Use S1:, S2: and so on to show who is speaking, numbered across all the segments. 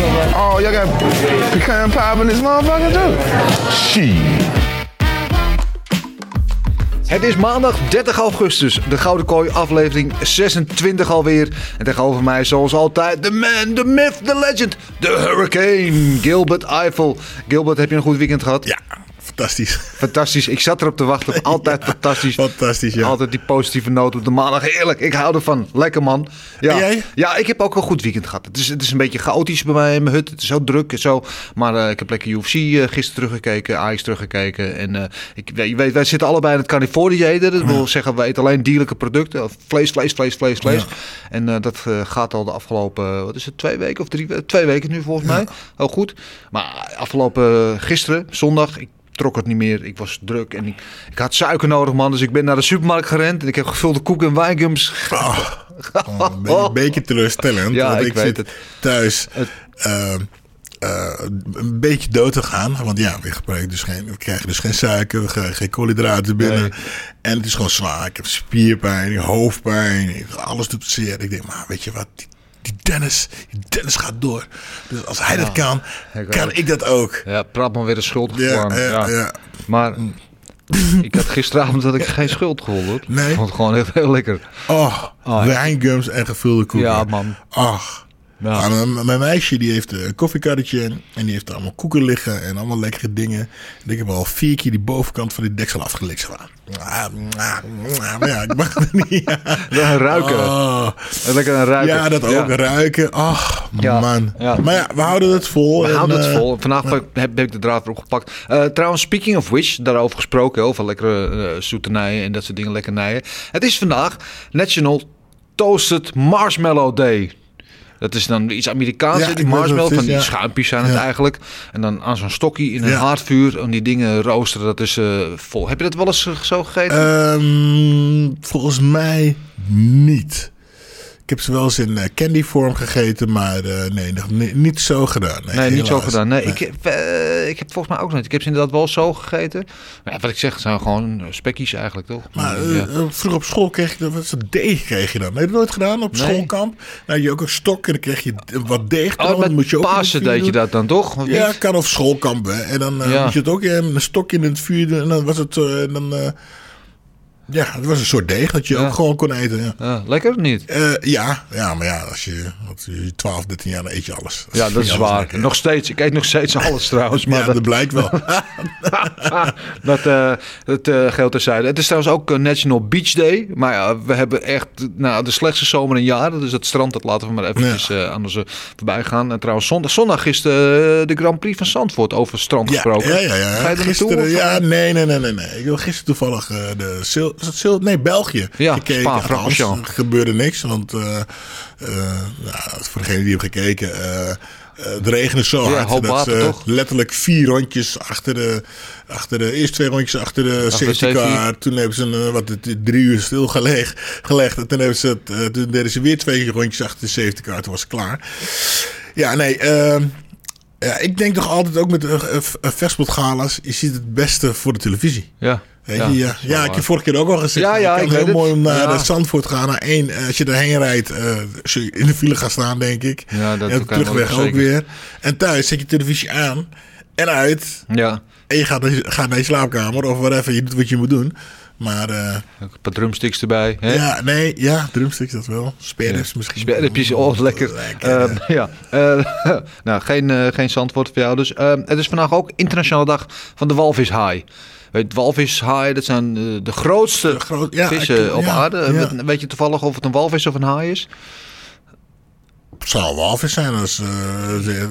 S1: Oh, y'all got pecan pie in this motherfucker too? Shit.
S2: Het is maandag 30 augustus, de Gouden Kooi aflevering 26 alweer. En tegenover mij zoals altijd de man, de myth, de legend, de hurricane, Gilbert Eiffel. Gilbert, heb je een goed weekend gehad?
S3: Ja, fantastisch.
S2: Fantastisch, ik zat erop te wachten. Altijd fantastisch.
S3: Fantastisch, ja.
S2: Altijd die positieve noot op de maandag. Heerlijk, ik hou ervan. Lekker man. Ja,
S3: En jij?
S2: ja ik heb ook een goed weekend gehad. Het is, het is een beetje chaotisch bij mij in mijn hut. Het is zo druk en zo. Maar eh, ik heb lekker UFC eh, gisteren teruggekeken, Ajax teruggekeken. En eh, ik, je weet, wij zitten allebei in het Californië. Dat wil zeggen, wij eten alleen dierlijke producten. Vlees, vlees, vlees, vlees, vlees. En dat gaat al de afgelopen, wat is het, twee weken of drie weken? Twee weken nu volgens mij. Heel goed. Maar afgelopen gisteren, zondag, ik trok het niet meer. Ik was druk en ik, ik had suiker nodig, man. Dus ik ben naar de supermarkt gerend en ik heb gevulde koek en wijngums.
S3: Oh, een beetje, een beetje teleurstellend.
S2: Ja,
S3: want
S2: ik
S3: ik,
S2: weet
S3: zit
S2: het.
S3: thuis eh, eh, een beetje dood te gaan. Want ja, we, gebruiken dus geen, we krijgen dus geen suiker, we krijgen geen koolhydraten binnen.
S2: Nee.
S3: En het is gewoon zwaar. Ik heb spierpijn, hoofdpijn, alles doet zeer. Ik denk, maar weet je wat, die, die Dennis, die Dennis gaat door. Dus als hij dat kan,
S2: ik
S3: kan
S2: ook.
S3: ik dat ook.
S2: Ja, praat maar weer een schuld
S3: Ja, ja, ja.
S2: Maar ik had gisteravond dat ik geen schuld hoor.
S3: Nee?
S2: Ik vond het gewoon echt heel lekker.
S3: Oh,
S2: Oh,
S3: wijngums en gevulde koeken.
S2: Ja, man.
S3: Ach.
S2: Ja.
S3: Mijn, mijn meisje die heeft een koffiekarretje en die heeft er allemaal koeken liggen en allemaal lekkere dingen. En ik heb al vier keer die bovenkant van die deksel afgelikt. Maar ja, ik mag het niet.
S2: Ja, ruiken.
S3: Oh.
S2: Lekker een ruiken.
S3: Ja, dat ook. Ruiken. Ach,
S2: Ja,
S3: man.
S2: ja.
S3: Maar ja, we houden het vol.
S2: We
S3: en,
S2: houden het
S3: eh,
S2: vol. Vandaag heb, heb ik de draad weer opgepakt. Eh, trouwens, speaking of which, daarover gesproken. Over lekkere eh zoeternijen en dat soort dingen, lekkernijen. Het is vandaag National Toasted Marshmallow Day. Dat is dan iets Amerikaans,
S3: Ja,
S2: hè, die marshmallow. Van die
S3: ja.
S2: schuimpjes zijn het eigenlijk. En dan aan zo'n stokje in een haardvuur. En die dingen roosteren, dat is eh, vol. Heb je dat wel eens eh, zo gegeten?
S3: Ehm, volgens mij niet. Ik heb ze wel eens in eh, candy vorm gegeten, maar eh, nee, nog niet zo gedaan. Nee,
S2: Nee, niet zo gedaan. Nee, Ik, heb, eh, ik heb volgens mij ook nog niet. Ik heb ze inderdaad wel zo gegeten. Maar wat ik zeg, het zijn gewoon spekjes eigenlijk, toch?
S3: Maar
S2: Ja.
S3: vroeger op school kreeg je dat, wat is dat deeg kreeg je dan. Heb je dat nooit gedaan op
S2: Nee.
S3: schoolkamp? Nou, had je ook een stok en dan kreeg je wat deeg.
S2: Oh,
S3: dan
S2: met
S3: moet je ook
S2: Pasen deed je dat dan toch?
S3: Ja,
S2: niet?
S3: kan of schoolkamp. Hè. En dan
S2: Ja.
S3: moet je het ook in een stok in het vuur doen. En dan was het dan, ja, het was een soort deeg dat je
S2: Ja.
S3: ook gewoon kon eten. Ja.
S2: Ja, lekker of niet?
S3: Eh, ja, ja, maar ja, als je, wat, je 12, 13 jaar, dan eet je alles.
S2: Ja, dat is waar.
S3: lekker.
S2: Nog steeds. Ik eet nog steeds alles trouwens. Maar
S3: ja,
S2: dat,
S3: dat blijkt wel.
S2: dat, eh, dat eh, geldt terzijde. Het is trouwens ook National Beach Day. Maar ja, we hebben echt nou, de slechtste zomer in jaren. Dus het strand, dat laten we maar eventjes aan onze voorbij gaan. En trouwens, zondag, zondag is de, de Grand Prix van Zandvoort over strand gesproken.
S3: ja, ja, ja.
S2: Ga je er naartoe?
S3: Gisteren,
S2: of-
S3: ja, nee, nee, nee, nee, nee. Ik wil gisteren toevallig de Sil, was het nee, België
S2: Ja,
S3: gekeken.
S2: Spa,
S3: er gebeurde niks, want eh, nou, voor degene die hebben gekeken, eh, het regende zo
S2: Ja,
S3: hard dat ze
S2: toch?
S3: letterlijk vier rondjes achter de, achter de eerste twee rondjes achter de safety car. Toen hebben ze een, wat, het- drie uur stilgelegd. Gelegd. En toen, hebben ze het, toen deden ze weer twee rondjes achter de safety car. Toen was het klaar. Ja, nee. ehm, ja, ik denk toch altijd ook met uh, vechtsportgala's. Je ziet het beste voor de televisie.
S2: Ja.
S3: Weet je, ja, ja, ik heb vorige keer ook al gezegd.
S2: Ja, ja,
S3: ik kan heel mooi
S2: het.
S3: om naar
S2: Ja.
S3: eh, Zandvoort gaan. Naar één, eh, als je daarheen rijdt, eh, zul je in de file gaan staan, denk ik.
S2: Ja, dat
S3: en terugweg ook weer. En thuis zet je televisie aan en uit.
S2: Ja.
S3: En je gaat, naar je- gaat naar je slaapkamer of whatever. Je doet wat je moet doen. Maar eh,
S2: Een paar drumsticks erbij. Hè?
S3: ja, nee, ja, drumsticks dat wel. Sperrips misschien.
S2: Sperripjes, oh lekker.
S3: Lekker,
S2: Ehm, ja, Eh, nou geen, eh geen zandwoord voor jou. Dus ehm, het is vandaag ook internationale dag van de walvishaai. Weet, walvishaai, dat zijn eh, de grootste
S3: De groot- ja,
S2: vissen
S3: ik-
S2: op
S3: ja,
S2: aarde.
S3: ja.
S2: Weet- Weet je toevallig of het een walvis of een haai is?
S3: Het zou een walvis zijn. Als, eh de-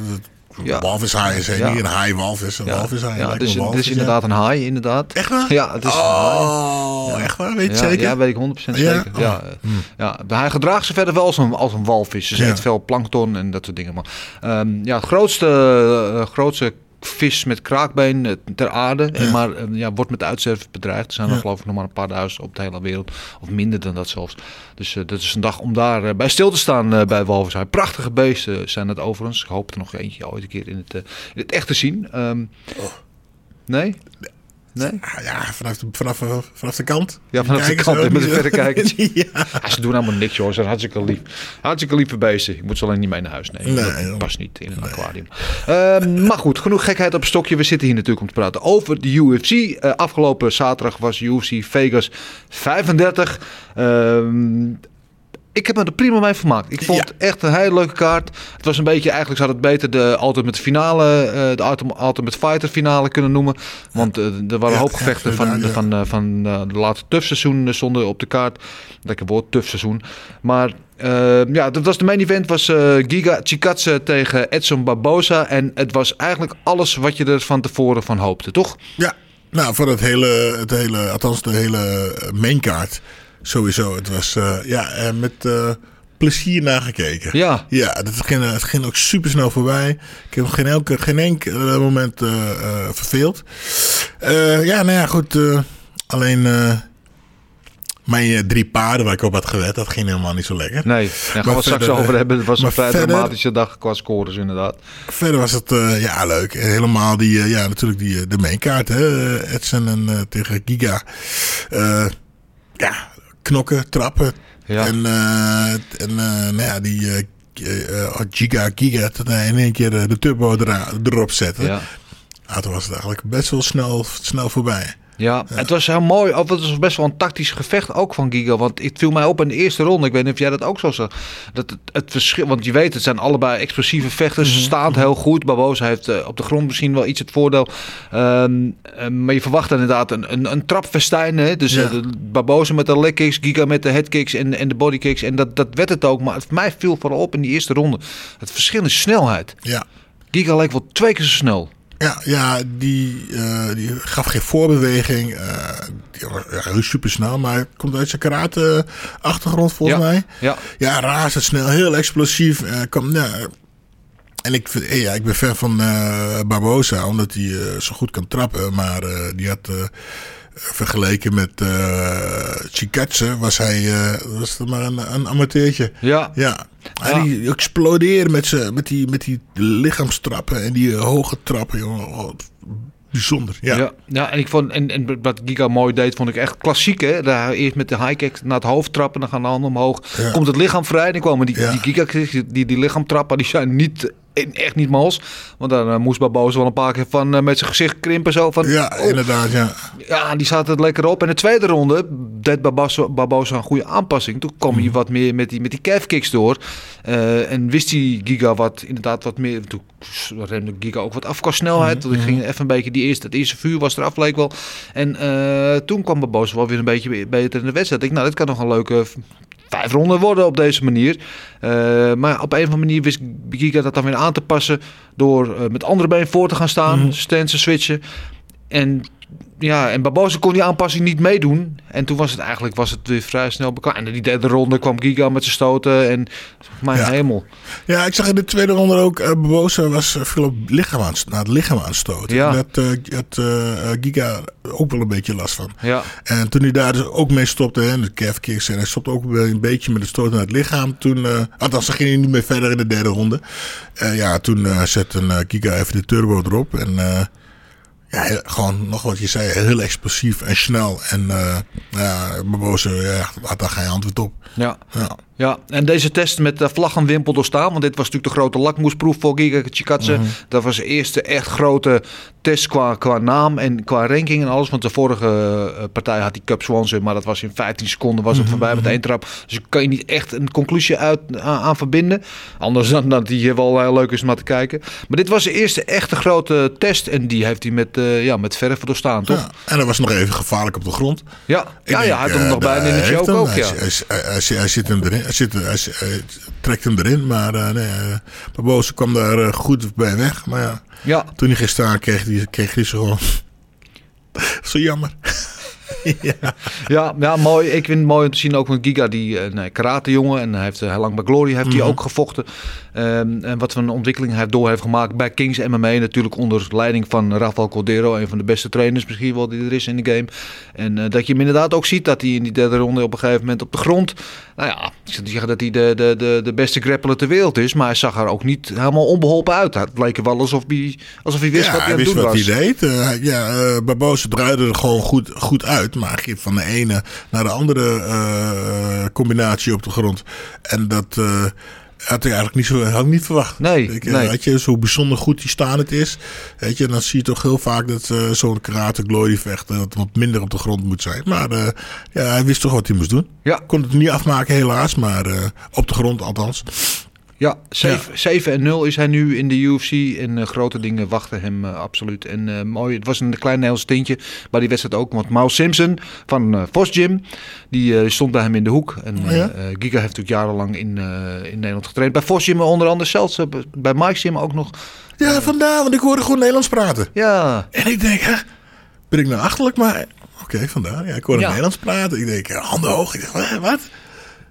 S2: Ja.
S3: Een walvishaai is
S2: Ja.
S3: niet een haai-walvis. Een walvishaai
S2: ja,
S3: lijkt
S2: dus,
S3: een
S2: het is
S3: walvis, ja.
S2: inderdaad een haai, inderdaad.
S3: Echt waar?
S2: Ja, het is een haai.
S3: Oh, echt waar? Weet je
S2: Ja,
S3: zeker?
S2: ja, weet ik 100%
S3: Ja?
S2: zeker. Ja,
S3: Oh.
S2: eh, ja, maar hij gedraagt zich verder wel als een, als een walvis. Ze
S3: Ja.
S2: eet veel plankton en dat soort dingen. Maar, ehm, ja, het grootste, eh, grootste vis met kraakbeen eh, ter aarde. En maar eh, ja, wordt met uitsterven bedreigd. Er zijn er
S3: Ja.
S2: geloof ik nog maar een paar duizend op de hele wereld. Of minder dan dat zelfs. Dus eh, dat is een dag om daar eh, bij stil te staan eh, bij walvishaai. Prachtige beesten zijn het overigens. Ik hoop er nog eentje ooit een keer in het, eh, in het echt te zien. Ehm, Nee? Nee?
S3: Ah, Ja, vanaf de, vanaf, eh, vanaf de kant.
S2: Ja, vanaf de kant, met
S3: zo.
S2: verrekijkers.
S3: ja.
S2: Ja, ze doen allemaal niks, joh. Ze zijn hartstikke lief. Hartstikke lieve beesten. Ik moet ze alleen niet mee naar huis nemen.
S3: Nee,
S2: dat past niet in een aquarium. Ehm, maar goed, genoeg gekheid op een stokje. We zitten hier natuurlijk om te praten over de UFC. Eh, afgelopen zaterdag was UFC Vegas 35. Ehm, ik heb me er prima mee vermaakt. Ik vond
S3: Ja.
S2: het echt een hele leuke kaart. Het was een beetje, eigenlijk zou het beter de Ultimate finale, eh, de Ultim- Ultimate Fighter finale kunnen noemen. Want eh, er waren
S3: Ja,
S2: een hoop
S3: ja,
S2: gevechten van,
S3: ja.
S2: van, eh, van eh, de laatste TUF seizoen stonden op de kaart. Lekker woord, TUF seizoen. Maar eh, ja, dat was de main event was eh, Giga Chikadze tegen Edson Barbosa. En het was eigenlijk alles wat je er van tevoren van hoopte, toch?
S3: Ja, nou, voor het hele, het hele, althans de hele mainkaart sowieso. Het was, eh, ja, eh, met eh, plezier nagekeken.
S2: Ja.
S3: Ja, dat ging, het ging ook super snel voorbij. Ik heb geen, elke, geen enkel moment verveeld. Ja, nou ja, goed. alleen mijn drie paarden waar ik op had gewet, dat ging helemaal niet zo lekker.
S2: Nee, daar gaan we het straks over hebben. Het was een vrij
S3: verder-
S2: dramatische dag qua scores inderdaad.
S3: Verder was het ja, leuk. En Helemaal die, eh, ja, natuurlijk die, de mainkaart. Hè? Edson en, eh, tegen Giga. Ja, knokken, trappen.
S2: Ja.
S3: En, eh, en eh, nou ja, die eh, eh, Giga, Giga, in één keer de turbo erop zetten.
S2: Ja.
S3: Ja, toen was het eigenlijk best wel snel, snel voorbij.
S2: Ja, het was heel mooi. Of het was best wel een tactisch gevecht ook van Giga. Want het viel mij op in de eerste ronde. Ik weet niet of jij dat ook zo zag. Dat het, het verschil, want je weet, het zijn allebei explosieve vechters. Ze staan heel goed. Barbosa heeft eh, op de grond misschien wel iets het voordeel. Ehm, eh, maar je verwacht inderdaad een, een, een trapfestijn. Hè? Dus
S3: Ja.
S2: eh, Barbosa met de leg kicks, Giga met de head kicks en, en de body kicks. En dat, dat werd het ook. Maar het, mij viel vooral op in die eerste ronde. Het verschil in snelheid.
S3: Ja.
S2: Giga leek wel twee keer zo snel.
S3: Ja, ja die, eh, die gaf geen voorbeweging. eh die was ja, heel super snel, maar hij komt uit zijn karate achtergrond volgens
S2: Ja,
S3: mij.
S2: ja.
S3: ja razendsnel, heel explosief. eh ja, en ik, vind, ja, ik ben fan van Barbosa, omdat hij zo goed kan trappen. Maar die had vergeleken met Chikatse, was hij was het maar een, een amateurtje.
S2: Ja.
S3: Ja. En
S2: Ja.
S3: die explodeerde met, met, die, met die lichaamstrappen en die eh, hoge trappen. Jongen. Oh, bijzonder. Ja.
S2: Ja. Ja, en ik vond en, en wat Giga mooi deed, vond ik echt klassiek. Hè? Daar eerst met de high kick naar het hoofd trappen, dan gaan de handen omhoog.
S3: Ja.
S2: Komt het lichaam vrij, dan komen die, die Giga die, die lichaamtrappen, die zijn niet, echt niet mals. Want dan eh, moest Barbosa wel een paar keer van eh, met zijn gezicht krimpen zo. Van,
S3: Ja,
S2: oh.
S3: inderdaad. Ja.
S2: Ja, die zat het lekker op. En de tweede ronde deed Barbosa, Barbosa een goede aanpassing. Toen kwam
S3: Mhm.
S2: hij wat meer met die, met die calf kicks door. Eh, en wist die Giga wat, inderdaad wat meer... Toen remde Giga ook wat af qua snelheid.
S3: Mhm.
S2: Toen ging even een beetje die eerste... Het eerste vuur was eraf, leek wel. En toen kwam Barbosa wel weer een beetje beter in de wedstrijd. Ik, nou, dit kan nog een leuke... Vijf ronden worden op deze manier. Eh, maar op een of andere manier wist Giga dat dan weer aan te passen. Door eh, met andere been voor te gaan staan. Stansen switchen. En ja, en Barbosa kon die aanpassing niet meedoen. En toen was het eigenlijk was het weer vrij snel bekend. En in die derde ronde kwam Giga met zijn stoten. En mijn
S3: Ja.
S2: hemel.
S3: ja, ik zag in de tweede ronde ook. Uh, was eh, veel op lichaam aan, naar het lichaam aanstoten.
S2: Ja.
S3: Daar had, eh, had eh, Giga ook wel een beetje last van.
S2: Ja,
S3: En toen hij daar dus ook mee stopte, hè, de calf kicks, en hij stopte ook wel een beetje met de stoot naar het lichaam. Toen, eh althans, dan ging hij niet meer verder in de derde ronde. Ja, toen zette uh, Giga even de turbo erop. En ja, gewoon nog wat je zei, heel explosief en snel. En eh ja, Barbosa ja, had daar geen antwoord op.
S2: ja.
S3: Ja.
S2: Ja, en deze test met de vlag en wimpel doorstaan. Want dit was natuurlijk de grote lakmoesproef voor Giga Chikadze.
S3: Mhm.
S2: Dat was de eerste echt grote test qua, qua naam en qua ranking en alles. Want de vorige eh, partij had die Cup Swanson. Maar dat was in 15 seconden was het
S3: Mhm,
S2: voorbij met één trap. Dus daar kan je niet echt een conclusie uit, aan, aan verbinden. Anders dan dat die wel heel leuk is om naar te kijken. Maar dit was de eerste echte grote test. En die heeft hij met, eh ja, met verf doorstaan, toch?
S3: Ja, en dat was nog even gevaarlijk op de grond.
S2: Ja,
S3: Ik
S2: ja,
S3: denk,
S2: ja hij had
S3: eh,
S2: hem nog bijna in de show ook.
S3: Hij,
S2: Ja.
S3: hij, hij, hij, hij zit hem erin. Hij, zit, hij, hij trekt hem erin. Maar uh, nee, Barbosa kwam daar uh, goed bij weg. Maar ja,
S2: ja.
S3: toen hij staan, kreeg hij, kreeg hij zo gewoon... zo jammer.
S2: ja. Ja, ja, mooi. Ik vind het mooi om te zien ook met Giga, die uh, nee, karate jongen. En hij heeft heel lang bij Glory heeft
S3: Mhm.
S2: hij ook gevochten. Um, en wat voor een ontwikkeling hij door heeft gemaakt bij Kings MMA. Natuurlijk onder leiding van Rafael Cordero. Een van de beste trainers misschien wel die er is in de game. En uh, dat je hem inderdaad ook ziet dat hij in die derde ronde op een gegeven moment op de grond... Nou ja, ik zou niet zeggen dat hij de, de, de, de beste grappler ter wereld is. Maar hij zag er ook niet helemaal onbeholpen uit. Het leek er wel alsof hij, alsof hij wist
S3: ja,
S2: wat hij,
S3: hij
S2: aan het doen
S3: wat
S2: was.
S3: hij deed. Uh, ja, uh, Barbosa draaide er gewoon goed, goed uit. Maar ging van de ene naar de andere combinatie op de grond. En dat had ik eigenlijk niet, zo, had ik niet verwacht.
S2: Nee,
S3: ik,
S2: nee.
S3: Weet je, zo bijzonder goed die staan het is. Weet je, dan zie je toch heel vaak dat uh, zo'n karate glory vechter dat wat minder op de grond moet zijn. Maar uh, ja, hij wist toch wat hij moest doen.
S2: Ja.
S3: Kon het niet afmaken helaas, maar uh, op de grond althans.
S2: Ja, 7, ja. 7 en 0 is hij nu in de UFC. En uh, grote dingen wachten hem uh, absoluut. En uh, mooi, het was een klein Nederlands tintje bij die wedstrijd ook. Want Miles Simpson van Vos Gym, die stond bij hem in de hoek. En
S3: oh, ja?
S2: Giga heeft natuurlijk jarenlang in, in Nederland getraind. Bij Vos Gym onder andere zelfs. bij Mike Gym ook nog.
S3: Ja, vandaar, want ik hoorde gewoon Nederlands praten.
S2: Ja.
S3: En ik denk, hè, ben ik nou achterlijk? Maar oké, okay, vandaar. Ja, ik hoorde ja. Nederlands praten. Ik denk, handen hoog. Ik dacht, wat?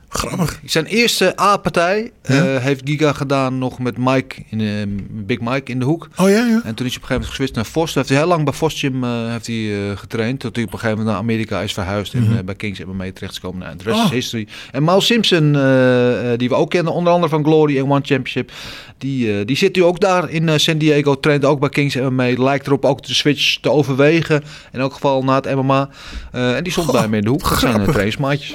S3: Grappig.
S2: Zijn eerste A-partij ja? uh, heeft Giga gedaan nog met Mike, in, uh, Big Mike in de hoek.
S3: Oh ja, ja.
S2: En toen is hij op een gegeven moment geswitcht naar Vos. Toen heeft hij heel lang bij Vos Gym uh, heeft hij, getraind. Tot hij op een gegeven moment naar Amerika is verhuisd. Mm -hmm. En bij Kings mee terecht is gekomen. Nou, de rest
S3: Oh.
S2: is history. En Miles Simpson, die we ook kennen, onder andere van Glory en One Championship. Die, die zit nu ook daar in San Diego. Traint ook bij Kings mee. Lijkt erop ook de switch te overwegen. In elk geval na het MMA. en die stond bij hem in de hoek. Dat zijn trainingsmaatjes.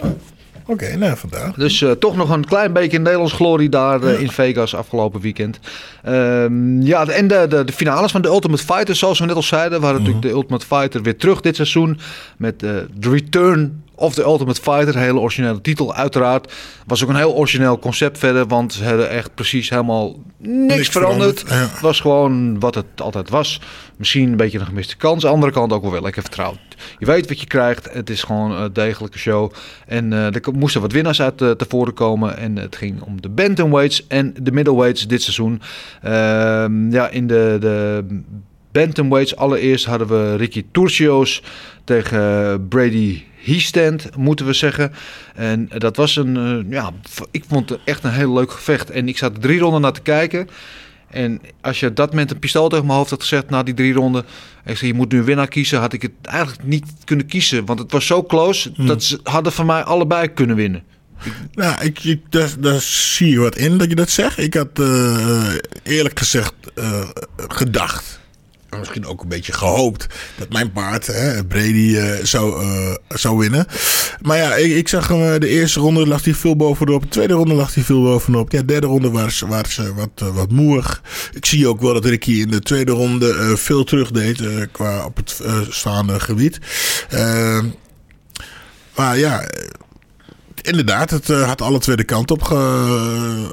S3: Oké, okay, nou vandaar.
S2: Dus uh, toch nog een klein beetje Nederlands glorie daar uh, in Vegas afgelopen weekend. Um, ja, en de, de, de, finales van de Ultimate Fighter, zoals we net al zeiden. Mm -hmm. natuurlijk de Ultimate Fighter weer terug dit seizoen. Met uh, The Return of the Ultimate Fighter, hele originele titel uiteraard. Was ook een heel origineel concept verder, want ze hadden echt precies helemaal niks, niks veranderd.
S3: veranderd. Ja.
S2: Het was gewoon wat het altijd was. Misschien een beetje een gemiste kans. Aan de andere kant ook wel wel lekker vertrouwd. Je weet wat je krijgt. Het is gewoon een degelijke show. En uh, er moesten wat winnaars uit uh, tevoren komen. En het ging om de bantamweights en de middleweights dit seizoen. Uh, ja, in de, de bantamweights allereerst hadden we Ricky Turcios tegen Brady Heestand, moeten we zeggen. En dat was een, uh, ja, ik vond het echt een heel leuk gevecht. En ik zat drie ronden naar te kijken. En als je dat met een pistool tegen mijn hoofd had gezegd na die drie ronden. Ik zei, je moet nu een winnaar kiezen. Had ik het eigenlijk niet kunnen kiezen. Want het was zo close hmm. dat ze hadden van mij allebei kunnen winnen.
S3: Nou, ik, ik, daar, daar zie je wat in dat je dat zegt. Ik had uh, eerlijk gezegd uh, gedacht misschien ook een beetje gehoopt dat mijn paard, hè, Brady, uh, zou, uh, zou winnen. Maar ja, ik, ik zag hem, uh, de eerste ronde lag hij veel bovenop. De tweede ronde lag hij veel bovenop. Ja, de derde ronde was, was wat, wat. Ik zie ook wel dat Ricky in de tweede ronde veel terug deed qua op het staande gebied. Ehm, maar ja, inderdaad, het had alle twee de kant op,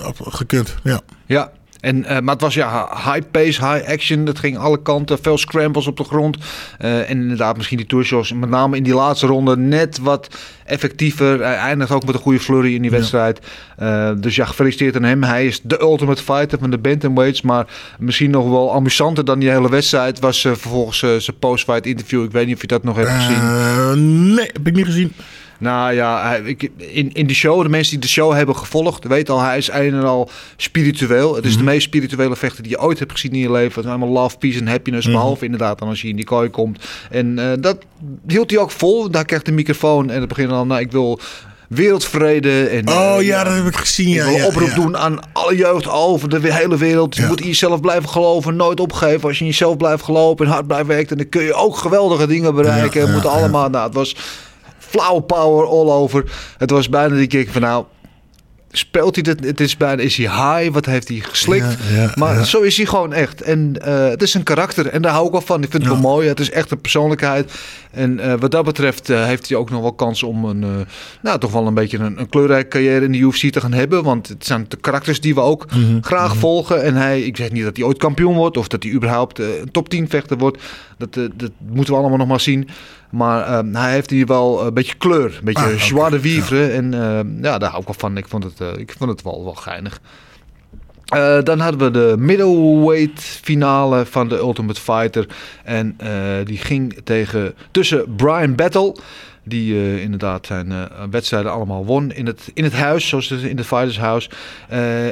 S3: op gekund. Ja.
S2: Ja, en, uh, maar het was ja high pace, high action. Het ging alle kanten. Veel scrambles op de grond. Uh, en inderdaad misschien die tourshows. Met name in die laatste ronde net wat effectiever. Hij eindigt ook met een goede flurry in die wedstrijd. Ja. Uh, dus ja, gefeliciteerd aan hem. Hij is de ultimate fighter van de bantamweights. Maar misschien nog wel amusanter dan die hele wedstrijd... was vervolgens zijn post-fight interview. Ik weet niet of je dat nog hebt gezien.
S3: nee, heb ik niet gezien.
S2: Nou ja, ik, in, in de show, de mensen die de show hebben gevolgd, weten al, hij is een en al spiritueel. Het is de meest spirituele vechter die je ooit hebt gezien in je leven. Het is allemaal love, peace en happiness. Mm-hmm. Behalve inderdaad dan als je in die kooi komt. En uh, dat hield hij ook vol. Daar krijgt de microfoon en het begint dan, nou ik wil wereldvrede. En,
S3: oh uh, ja, dat heb ik gezien.
S2: Ik
S3: ja,
S2: wil
S3: ja,
S2: oproep
S3: ja.
S2: doen aan alle jeugd over de hele wereld. Je
S3: Ja.
S2: moet in jezelf blijven geloven, nooit opgeven. Als je in jezelf blijft geloven en hard blijft werken, dan kun je ook geweldige dingen bereiken.
S3: Ja,
S2: Het moet
S3: ja,
S2: allemaal. Nou, het was flauw power all over. Het was bijna die keer van nou. speelt hij het? Het is bijna, is hij high? Wat heeft hij geslikt?
S3: Ja, ja,
S2: maar
S3: ja.
S2: zo is hij gewoon echt. En eh, het is een karakter en daar hou ik wel van. Ik vind het wel mooi. Het is echt een persoonlijkheid. En eh, wat dat betreft eh, heeft hij ook nog wel kans om een, nou, toch wel een beetje een, een kleurrijke carrière in de UFC te gaan hebben. Want het zijn de karakters die we ook
S3: Mhm.
S2: graag volgen. En hij, ik zeg niet dat hij ooit kampioen wordt of dat hij überhaupt een top 10 vechter wordt. Dat, dat moeten we allemaal nog maar zien. Maar eh, hij heeft hier wel een beetje kleur. Een beetje
S3: Ah,
S2: de vivre. En eh, ja, daar hou ik wel van. Ik vond het, eh, ik vond het wel, wel geinig. Eh, dan hadden we de middleweight finale van de Ultimate Fighter. En die ging tegen, tussen Brian Battle. Die inderdaad zijn eh, wedstrijden allemaal won in het, in het huis, zoals het in het Fighters House.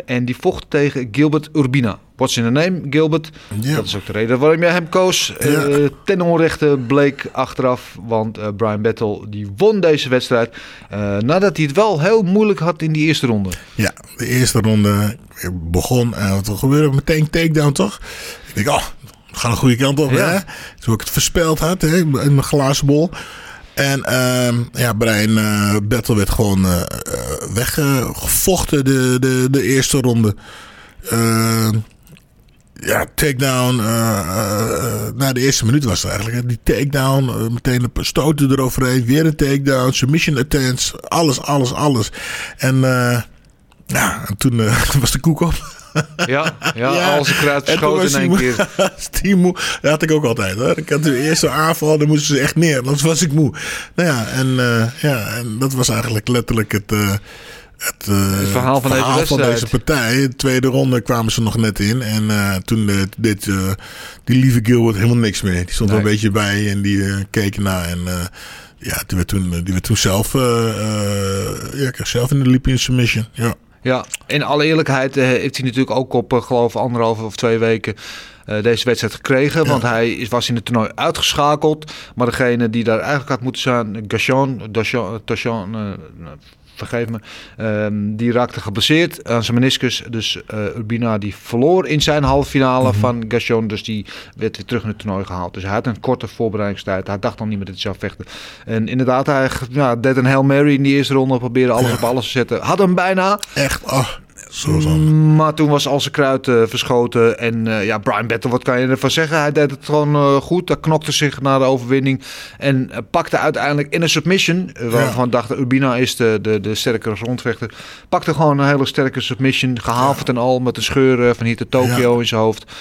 S2: En die vocht tegen Gilbert Urbina. What's in the name, Gilbert?
S3: Ja.
S2: Dat is ook de reden waarom jij hem koos. Eh, ten onrechte bleek achteraf, want eh, Brian Battle die won deze wedstrijd. eh, nadat hij het wel heel moeilijk had in die eerste ronde.
S3: Ja, de eerste ronde begon en wat er gebeurde meteen takedown toch? Ik denk, oh, we gaan een goede kant op.
S2: Ja.
S3: Hè? Toen ik het voorspeld had hè, in mijn glazen bol. En ehm, ja, Brian eh, Battle werd gewoon weggevochten de, de, de eerste ronde. Ja, takedown. eh eh, na de eerste minuut was het eigenlijk. hè. Die takedown, eh, meteen een paar stoten eroverheen. Weer een takedown, submission attempts. Alles, alles, alles. En ja, en toen was de koek op.
S2: Ja, ja, als een kruid
S3: En toen
S2: verschoten
S3: was
S2: in één keer.
S3: die moe. Dat had ik ook altijd hoor. Ik had de eerste aanval, dan moesten ze echt neer. Anders was ik moe. Nou ja, en, ja, en dat was eigenlijk letterlijk het... eh, het,
S2: Het verhaal van deze
S3: van deze partij. In de tweede ronde kwamen ze nog net in. En eh, toen eh, die lieve Gilbert helemaal niks meer. Die stond er
S2: Nee.
S3: een beetje bij en die keek ernaar. En ja, die werd toen, die werd toen zelf, ja, kreeg zelf in de liep in submission. Ja.
S2: Ja, in alle eerlijkheid heeft hij natuurlijk ook op, geloof anderhalve of twee weken deze wedstrijd gekregen. Want hij was in het toernooi uitgeschakeld. Maar degene die daar eigenlijk had moeten zijn, Gachon, Dachon, vergeef me, ehm, die raakte geblesseerd aan zijn meniscus. Dus eh, Urbina die verloor in zijn halve finale van Gachon. Dus die werd weer terug in het toernooi gehaald. Dus hij had een korte voorbereidingstijd. Hij dacht al niet meer dat hij zou vechten. En inderdaad, hij ja, deed een Hail Mary in die eerste ronde. Probeerde alles
S3: Ja.
S2: op alles te zetten. Had hem bijna.
S3: Echt, oh, zo.
S2: Maar toen was al zijn kruid eh, verschoten. En eh, ja, Brian Battle, wat kan je ervan zeggen? Hij deed het gewoon eh, goed. Hij knokte zich naar de overwinning. En pakte uiteindelijk in een submission. waarvan
S3: Ja.
S2: dachten Urbina is de, de, de sterkere grondvechter. Pakte gewoon een hele sterke submission. Gehavend en al. Met een scheur eh, van hier tot Tokio
S3: Ja.
S2: in zijn hoofd.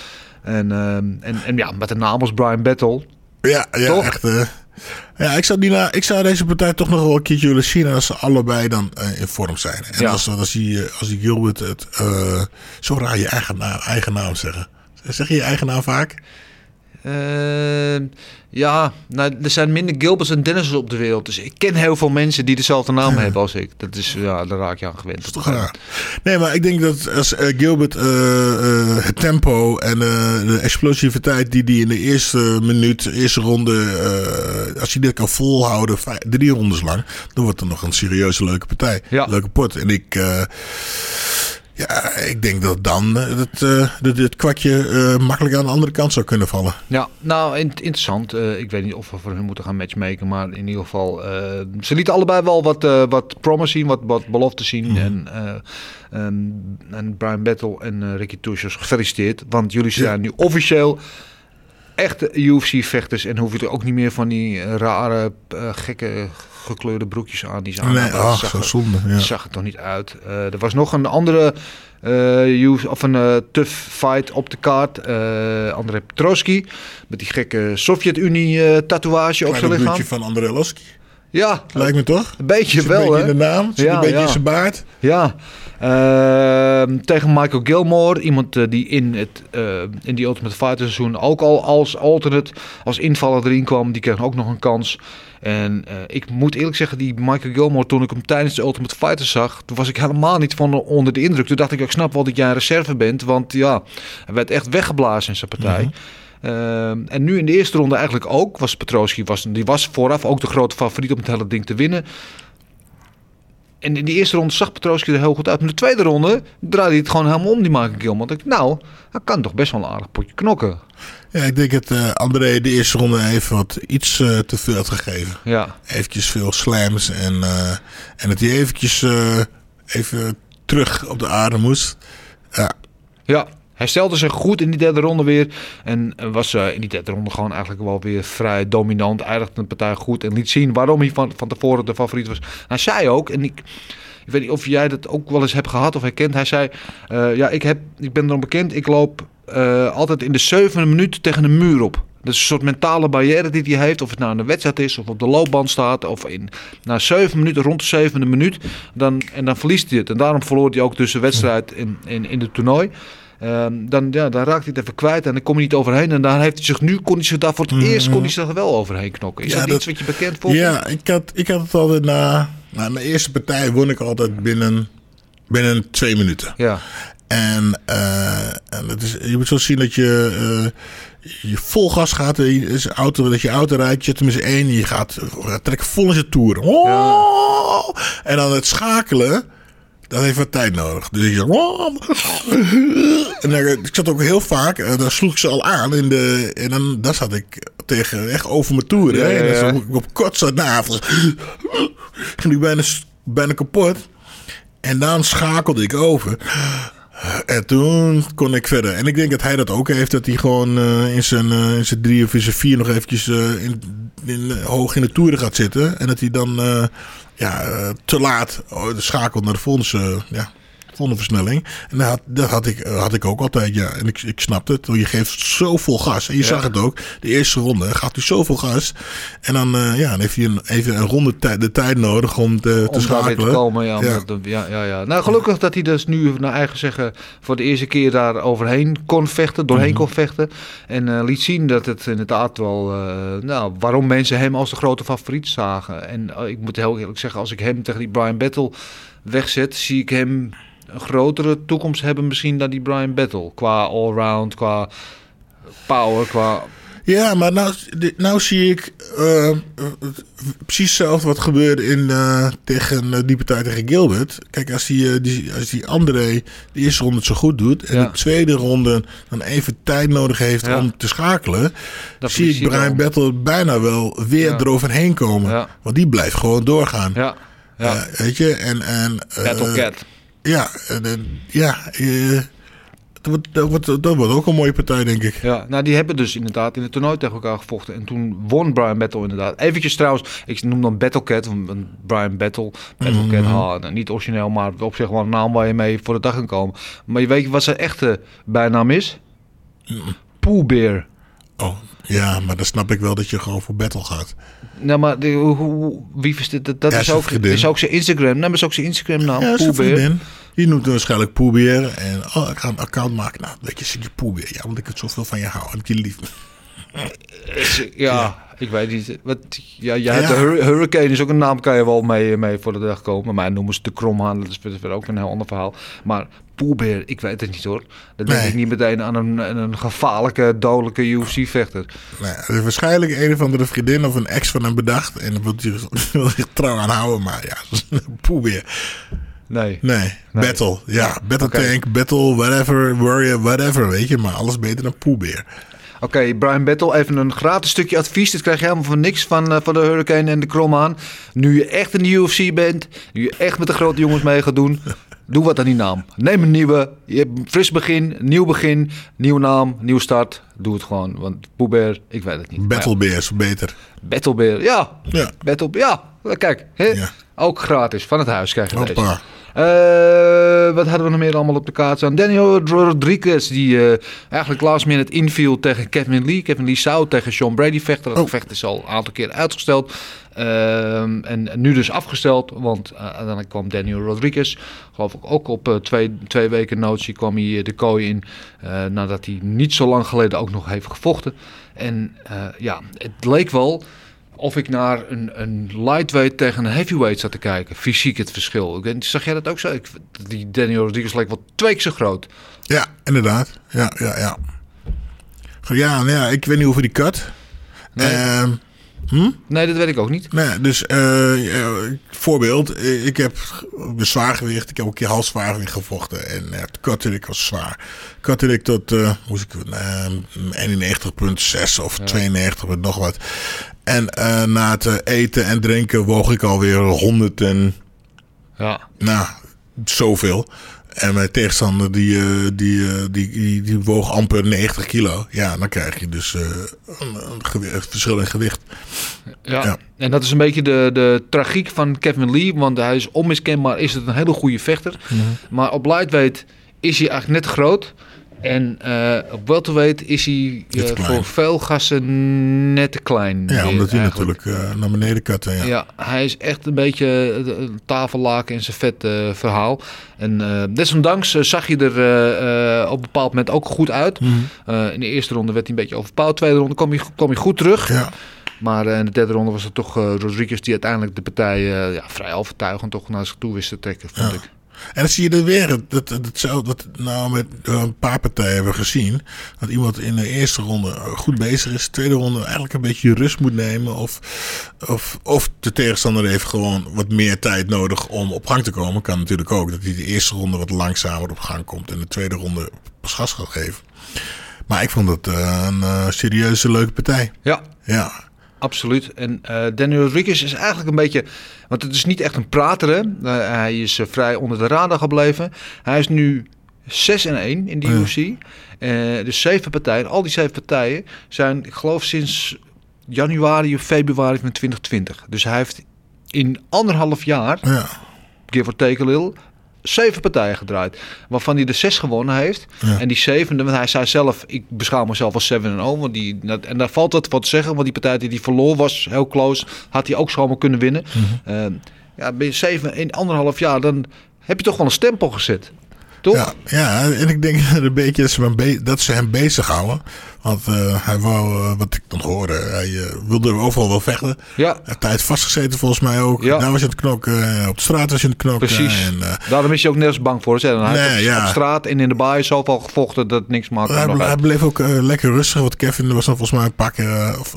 S2: En, ehm, en, en ja, met de naam als Brian Battle.
S3: Ja, ja
S2: Toch?
S3: echt. Ja, ik zou, die na, ik zou deze partij toch nog wel een keertje willen zien als ze allebei dan eh, in vorm zijn. En
S2: Ja.
S3: als, als, die, eh, als die Gilbert het eh, zo raar je eigen naam, eigen naam zeggen. Zeg je je eigen naam vaak?
S2: Ehm, ja, nou, er zijn minder Gilberts en Dennis op de wereld. Dus ik ken heel veel mensen die dezelfde naam hebben als ik. Dat is, ja, daar raak je aan gewend.
S3: Dat is toch. Nee, maar ik denk dat als eh, Gilbert eh, eh, het tempo en de explosiviteit die hij in de eerste minuut, eerste ronde, als hij dit kan volhouden, vijf- drie rondes lang, dan wordt er nog een serieuze leuke partij.
S2: Ja.
S3: Leuke pot. En ik, ja, ik denk dat dan eh, het, eh, het kwartje eh, makkelijk aan de andere kant zou kunnen vallen.
S2: Ja, nou, in- interessant. Ik weet niet of we voor hun moeten gaan matchmaken, maar in ieder geval... ze lieten allebei wel wat, wat promise zien, wat, wat belofte zien. En, eh, ehm, en Brian Battle en Ricky Tushers, gefeliciteerd. Want jullie zijn nu officieel echte UFC-vechters. En hoef je er ook niet meer van die rare, gekke gekleurde broekjes aan die ze aan
S3: Nee, ach,
S2: Zag
S3: zo
S2: er-
S3: zonde. Ja.
S2: zag het toch niet uit. Eh, er was nog een andere UFC of een eh, tough fight op de kaart. André Petroski met die gekke Sovjet-Unie tatoeage op zijn lichaam.
S3: bloedje van André Loski.
S2: Ja,
S3: Lijkt me toch?
S2: een beetje wel
S3: een beetje
S2: hè.
S3: in de naam,
S2: Ja,
S3: een beetje
S2: ja.
S3: in zijn baard.
S2: Ja, Ehm, tegen Michael Gilmore, iemand die in, het, in die Ultimate Fighter seizoen ook al als alternate, als invaller erin kwam. Die kreeg ook nog een kans. En eh, ik moet eerlijk zeggen, die Michael Gilmore, toen ik hem tijdens de Ultimate Fighter zag, toen was ik helemaal niet van onder de indruk. Toen dacht ik, ik snap wel dat jij een reserve bent, want ja, hij werd echt weggeblazen in zijn partij. Ehm, en nu in de eerste ronde eigenlijk ook, was Petroski, was, die was vooraf ook de grote favoriet om het hele ding te winnen. En in die eerste ronde zag Petroski er heel goed uit. Maar in de tweede ronde draaide hij het gewoon helemaal om, die Michael. Ik dacht, nou, hij kan toch best wel een aardig potje knokken.
S3: Ja, ik denk dat eh, André de eerste ronde even wat iets eh, te veel had gegeven.
S2: Ja,
S3: Eventjes veel slams en, eh, en dat hij eventjes even terug op de aarde moest. Ja,
S2: Ja, hij stelde zich goed in die derde ronde weer. En was eh, in die derde ronde gewoon eigenlijk wel weer vrij dominant. Eindigde de partij goed en liet zien waarom hij van, van tevoren de favoriet was. Hij zei ook, en ik, ik weet niet of jij dat ook wel eens hebt gehad of herkend. Hij zei, eh, ja, ik, heb, ik ben erom bekend. Ik loop eh, altijd in de zevende minuut tegen een muur op. Dat is een soort mentale barrière die hij heeft. Of het nou in de wedstrijd is of op de loopband staat. Of in, na zeven minuten, rond de zevende minuut. Dan, en dan verliest hij het. En daarom verloor hij ook dus de wedstrijd in, in, in het toernooi. Ehm, dan, ja, dan raakt hij het even kwijt en dan kom je niet overheen. En dan heeft hij zich nu, kon hij zich daar voor het eerst kon hij zich wel overheen knokken. Is
S3: Ja,
S2: dat,
S3: dat-
S2: iets wat je bekend vond?
S3: ja ik, had, ik had het altijd na, na mijn eerste partij won ik altijd binnen, binnen twee minuten.
S2: Ja.
S3: En, eh, en het is, je moet zo zien dat je, eh, je vol gas gaat. je- is auto, dat je auto rijdt, je met z'n één. Je gaat trekken vol in zijn toer. Oh! En dan het schakelen, dat heeft wat tijd nodig. Dus en dan, ik zat ook heel vaak, eh, dan sloeg ik ze al aan. In de, en dan daar zat ik tegen, echt over mijn toer.
S2: Ja, ja,
S3: En dan zat ik op kortste navel. Ging ik bijna, bijna kapot. En dan schakelde ik over. En toen kon ik verder. En ik denk dat hij dat ook heeft. Dat hij gewoon eh, in, zijn, eh, in zijn drie of in zijn vier nog eventjes eh, in, in, hoog in de toeren gaat zitten. En dat hij dan ja, te laat oh, schakelt naar de volgende, eh, ja, volgende versnelling. En dat had, dat had, ik, had ik ook altijd. Ja. En ik, ik snapte het. Want je geeft zoveel gas. En je zag het ook. De eerste ronde gaat hij zoveel gas. En dan, eh, ja, dan heeft hij een, even een ronde tijd, de tijd nodig om te, te
S2: Om
S3: schakelen.
S2: te komen. Ja,
S3: Ja.
S2: ja. Ja, ja, Nou, gelukkig dat hij dus nu, naar eigen zeggen, voor de eerste keer daar overheen kon vechten, doorheen
S3: Mhm.
S2: kon vechten. En eh, liet zien dat het inderdaad wel, eh, nou, waarom mensen hem als de grote favoriet zagen. En ik moet heel eerlijk zeggen, als ik hem tegen die Brian Battle wegzet, zie ik hem een grotere toekomst hebben misschien dan die Brian Battle. Qua allround, qua power, qua...
S3: Ja, maar nou, nou zie ik eh, eh, precies hetzelfde wat gebeurde in, eh, tegen uh, die partij tegen Gilbert. Kijk, als die, eh, die, als die André de eerste ronde het zo goed doet en
S2: Ja.
S3: de tweede ronde dan even tijd nodig heeft
S2: Ja.
S3: om te schakelen,
S2: Dat
S3: zie ik Brian. Battle bijna wel weer
S2: Ja.
S3: eroverheen komen. Want die blijft gewoon doorgaan.
S2: Ja, ja.
S3: Eh, weet je, en... en eh,
S2: Battle Cat.
S3: Ja, en, en, ja eh, dat, wordt, dat, wordt, dat wordt ook een mooie partij, denk ik.
S2: Ja, nou die hebben dus inderdaad in het toernooi tegen elkaar gevochten. En toen won Brian Battle inderdaad. Eventjes trouwens, ik noem dan Battlecat, want Brian Battle, Battlecat,
S3: Mhm.
S2: ha, nou, niet origineel, maar op zich wel een naam waar je mee voor de dag kan komen. Maar je weet wat zijn echte bijnaam is? Poolbeer.
S3: Oh, ja, maar dan snap ik wel dat je gewoon voor battle gaat.
S2: Nou, maar de, hoe, wie verstaat dat? Dat
S3: Ja,
S2: is,
S3: zijn
S2: ook,
S3: vriendin.
S2: is ook zijn Instagram. Nou, is ook zijn Instagram naam.
S3: ja, vriendin. Die noemt waarschijnlijk Poelbeer. En oh, ik ga een account maken. Nou, weet je, zit je Poelbeer. Ja, want ik het zoveel van je hou. En ik je lief.
S2: Ja, ik weet niet. Wat, ja, jij hebt
S3: Ja.
S2: de Hur- Hurricane is ook een naam, kan je wel mee, mee voor de dag komen. Maar noemen ze de Kromhaan, dat is verder ook een heel ander verhaal. Maar Poelbeer, ik weet het niet hoor. Dan denk
S3: Nee.
S2: ik niet meteen aan een, aan een gevaarlijke, dodelijke UFC-vechter.
S3: Is waarschijnlijk een of andere vriendin of een ex van hem bedacht. En dan wil hij zich- trouw aan houden. Maar ja, Poelbeer.
S2: Nee.
S3: Nee, battle. Ja, battle tank, battle, whatever, warrior, whatever. Weet je, maar alles beter dan Poelbeer.
S2: Oké, Brian Battle, even een gratis stukje advies. Dit krijg je helemaal voor niks van, eh, van de Hurricane en de Kromhaan. Nu je echt in de UFC bent, nu je echt met de grote jongens mee gaat doen, doe wat aan die naam. Neem een nieuwe, je hebt een fris begin, nieuw begin, nieuwe naam, nieuw start. Doe het gewoon, want Poebeer, ik weet het niet.
S3: Battlebeer is beter.
S2: Battlebeer, ja.
S3: Ja.
S2: Battle, ja. Kijk?
S3: Ja.
S2: ook gratis, van het huis krijg je deze.
S3: Hoppa.
S2: Eh, wat hadden we nog meer allemaal op de kaart staan? Daniel Rodriguez, die eh, eigenlijk last minute inviel tegen Kevin Lee. Kevin Lee zou tegen Sean Brady vechten. Dat
S3: Oh.
S2: gevecht is al een aantal keer uitgesteld. Ehm, en nu dus afgesteld, want eh, uiteindelijk kwam Daniel Rodriguez, geloof ik ook op eh, twee, twee weken notie, kwam hij eh, de kooi in. eh, nadat hij niet zo lang geleden ook nog heeft gevochten. En eh, ja, het leek wel of ik naar een, een lightweight tegen een heavyweight zat te kijken. Fysiek het verschil. Ik Zag jij dat ook zo? Ik, die Daniel Rodriguez leek wel twee keer zo groot.
S3: Ja, inderdaad. Ja, ja, ja. Ja, nou ja, ik weet niet over die cut.
S2: Nee.
S3: Ehm,
S2: Nee, dat weet ik ook niet.
S3: Nee, dus eh, voorbeeld. eh, Ik heb zwaargewicht. Ik heb ook een keer halfzwaargewicht gevochten. En uh, Kotterik was zwaar. Kotterik tot, eh moest ik, eh 91,6 of 92, punt nog wat. En eh, na het eh, eten en drinken woog ik alweer 100 en...
S2: Ja.
S3: Nou, zoveel. En mijn tegenstander die, eh, die, die, die, die woog amper 90 kilo. Ja, dan krijg je dus een, een gewi- een verschil in gewicht.
S2: Ja.
S3: Ja.
S2: En dat is een beetje de, de tragiek van Kevin Lee. Want hij is onmiskenbaar, is het een hele goede vechter.
S3: Mhm.
S2: Maar op lightweight is hij eigenlijk net groot. En eh, op welterweight is hij eh, voor veel gasten net te klein.
S3: Ja, omdat hij
S2: eigenlijk.
S3: natuurlijk eh, naar beneden katten. Ja.
S2: Ja. hij is echt een beetje een tafellaken en zijn vet verhaal. En desondanks zag je er op een bepaald moment ook goed uit.
S3: Mhm.
S2: In de eerste ronde werd hij een beetje overpowered. Tweede ronde kwam hij, kwam hij goed terug.
S3: Ja.
S2: Maar in de derde ronde was het toch Rodriguez die uiteindelijk de partij ja, vrij overtuigend toch naar zich toe wist te trekken, vond ik.
S3: En dan zie je er weer dat, dat, we nou met eh, een paar partijen hebben gezien. Dat iemand in de eerste ronde goed bezig is. De tweede ronde eigenlijk een beetje rust moet nemen. Of, of, of de tegenstander heeft gewoon wat meer tijd nodig om op gang te komen. Kan natuurlijk ook. Dat hij de eerste ronde wat langzamer op gang komt. En de tweede ronde pas gas gaat geven. Maar ik vond het eh, een eh, serieuze leuke partij.
S2: Ja,
S3: Ja,
S2: absoluut. En eh Daniel Rodriguez is eigenlijk een beetje... Want het is niet echt een prater, hè. Eh, hij is eh, vrij onder de radar gebleven. Hij is nu 6 en 1 in de
S3: Ja.
S2: UFC. Eh, dus zeven partijen. Al die zeven partijen zijn, ik geloof, sinds januari of februari van 2020. Dus hij heeft in anderhalf jaar...
S3: ja,
S2: give or take a little, zeven partijen gedraaid. Waarvan hij de zes gewonnen heeft.
S3: Ja.
S2: En die zevende, want hij zei zelf, ik beschouw mezelf als 7 en 0. Want die, en daar valt wat wat te zeggen, want die partij die hij verloor was heel close. Had hij ook zomaar kunnen winnen. Eh, ja, ben je zeven in anderhalf jaar, dan heb je toch wel een stempel gezet. Toch?
S3: Ja, ja, en ik denk een beetje dat ze, hem, be- dat ze hem bezighouden. Want eh, hij wou, eh, wat ik dan hoorde, hij eh, wilde overal wel vechten.
S2: Ja,
S3: Hij heeft tijd vastgezeten volgens mij ook.
S2: Ja.
S3: Daar was je aan het knokken, op de straat was je aan het knokken.
S2: precies.
S3: En,
S2: Daarom is hij ook nergens bang voor. Hij
S3: Nee, ja.
S2: op straat en in de baai zoveel gevochten dat het niks maakt.
S3: hij, hij bleef ook lekker rustig. Want Kevin was dan volgens mij een paar keer... of,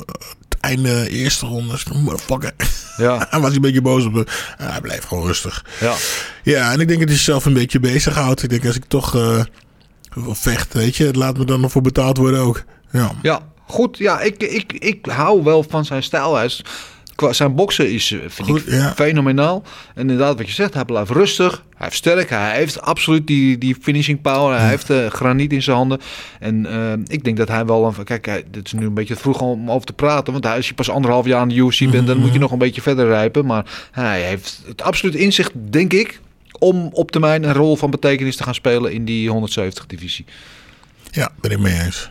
S3: einde eerste ronde. Motherfucker.
S2: Ja,
S3: hij was een beetje boos op hem. hij bleef gewoon rustig.
S2: ja.
S3: Ja, en ik denk dat hij zichzelf een beetje bezighoudt. Ik denk als ik toch eh, vecht, weet je. Laat me dan ervoor betaald worden ook. Ja.
S2: Ja, goed. Ja, ik, ik, ik hou wel van zijn stijl. Hij is, zijn boksen is, eh, vind
S3: Goed,
S2: ik,
S3: ja.
S2: fenomenaal. En inderdaad, wat je zegt, hij blijft rustig. Hij heeft sterk. Hij heeft absoluut die, die finishing power. Hij heeft eh, graniet in zijn handen. En eh, ik denk dat hij wel... Een, kijk, hij, dit is nu een beetje vroeg om over te praten. Want hij, als je pas anderhalf jaar aan de UFC bent... dan moet je nog een beetje verder rijpen. Maar hij heeft het absoluut inzicht, denk ik... om op termijn een rol van betekenis te gaan spelen... in die 170-divisie.
S3: ja, ben ik mee eens.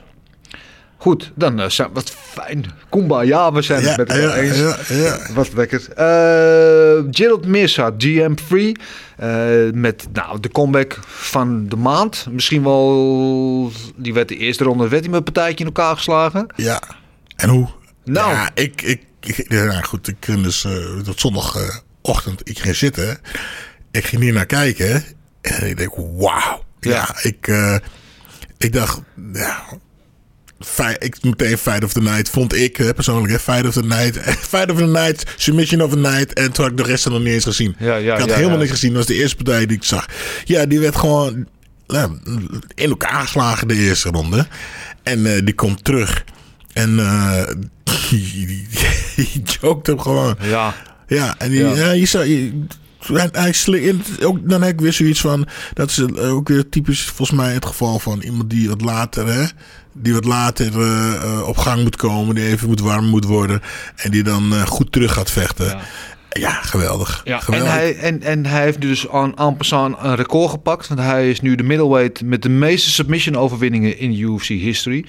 S2: Goed, dan zijn wat fijn. Kumba, ja, we zijn
S3: Ja,
S2: het met elkaar
S3: ja,
S2: eens.
S3: ja, ja.
S2: Wat lekker. Eh Gerald Mirza, GM Free. eh, met nou, de comeback van de maand. Misschien wel... Die werd de eerste ronde werd hij met een partijtje in elkaar geslagen.
S3: Ja. En hoe?
S2: Nou.
S3: Ja, ik, ik, ik ja, goed, ik ging dus uh, tot zondagochtend, ik ging zitten. Ik ging hier naar kijken. En ik denk, wauw. Ja, ik, uh, ik dacht, ja, ik meteen Fight of the Night vond ik hè, persoonlijk. Hè, Fight of the Night. Fight of the Night. Submission of the Night. En toen had ik de rest nog niet eens gezien.
S2: Ja, ja,
S3: ik had
S2: ja,
S3: helemaal niks gezien. Dat was de eerste partij die ik zag. Ja, die werd gewoon ja, in elkaar geslagen de eerste ronde. En uh, die komt terug. En uh, die, die, die joked hem gewoon.
S2: Ja.
S3: Ja, en die,
S2: Ja.
S3: je zou... Je, hij ook, dan heb ik weer zoiets van... Dat is ook weer typisch volgens mij het geval van iemand die wat later... Hè, die wat later uh, uh, op gang moet komen. Die even moet warm moet worden. En die dan uh, goed terug gaat vechten. Ja, ja geweldig.
S2: Ja,
S3: geweldig.
S2: En, hij, en, en hij heeft dus aan, passant een record gepakt. Want hij is nu de middleweight met de meeste submission overwinningen in UFC history.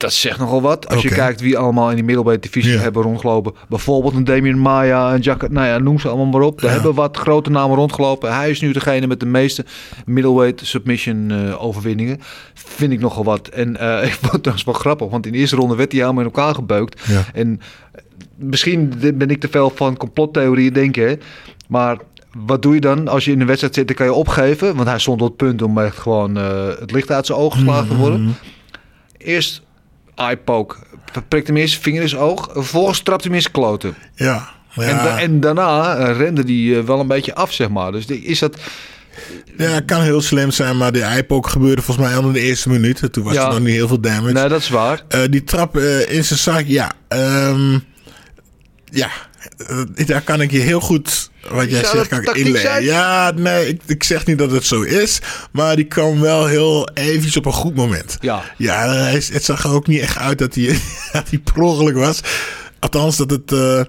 S2: Dat zegt nogal wat. Als je kijkt wie allemaal in die middleweight divisie
S3: Ja.
S2: hebben rondgelopen. Bijvoorbeeld een Damien Maya, een Jack, nou ja, noem ze allemaal maar op. Daar
S3: Ja.
S2: hebben wat grote namen rondgelopen. Hij is nu degene met de meeste middleweight submission eh, overwinningen. Vind ik nogal wat. En eh, ik vond het trouwens wel grappig. Want in de eerste ronde werd hij helemaal in elkaar gebeukt.
S3: Ja.
S2: En eh, misschien ben ik te veel van complottheorieën denken. hè. Maar wat doe je dan als je in de wedstrijd zit? Dan kan je opgeven. Want hij stond op het punt om echt gewoon het licht uit zijn ogen geslagen te worden. Eerst eye poke. Prikt hem eerst vinger in oog. Vervolgens trapt hij hem zijn kloten.
S3: Ja. Ja.
S2: En, da- en daarna eh, rende die eh, wel een beetje af, zeg maar. Dus die- is dat...
S3: ja, het kan heel slim zijn. Maar de iPok gebeurde volgens mij al in de eerste minuut. Toen was
S2: Ja.
S3: er nog niet heel veel damage.
S2: Nee, dat is waar.
S3: Eh, die trap eh, in zijn zak, ja. ehm, ja, daar kan ik je heel goed, wat jij zegt, kan ik inleggen.
S2: zijn?
S3: Ja, nee, ik, ik zeg niet dat het zo is, maar die kwam wel heel eventjes op een goed moment.
S2: Ja.
S3: Ja, het zag er ook niet echt uit dat hij, dat hij per ongeluk was. Althans, dat het... eh,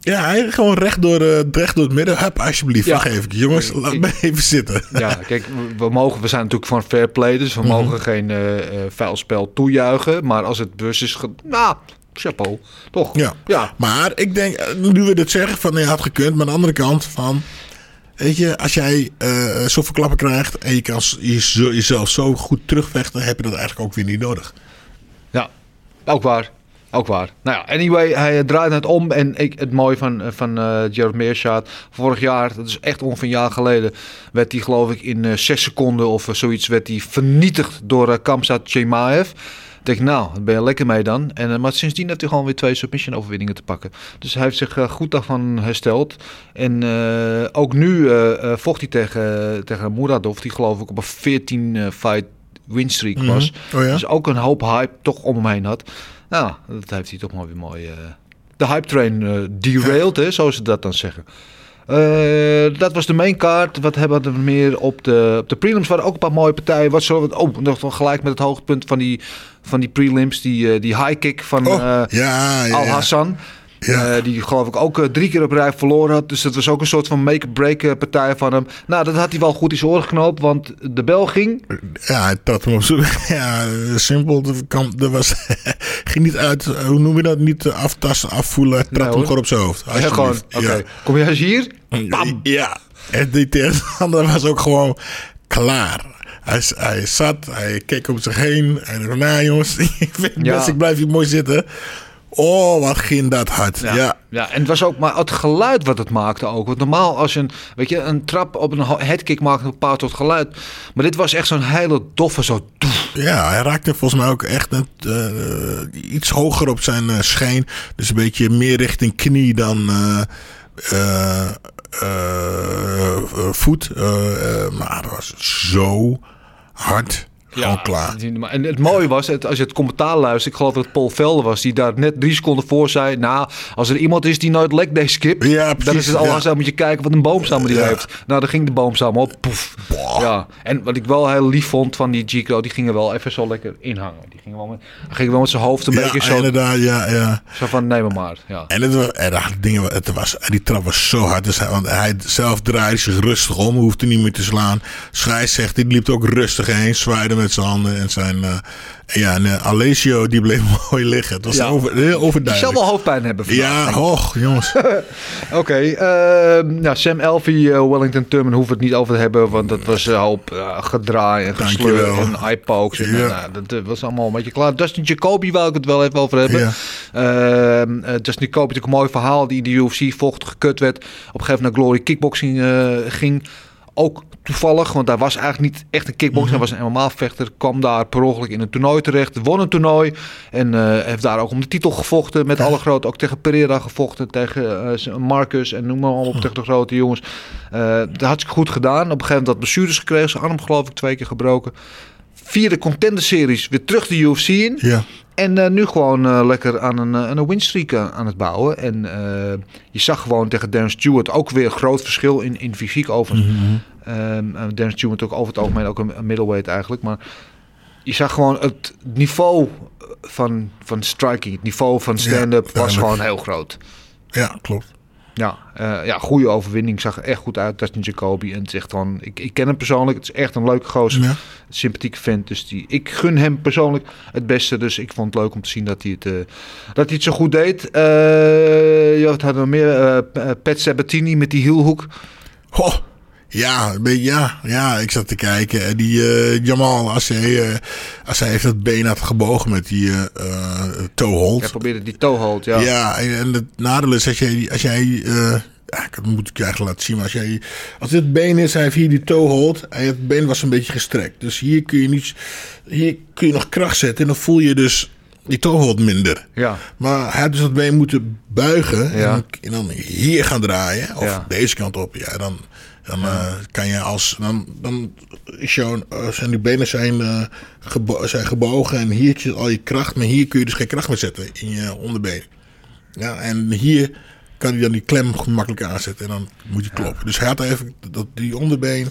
S3: ja, hij gewoon recht door, eh, recht door het midden. Hup, alsjeblieft,
S2: Ja.
S3: vergeef ik. Jongens, laat me even zitten.
S2: Ja, kijk, we, mogen, we zijn natuurlijk van fair play, dus we
S3: Mhm.
S2: mogen geen eh eh, vuil spel toejuichen. Maar als het bus is, nou, chapeau, toch?
S3: Ja.
S2: ja.
S3: Maar ik denk, eh, nu we dit zeggen, van nee, had gekund. Maar aan de andere kant van, weet je, als jij eh zoveel klappen krijgt en je kan je jezelf zo goed terugvechten, heb je dat eigenlijk ook weer niet nodig.
S2: Ja, ook waar. Ook waar. Nou ja, anyway, hij eh, draait het om. En ik, het mooie van, van eh Gerard Meerschaat, vorig jaar, dat is echt ongeveer een jaar geleden, werd hij geloof ik in eh, zes seconden of zoiets, werd hij vernietigd door eh, Kamsat Chimaev. Ik denk, nou, daar ben je lekker mee dan. En, eh, maar sindsdien heeft hij gewoon weer twee submission overwinningen te pakken. Dus hij heeft zich eh, goed daarvan hersteld. En eh, ook nu vocht hij tegen, tegen Muradov, die geloof ik op een 14 eh, fight winstreak was.
S3: Oh ja?
S2: Dus ook een hoop hype toch om hem heen had. Nou, dat heeft hij toch maar weer mooi... de hype train derailed, hè, zoals ze dat dan zeggen. Eh, dat was de main card. Wat hebben we er meer op de, op de prelims? waren ook een paar mooie partijen. Wat zullen we... Oh, nog gelijk met het hoogtepunt van die, van die prelims. Die, eh, die high kick van
S3: Oh,
S2: eh,
S3: ja, ja, ja.
S2: Al Hassan.
S3: Ja.
S2: Eh, die geloof ik ook eh, drie keer op rij verloren had. Dus dat was ook een soort van make-break eh, partij van hem. Nou, dat had hij wel goed in zijn oren geknoopt. Want de bel ging.
S3: Ja, hij trad hem op zo. Ja, simpel. Er, was, ging niet uit, hoe noem je dat? Niet aftasten, afvoelen. Hij trad
S2: Nee,
S3: hem gewoon op zijn hoofd.
S2: Ja, gewoon.
S3: Ja.
S2: Kom jij eens hier? Bam.
S3: Ja, en die tegenstander was ook gewoon klaar. Hij, hij zat, hij keek om zich heen. En dacht, nou jongens, ik vind
S2: Ja.
S3: best, ik blijf hier mooi zitten. Oh, wat ging dat hard. Ja,
S2: Ja. en het was ook maar het geluid wat het maakte ook. Want normaal als je een, weet je, een trap op een headkick maakt een bepaald soort geluid. Maar dit was echt zo'n hele doffe, zo
S3: ja, hij raakte volgens mij ook echt een, eh, iets hoger op zijn eh, scheen. Dus een beetje meer richting knie dan eh, voet. Maar het was zo hard. Gewoon klaar.
S2: En het mooie was, het, als je het commentaar luistert, ik geloof dat het Paul Velder was, die daar net drie seconden voor zei, nou, als er iemand is die nooit leg day skipt,
S3: Ja,
S2: dan is het al
S3: ja.
S2: moet je kijken wat een boomstammer die
S3: Ja.
S2: heeft. Nou, dan ging de boomstammer op, poef. Ja, en wat ik wel heel lief vond van die Gico, die gingen wel even zo lekker inhangen. Die gingen wel met, ging wel met zijn hoofd een
S3: Ja,
S2: beetje zo,
S3: inderdaad, ja, ja.
S2: zo van, neem maar maar. Ja.
S3: En het was, dat dingen, het was, die trap was zo hard. Dus hij, want hij zelf draaide zich rustig om, hoefde niet meer te slaan. Schijs zegt, die liep ook rustig heen, zwaaide met zijn handen. En zijn, eh, en ja, en uh, Alessio, die bleef mooi liggen. Het was
S2: Ja.
S3: over, heel
S2: Die zal
S3: overduidelijk.
S2: wel hoofdpijn hebben vandaag.
S3: Ja, hoog, jongens.
S2: Oké, ehm, nou, Sam Elfie, eh, Wellington Turman hoeven we het niet over te hebben, want dat was een hoop eh, gedraai en gesleur en
S3: Ja.
S2: nou, dat eh, was allemaal een beetje klaar. Dustin Jacoby wou ik het wel even over hebben.
S3: Ja.
S2: Ehm, eh, Dustin Jacoby, natuurlijk een mooi verhaal, die in de UFC vocht, gekut werd. Op een gegeven moment naar Glory Kickboxing eh, ging. Ook toevallig, want daar was eigenlijk niet echt een kickboxer. Hij was een MMA-vechter. Kwam daar per ongeluk in een toernooi terecht. Won een toernooi. En eh, heeft daar ook om de titel gevochten. Met alle grote. Ook tegen Pereira gevochten. Tegen eh, Marcus. En noem maar op. Tegen de grote jongens. Eh dat had ik goed gedaan. Op een gegeven moment had blessures gekregen. Zijn arm geloof ik twee keer gebroken. Vierde contender-series. Weer terug de UFC in.
S3: Ja.
S2: En eh, nu gewoon eh, lekker aan een, eh, aan een winstreak eh, aan het bouwen. En je zag gewoon tegen Darren Stewart ook weer een groot verschil in, in fysiek over. Ehm, eh, Darren Stewart ook over het algemeen ook een, een middleweight eigenlijk. Maar je zag gewoon het niveau van, van striking, het niveau van stand-up was gewoon heel groot.
S3: ja, klopt.
S2: Ja, eh, ja, goede overwinning. Zag er echt goed uit, Dustin Jacoby. En het is echt ik, ik ken hem persoonlijk. Het is echt een leuke gozer.
S3: Ja.
S2: Sympathieke vent. Dus die, ik gun hem persoonlijk het beste. Dus ik vond het leuk om te zien dat hij het, eh, dat hij het zo goed deed. Eh ja, wat hadden we meer? Pat Sabatini met die hielhoek.
S3: Ho, ja, ja, ja, ik zat te kijken. En die eh, Jamal, als hij, als hij heeft het been had gebogen met die eh, toehold.
S2: Hij probeerde die toehold, ja.
S3: Ja, en, en het nadeel is als jij, als jij ja, dat moet ik eigenlijk laten zien, maar als jij, als dit been is, hij heeft hier die toehold en het been was een beetje gestrekt. Dus hier kun je niet, hier kun je nog kracht zetten en dan voel je dus die toehold minder.
S2: Ja.
S3: Maar hij had dus dat been moeten buigen en, dan, en dan hier gaan draaien, of
S2: Ja.
S3: deze kant op. Ja, dan, dan eh, kan je als, dan, dan is jouw, eh, zijn die benen zijn, eh, gebo- zijn gebogen en hier zit al je kracht, maar hier kun je dus geen kracht meer zetten in je onderbeen. Ja, en hier kan hij dan die klem gemakkelijk aanzetten. En dan moet je kloppen. Dus hij had even dat, die onderbeen.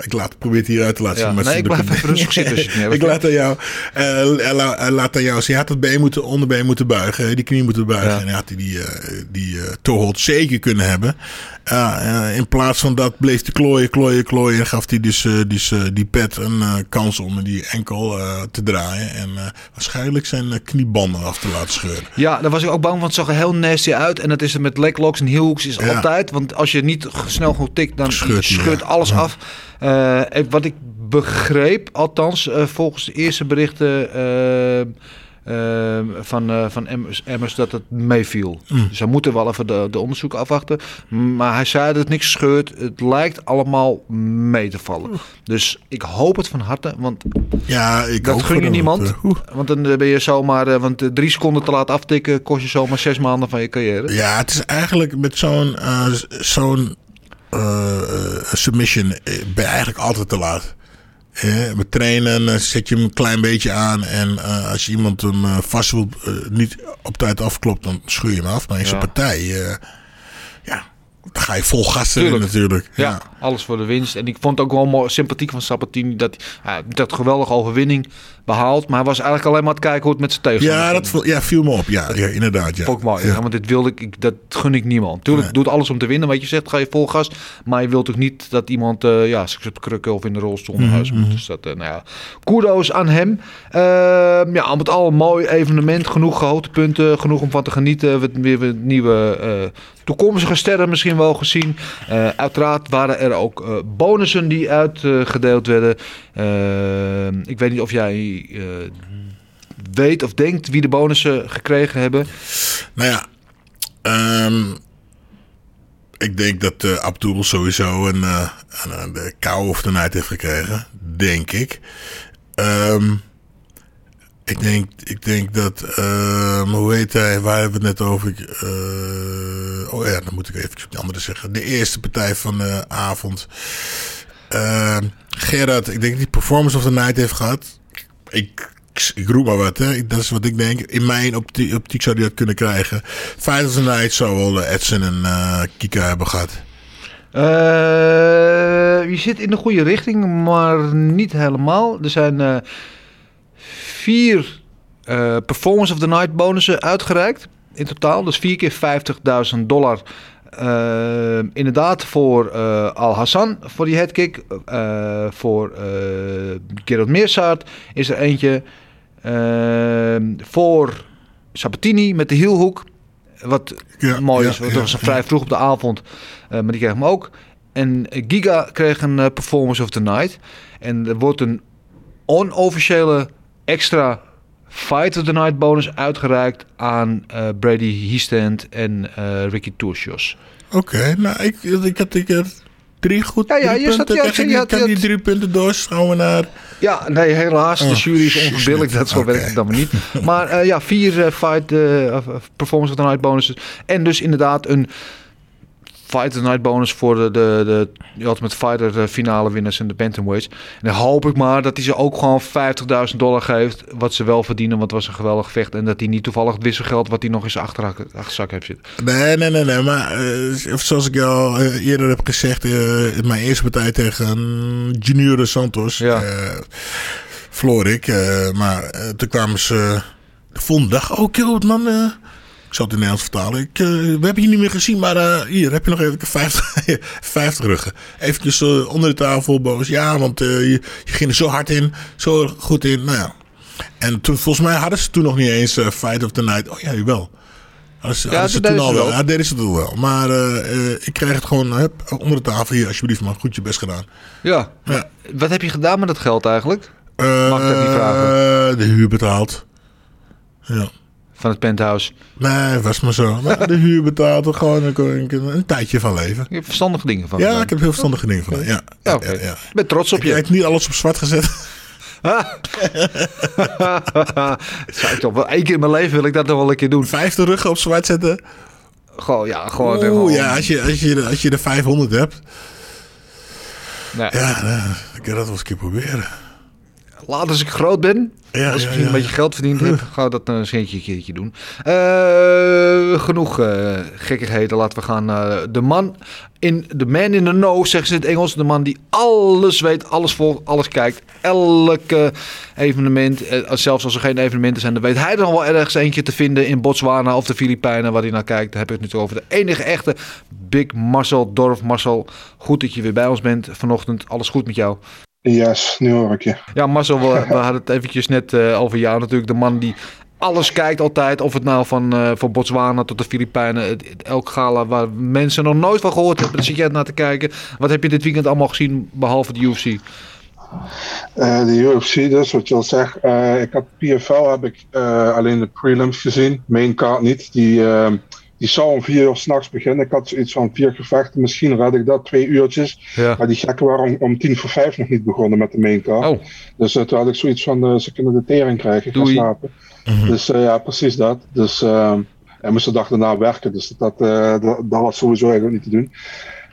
S3: Ik laat, probeer het hier uit te laten
S2: Ja,
S3: zien. maar
S2: nee,
S3: ze-
S2: ik blijf even rustig zitten als
S3: ik laat aan jou. hij laat aan jou. Hij had het been moeten, onderbeen moeten buigen. Die knie moeten buigen.
S2: Ja.
S3: En hij had die, die, eh, die toehold zeker kunnen hebben. Ja, eh, in plaats van dat bleef hij klooien, klooien, klooien. En gaf hij dus, eh, dus eh, die pet een kans om die enkel te draaien. En waarschijnlijk zijn kniebanden af te laten scheuren.
S2: Ja, daar was ik ook bang van. Het zag er heel nasty uit. En dat is er met leglocks en heelhooks is
S3: Ja.
S2: altijd. Want als je niet snel genoeg tikt, dan
S3: Scheurt
S2: scheurt,
S3: hij, ja.
S2: alles
S3: Ja.
S2: af. Wat ik begreep, althans volgens de eerste berichten eh, van, eh, van Emmers, Emmers, dat het meeviel.
S3: Mm.
S2: Dus hij moet er wel even de, de onderzoek afwachten. Maar hij zei dat het niks scheurt. Het lijkt allemaal mee te vallen. Dus ik hoop het van harte. Want
S3: Ja, ik
S2: dat gun je niemand.
S3: want, eh,
S2: Want dan eh, ben je zomaar, want drie seconden te laat aftikken kost je zomaar zes maanden van je carrière.
S3: Ja, het is eigenlijk met zo'n zo'n submission ben je eigenlijk altijd te laat. Met trainen eh, zet je hem een klein beetje aan. En eh, als je iemand hem eh, vast wil, niet op tijd afklopt, dan schuur je hem af. Maar in zijn
S2: Ja.
S3: partij, ga je vol gas natuurlijk.
S2: Ja,
S3: Ja.
S2: alles voor de winst. En ik vond het ook wel mooi, sympathiek van Sabatini dat hij dat geweldige overwinning behaald. Maar hij was eigenlijk alleen maar het kijken hoe het met zijn tegenstander
S3: Ja, dat ja, viel me op. Ja, ja inderdaad. Ja.
S2: Ik mooi.
S3: Ja.
S2: Ja, want dit wilde ik, dat gun ik niemand. Tuurlijk,
S3: Nee.
S2: doet alles om te winnen. Wat je zegt, ga je vol gas. Maar je wilt toch niet dat iemand uh, ja, zich op krukken of in de rolstoel naar huis moet. Dus dat, uh, nou ja, kudo's aan hem. Uh, ja, al met al een mooi evenement. Genoeg hoogtepunten, genoeg om van te genieten. We weer nieuwe uh, toekomstige sterren misschien wel gezien. Uh, uiteraard waren er ook uh, bonussen die uitgedeeld werden. Uh, ik weet niet of jij weet of denkt wie de bonussen gekregen hebben.
S3: Nou ja, um, ik denk dat uh, Abdul sowieso een, een, de kou of de night heeft gekregen. Denk ik. Um, ik, denk, ik denk dat, uh, hoe heet hij, waar hebben we het net over? Uh, oh ja, dan moet ik even de andere zeggen. De eerste partij van de avond. Uh, Gerard, ik denk dat die Performance of the Night heeft gehad. Ik, ik roep maar wat, hè. dat is wat ik denk. In mijn optiek, zou die dat kunnen krijgen. Fight of the Night zou wel Edson en Kika hebben gehad.
S2: Je zit in de goede richting, maar niet helemaal. Er zijn vier uh, Performance of the Night bonussen uitgereikt in totaal. Dus vier keer 50.000 dollar. Uh, inderdaad voor uh, Al Hassan voor die headkick. Voor Gerard Meersaert is er eentje. voor Sabatini met de hielhoek. Wat ja, mooi ja, is, want dat was vrij vroeg op de avond. maar die kreeg hem ook. En Giga kreeg een Performance of the Night. En er wordt een onofficiële extra Fight of the Night bonus uitgereikt aan uh, Brady Heastand en uh, Ricky Turcios.
S3: Oké, okay, nou ik, ik had ik had drie goed.
S2: Ja, ja,
S3: drie
S2: je zat, ja,
S3: ik,
S2: je
S3: had, kan die drie punten doorschouwen naar.
S2: Ja, nee, helaas. De jury is onverbillig. Dat zo okay. werkt het dan maar niet. Maar uh, ja, vier fight performance of the night bonuses. En dus inderdaad een Fight the Night bonus voor de, de, de Ultimate Fighter finale winnaars in de Bantamweights. En dan hoop ik maar dat hij ze ook gewoon 50.000 dollar geeft. Wat ze wel verdienen, want het was een geweldig vecht. En dat hij niet toevallig het wisselgeld wat hij nog in zijn achterzak heeft zitten.
S3: Nee, nee, nee. nee maar uh, zoals ik al uh, eerder heb gezegd. Uh, mijn eerste partij tegen Junior de Santos.
S2: Ja.
S3: verloor ik. maar toen kwamen ze de volgende dag. Oh, kill man. Ik zal het in Nederlands vertalen. Ik, uh, we hebben je niet meer gezien, maar uh, hier heb je nog even 50, 50 ruggen. Eventjes uh, onder de tafel, boos. Ja, want je, je, ging er zo hard in, zo goed in. Nou ja. En toen, volgens mij hadden ze toen nog niet eens Fight of the Night. Oh ja, wel. Hadden ze,
S2: ja,
S3: hadden ze
S2: toen
S3: al wel. Ja, deden ze toen wel. Maar ik kreeg het gewoon onder de tafel. Hier, alsjeblieft, man. Goed je best gedaan.
S2: Ja.
S3: ja.
S2: Wat heb je gedaan met dat geld eigenlijk? Mag ik dat niet vragen?
S3: De huur betaald. Ja.
S2: Van het penthouse.
S3: Nee, was maar zo. Maar de huur betaald, gewoon een, een, een, tijdje van leven.
S2: Je hebt verstandige dingen van
S3: Ja,
S2: gedaan.
S3: ik heb heel verstandige dingen van. Ja,
S2: ja, okay. ja, ja. Ik ben trots op
S3: ik,
S2: je.
S3: Ik heb niet alles op zwart gezet.
S2: Zou ik toch wel één keer in mijn leven wil ik dat nog wel een keer doen.
S3: Vijfde ruggen op zwart zetten.
S2: Gewoon, ja, gewoon.
S3: Oeh, gewoon. ja, als je, als, je, als je de 500 hebt.
S2: Nee.
S3: Ja, ik kan dat wel eens een keer proberen.
S2: Later als ik groot ben,
S3: Ja,
S2: als ik
S3: ja,
S2: misschien
S3: ja,
S2: een beetje geld verdiend heb, ga dat een scheentje een keertje doen. Eh, genoeg eh, gekkigheden. Laten we gaan de man in de man in the know, zeggen ze in het Engels. De man die alles weet, alles volgt, alles kijkt. Elke evenement, eh, zelfs als er geen evenementen zijn, dan weet hij er nog wel ergens eentje te vinden in Botswana of de Filipijnen waar hij naar kijkt. Dan heb ik het nu over de enige echte Big Marcel Dorf. Marcel, goed dat je weer bij ons bent vanochtend. Alles goed met jou?
S4: Yes, nu hoor ik je.
S2: Ja, Marcel, we, we hadden het eventjes net eh, over jou natuurlijk. De man die alles kijkt altijd. Of het nou van, eh, van Botswana tot de Filipijnen. Elk gala waar mensen nog nooit van gehoord hebben. Daar zit jij naar te kijken. Wat heb je dit weekend allemaal gezien, behalve de UFC?
S4: Eh, de UFC dus, wat je al zegt. Ik had PFL heb ik alleen de prelims gezien. Main card niet. Die, die zou om vier uur s'nachts beginnen. Ik had zoiets van vier gevechten. Misschien red ik dat, twee uurtjes.
S2: Ja.
S4: Maar die gekken waren om, om tien voor vijf nog niet begonnen met de main card.
S2: Oh.
S4: Dus eh, toen had ik zoiets van, eh, ze kunnen de tering krijgen. Gaan slapen. Dus eh, ja, precies dat. Dus eh en moest de dag daarna werken. Dus dat, eh, dat, dat was sowieso eigenlijk niet te doen.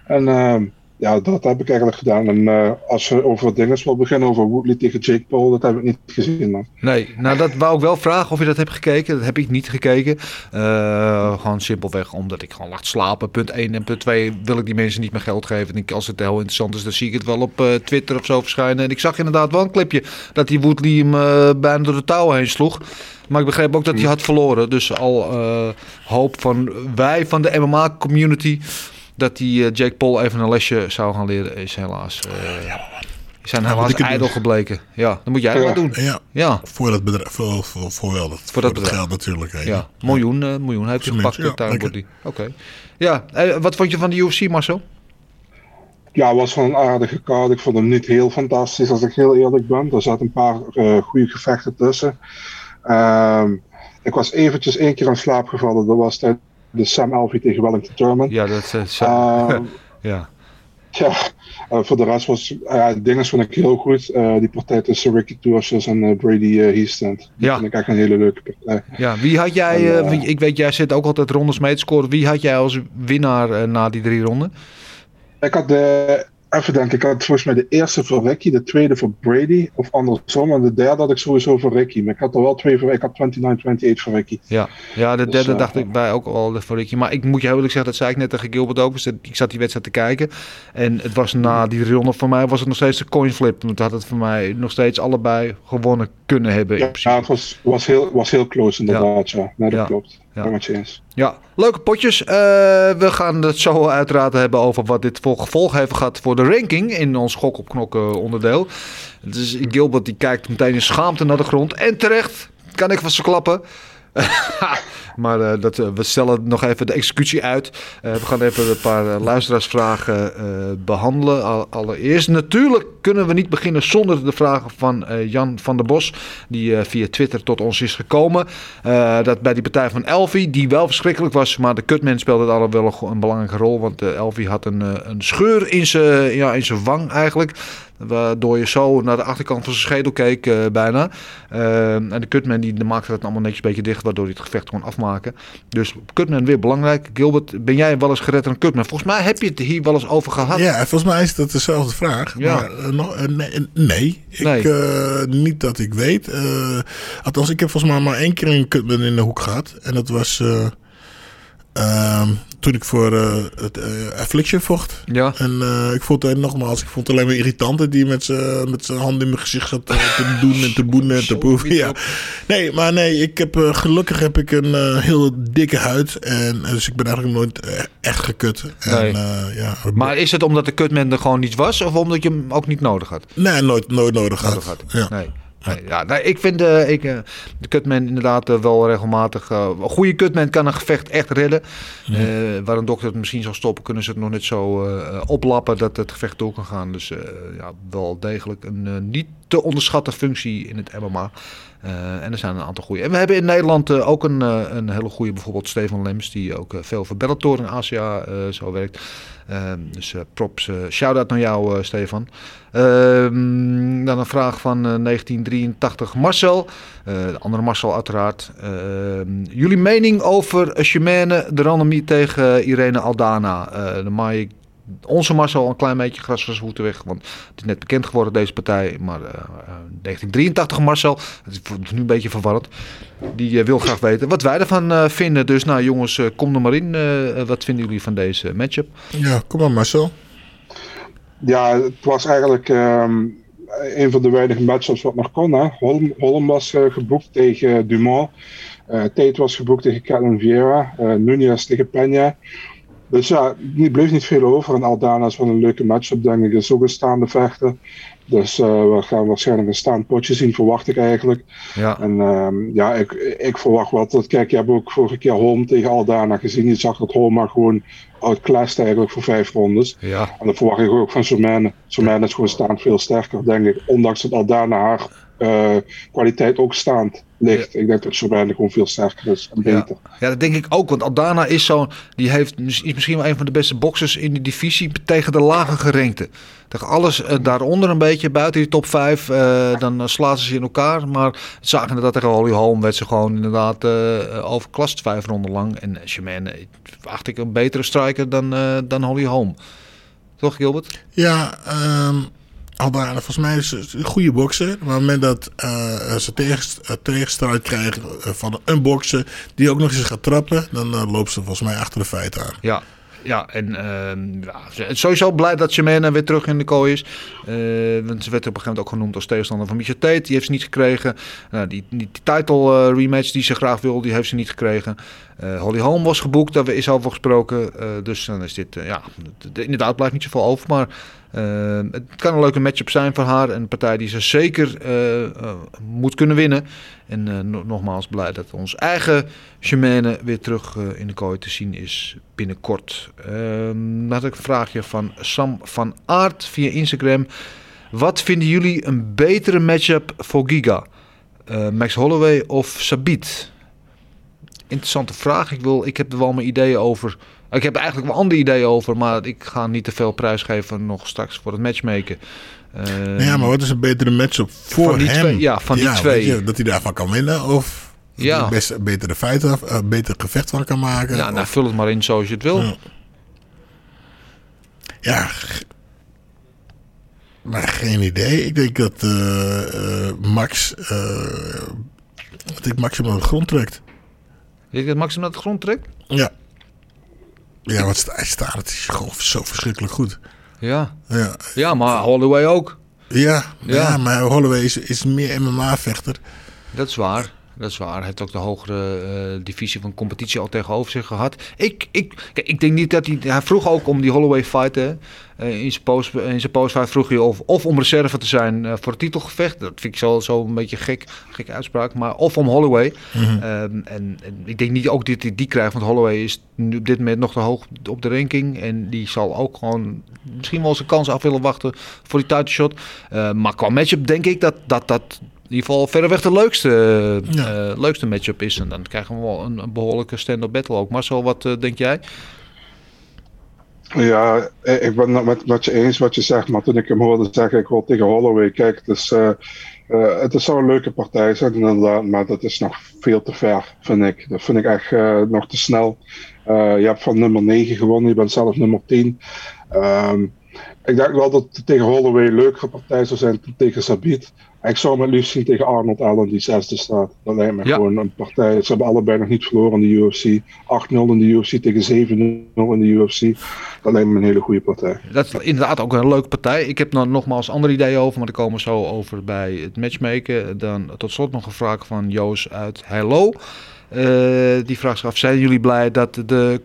S4: En eh, ja, dat heb ik eigenlijk gedaan. En eh, als we over dingen wil beginnen, over Woodley tegen Jake Paul, dat heb ik niet gezien. Man.
S2: Nee, nou dat wou ik wel vragen of je dat hebt gekeken. Dat heb ik niet gekeken. Eh, gewoon simpelweg omdat ik gewoon lag te slapen. Punt 1 en punt 2 wil ik die mensen niet meer geld geven. En als het heel interessant is, dan zie ik het wel op eh, Twitter of zo verschijnen. En ik zag inderdaad wel een clipje dat die Woodley hem bijna door de touw heen sloeg. Maar ik begreep ook dat hij had verloren. Dus al hoop van wij van de MMA-community dat die eh, Jake Paul even een lesje zou gaan leren is helaas... eh, zijn helaas
S3: het
S2: ijdel
S3: doen.
S2: gebleken. Ja, dan moet jij het
S4: Ja.
S2: maar doen.
S3: Ja,
S2: Ja,
S3: voor dat bedrijf, voor, voor, voor wel dat, voor
S2: dat
S3: dat
S2: bedrijf.
S3: geld natuurlijk. hè.
S2: ja. miljoen, eh, miljoen heeft hij gepakt. Ja,
S3: ja,
S2: daar
S3: lekker.
S2: wordt hij. Oké. Ja, eh, wat vond je van de UFC, Marcel?
S4: Ja, het was wel een aardige kaart. Ik vond hem niet heel fantastisch, als ik heel eerlijk ben. Er zaten een paar eh goede gevechten tussen. Ehm, ik was eventjes één keer in slaap gevallen. Dat was tijdens de Sam Alvey tegen Wellington Turman.
S2: Ja, dat is...
S4: Ehm,
S2: ja.
S4: Ja, eh, voor de rest was ja, dingen vond ik heel goed. Eh, die partij tussen Ricky Tursjes en eh, Brady uh, Heastand. Die
S2: Ja.
S4: vond ik echt een hele leuke partij.
S2: ja, wie had jij...
S4: En,
S2: eh,
S4: eh,
S2: ik weet, jij zit ook altijd rondes mee te scoren. Wie had jij als winnaar eh, na die drie ronden?
S4: Ik had de, even denken, ik had volgens mij de eerste voor Ricky, de tweede voor Brady, of andersom. En de derde had ik sowieso voor Ricky. Maar ik had er wel twee voor, ik had 29-28 voor Ricky.
S2: Ja, ja de
S4: Dus,
S2: derde
S4: eh,
S2: dacht ik bij ook al voor Ricky. Maar ik moet je heel eerlijk zeggen, dat zei ik net tegen Gilbert ook. dus Ik zat die wedstrijd te kijken. En het was na die drie ronden voor mij was het nog steeds een coin flip. Want had het voor mij nog steeds allebei gewonnen kunnen hebben. in
S4: Ja,
S2: principe.
S4: ja, het was, was, heel, was heel close inderdaad, ja. Nee, dat
S2: Ja.
S4: klopt.
S2: Ja.
S4: Ja.
S2: leuke potjes. Eh, we gaan het zo uiteraard hebben over wat dit voor gevolg heeft gehad voor de ranking in ons gok op knokken onderdeel. Dus Gilbert die kijkt meteen in schaamte naar de grond. En terecht, kan ik vast klappen. maar eh, dat, eh, we stellen nog even de executie uit. Eh, we gaan even een paar luisteraarsvragen eh, behandelen. Al- allereerst, natuurlijk kunnen we niet beginnen zonder de vragen van Jan van der Bos. Die via Twitter tot ons is gekomen. Dat bij die partij van Elvi, die wel verschrikkelijk was. Maar de Kutman speelde daar wel een, belangrijke rol. Want Elvi had een, een scheur in zijn ja, in zijn wang eigenlijk. Waardoor je zo naar de achterkant van zijn schedel keek eh, bijna. Eh, en de Kutman die maakte dat allemaal netjes een beetje dicht. Waardoor hij het gevecht kon afmaken. Dus Kutman weer belangrijk. Gilbert, ben jij wel eens gered aan een Kutman? Volgens mij heb je het hier wel eens over gehad.
S3: Ja, volgens mij is dat dezelfde vraag.
S2: Ja.
S3: Maar eh, nog, eh, nee, nee. Ik,
S2: Nee.
S3: niet dat ik weet. Althans, ik heb volgens mij maar één keer een kutman in de hoek gehad. En dat was eh, ehm, toen ik voor eh, het eh, Affliction vocht.
S2: Ja.
S3: En eh, ik vond het nogmaals, ik vond het alleen maar irritant dat die met zijn met hand in mijn gezicht zat te doen en te boenen en te proeven. Ja. Nee, maar nee, ik heb, gelukkig heb ik een heel dikke huid. En dus ik ben eigenlijk nooit echt gekut. En,
S2: Nee.
S3: ja,
S2: Maar is het omdat de Kutman er gewoon niet was? Of omdat je hem ook niet nodig had?
S3: Nee, nooit, nooit nodig
S2: had.
S3: Ja.
S2: Nee. Nee, ja, nee, ik vind eh, ik, eh, de Cutman inderdaad eh, wel regelmatig. een goede Cutman kan een gevecht echt redden. Waar een dokter het misschien zal stoppen, kunnen ze het nog net zo oplappen dat het gevecht door kan gaan. Dus ja, wel degelijk een niet te onderschatten functie in het MMA. Eh, en er zijn een aantal goede. En we hebben in Nederland eh, ook een, eh, een hele goede, bijvoorbeeld Stefan Lems, die ook veel voor Bellator in Azië zo werkt. Ehm, dus props, shout-out naar jou, Stefan. Ehm, dan een vraag van eh, 1983 Marcel. De andere Marcel uiteraard. Ehm, jullie mening over Shemane de Randomie tegen Irene Aldana. De Mai onze Marcel een klein beetje gras van zijn voeten weg. Want het is net bekend geworden, deze partij. Maar eh, eh, 1983 Marcel, het is nu een beetje verwarrend. Die eh, wil graag weten wat wij ervan eh, vinden. Dus nou jongens, eh, kom er maar in. Eh, eh, wat vinden jullie van deze matchup?
S3: Ja, kom maar Marcel.
S4: Ja, het was eigenlijk ehm, een van de weinige matchups wat nog kon. Hè. Holm, Holm was eh, geboekt tegen Dumont. Eh Tate was geboekt tegen Catelyn Vieira. eh Nunez tegen Peña. Dus ja, er bleef niet veel over. En Aldana is wel een leuke matchup, denk ik. Het is ook een staande vechter. Dus eh, we gaan waarschijnlijk een staand potje zien, verwacht ik eigenlijk.
S2: Ja.
S4: En ehm, ja, ik, ik verwacht wel dat. Kijk, je hebt ook vorige keer Holm tegen Aldana gezien. Je zag dat Holm maar gewoon outclassed eigenlijk voor vijf rondes.
S2: Ja.
S4: En dat verwacht ik ook van Somane. Somane is gewoon staand veel sterker, denk ik. Ondanks dat Aldana haar eh, kwaliteit ook staand ligt. Ik denk dat Somane gewoon veel sterker is en
S2: Ja.
S4: beter.
S2: ja, dat denk ik ook. Want Aldana is zo, die heeft, is misschien wel een van de beste boxers in de divisie tegen de lage gerenkte. Tegen alles eh, daaronder een beetje, buiten die top 5, dan eh, slaan ze ze in elkaar. Maar het zagen inderdaad tegen Holly Holm werd ze gewoon inderdaad eh overklast vijf ronden lang. En Shemane acht ik een betere striker dan, eh, dan Holly Holm. Toch Gilbert?
S3: Ja, ehm Aldana, volgens mij is ze een goede bokser. Maar op het moment dat eh, ze tegenst- eh, tegenstrijd krijgen eh, van een bokser die ook nog eens gaat trappen, dan eh, loopt ze volgens mij achter de feiten aan.
S2: Ja, ja en ze- sowieso blij dat Shemana weer terug in de kooi is. Eh, want ze werd op een gegeven moment ook genoemd als tegenstander van Micha Tate. Die heeft ze niet gekregen. Die, die, title eh, rematch die ze graag wil, die heeft ze niet gekregen. Eh, Holly Holm was geboekt, daar is over gesproken. Eh, dus dan is dit, eh, ja, inderdaad blijft niet zoveel over. Maar eh, het kan een leuke matchup zijn voor haar. En een partij die ze zeker eh, eh, moet kunnen winnen. En eh, no- nogmaals blij dat ons eigen Shemane weer terug in de kooi te zien is binnenkort. Ehm dan had ik een vraagje van Sam van Aert via Instagram. Wat vinden jullie een betere matchup voor Giga? Max Holloway of Sabit? Interessante vraag. Ik, wil, ik heb er wel mijn ideeën over. Ik heb eigenlijk wel andere ideeën over, maar ik ga niet te veel prijsgeven nog straks voor het matchmaken. Ehm,
S3: ja, maar wat is een betere matchup voor
S2: Van die
S3: hem?
S2: twee, ja, van die
S3: weet
S2: twee.
S3: je, dat hij daarvan kan winnen of
S2: Ja.
S3: best een betere feit af, een beter gevecht van kan maken.
S2: ja, nou,
S3: of-
S2: vul het maar in zoals je het wil.
S3: Ja. Ja, maar geen idee. Ik denk dat eh, eh, Max, dat ik Max hem aan de grond trekt.
S2: Denk je dat Max hem de grond trekt?
S3: Ja. Ja, hij staat, het is gewoon zo verschrikkelijk goed.
S2: Ja.
S3: Ja,
S2: Ja, maar Holloway ook.
S3: ja, ja.
S2: Ja.
S3: maar Holloway is, is meer MMA-vechter.
S2: Dat is waar. Dat is waar. Hij heeft ook de hogere eh, divisie van competitie al tegenover zich gehad. Ik, ik, kijk, ik denk niet dat hij... Hij vroeg ook om die Holloway fight. Hè. Eh, in zijn post, in zijn postfight vroeg hij of, of om reserve te zijn eh, voor het titelgevecht. Dat vind ik zo, zo een beetje gek, gekke uitspraak. Maar of om Holloway. Ehm, en, en ik denk niet ook dat hij die krijgt. Want Holloway is nu op dit moment nog te hoog op de ranking. En die zal ook gewoon misschien wel zijn kans af willen wachten voor die title shot. Maar qua matchup denk ik dat dat... dat in ieder geval verreweg de leukste, eh,
S3: Ja.
S2: leukste matchup is. En dan krijgen we wel een, een behoorlijke stand-up battle ook. Marcel, wat eh, denk jij?
S4: Ja, eh, ik ben het met, met je eens wat je zegt, maar toen ik hem hoorde zeggen, ik wil tegen Holloway, kijk, het is, eh, eh, het is zo'n leuke partij zijn inderdaad, maar dat is nog veel te ver, vind ik. Dat vind ik echt eh, nog te snel. Eh, je hebt van nummer 9 gewonnen, je bent zelf nummer 10. Ehm, ik denk wel dat het tegen Holloway een leukere partij zou zijn dan tegen Sabit. Ik zou het liefst zien tegen Arnold Allen, die zesde staat. Dat lijkt me
S2: Ja.
S4: gewoon een partij. Ze hebben allebei nog niet verloren in de UFC. 8-0 in de UFC tegen 7-0 in de UFC. Dat lijkt me een hele goede partij.
S2: Dat is inderdaad ook een leuke partij. Ik heb nog nogmaals andere ideeën over, maar daar komen we zo over bij het matchmaken. Dan tot slot nog een vraag van Joos uit Hello. Eh, die vraagt zich af, zijn jullie blij dat de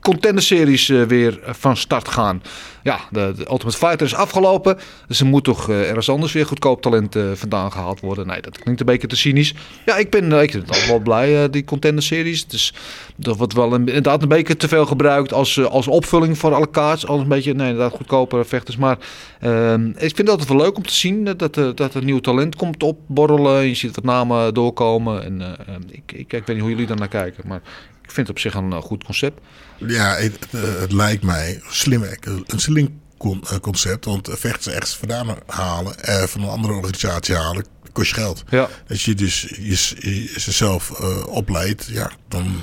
S2: contender-series eh, weer van start gaan? Ja, de, Ultimate Fighter is afgelopen. Dus er moet toch eh, ergens anders weer goedkoop talent eh, vandaan gehaald worden. Nee, dat klinkt een beetje te cynisch. Ja, ik ben ik het al wel blij, die contender-series. Dus dat wordt wel inderdaad een beetje te veel gebruikt als, als opvulling voor alle kaarts. Als een beetje, nee, inderdaad goedkopere vechters. Maar ehm, ik vind het altijd wel leuk om te zien dat, dat er nieuw talent komt opborrelen. Je ziet wat namen doorkomen. En eh, eh, ik, ik, ik weet niet hoe jullie daar naar kijken, maar ik vind het op zich een eh, goed concept.
S3: Ja, het, eh, het lijkt mij slim, een slim eh, concept. Want vechters ergens vandaan halen, van een andere organisatie halen, kost je geld.
S2: Ja.
S3: Als je dus je, je, jezelf opleidt, ja, dan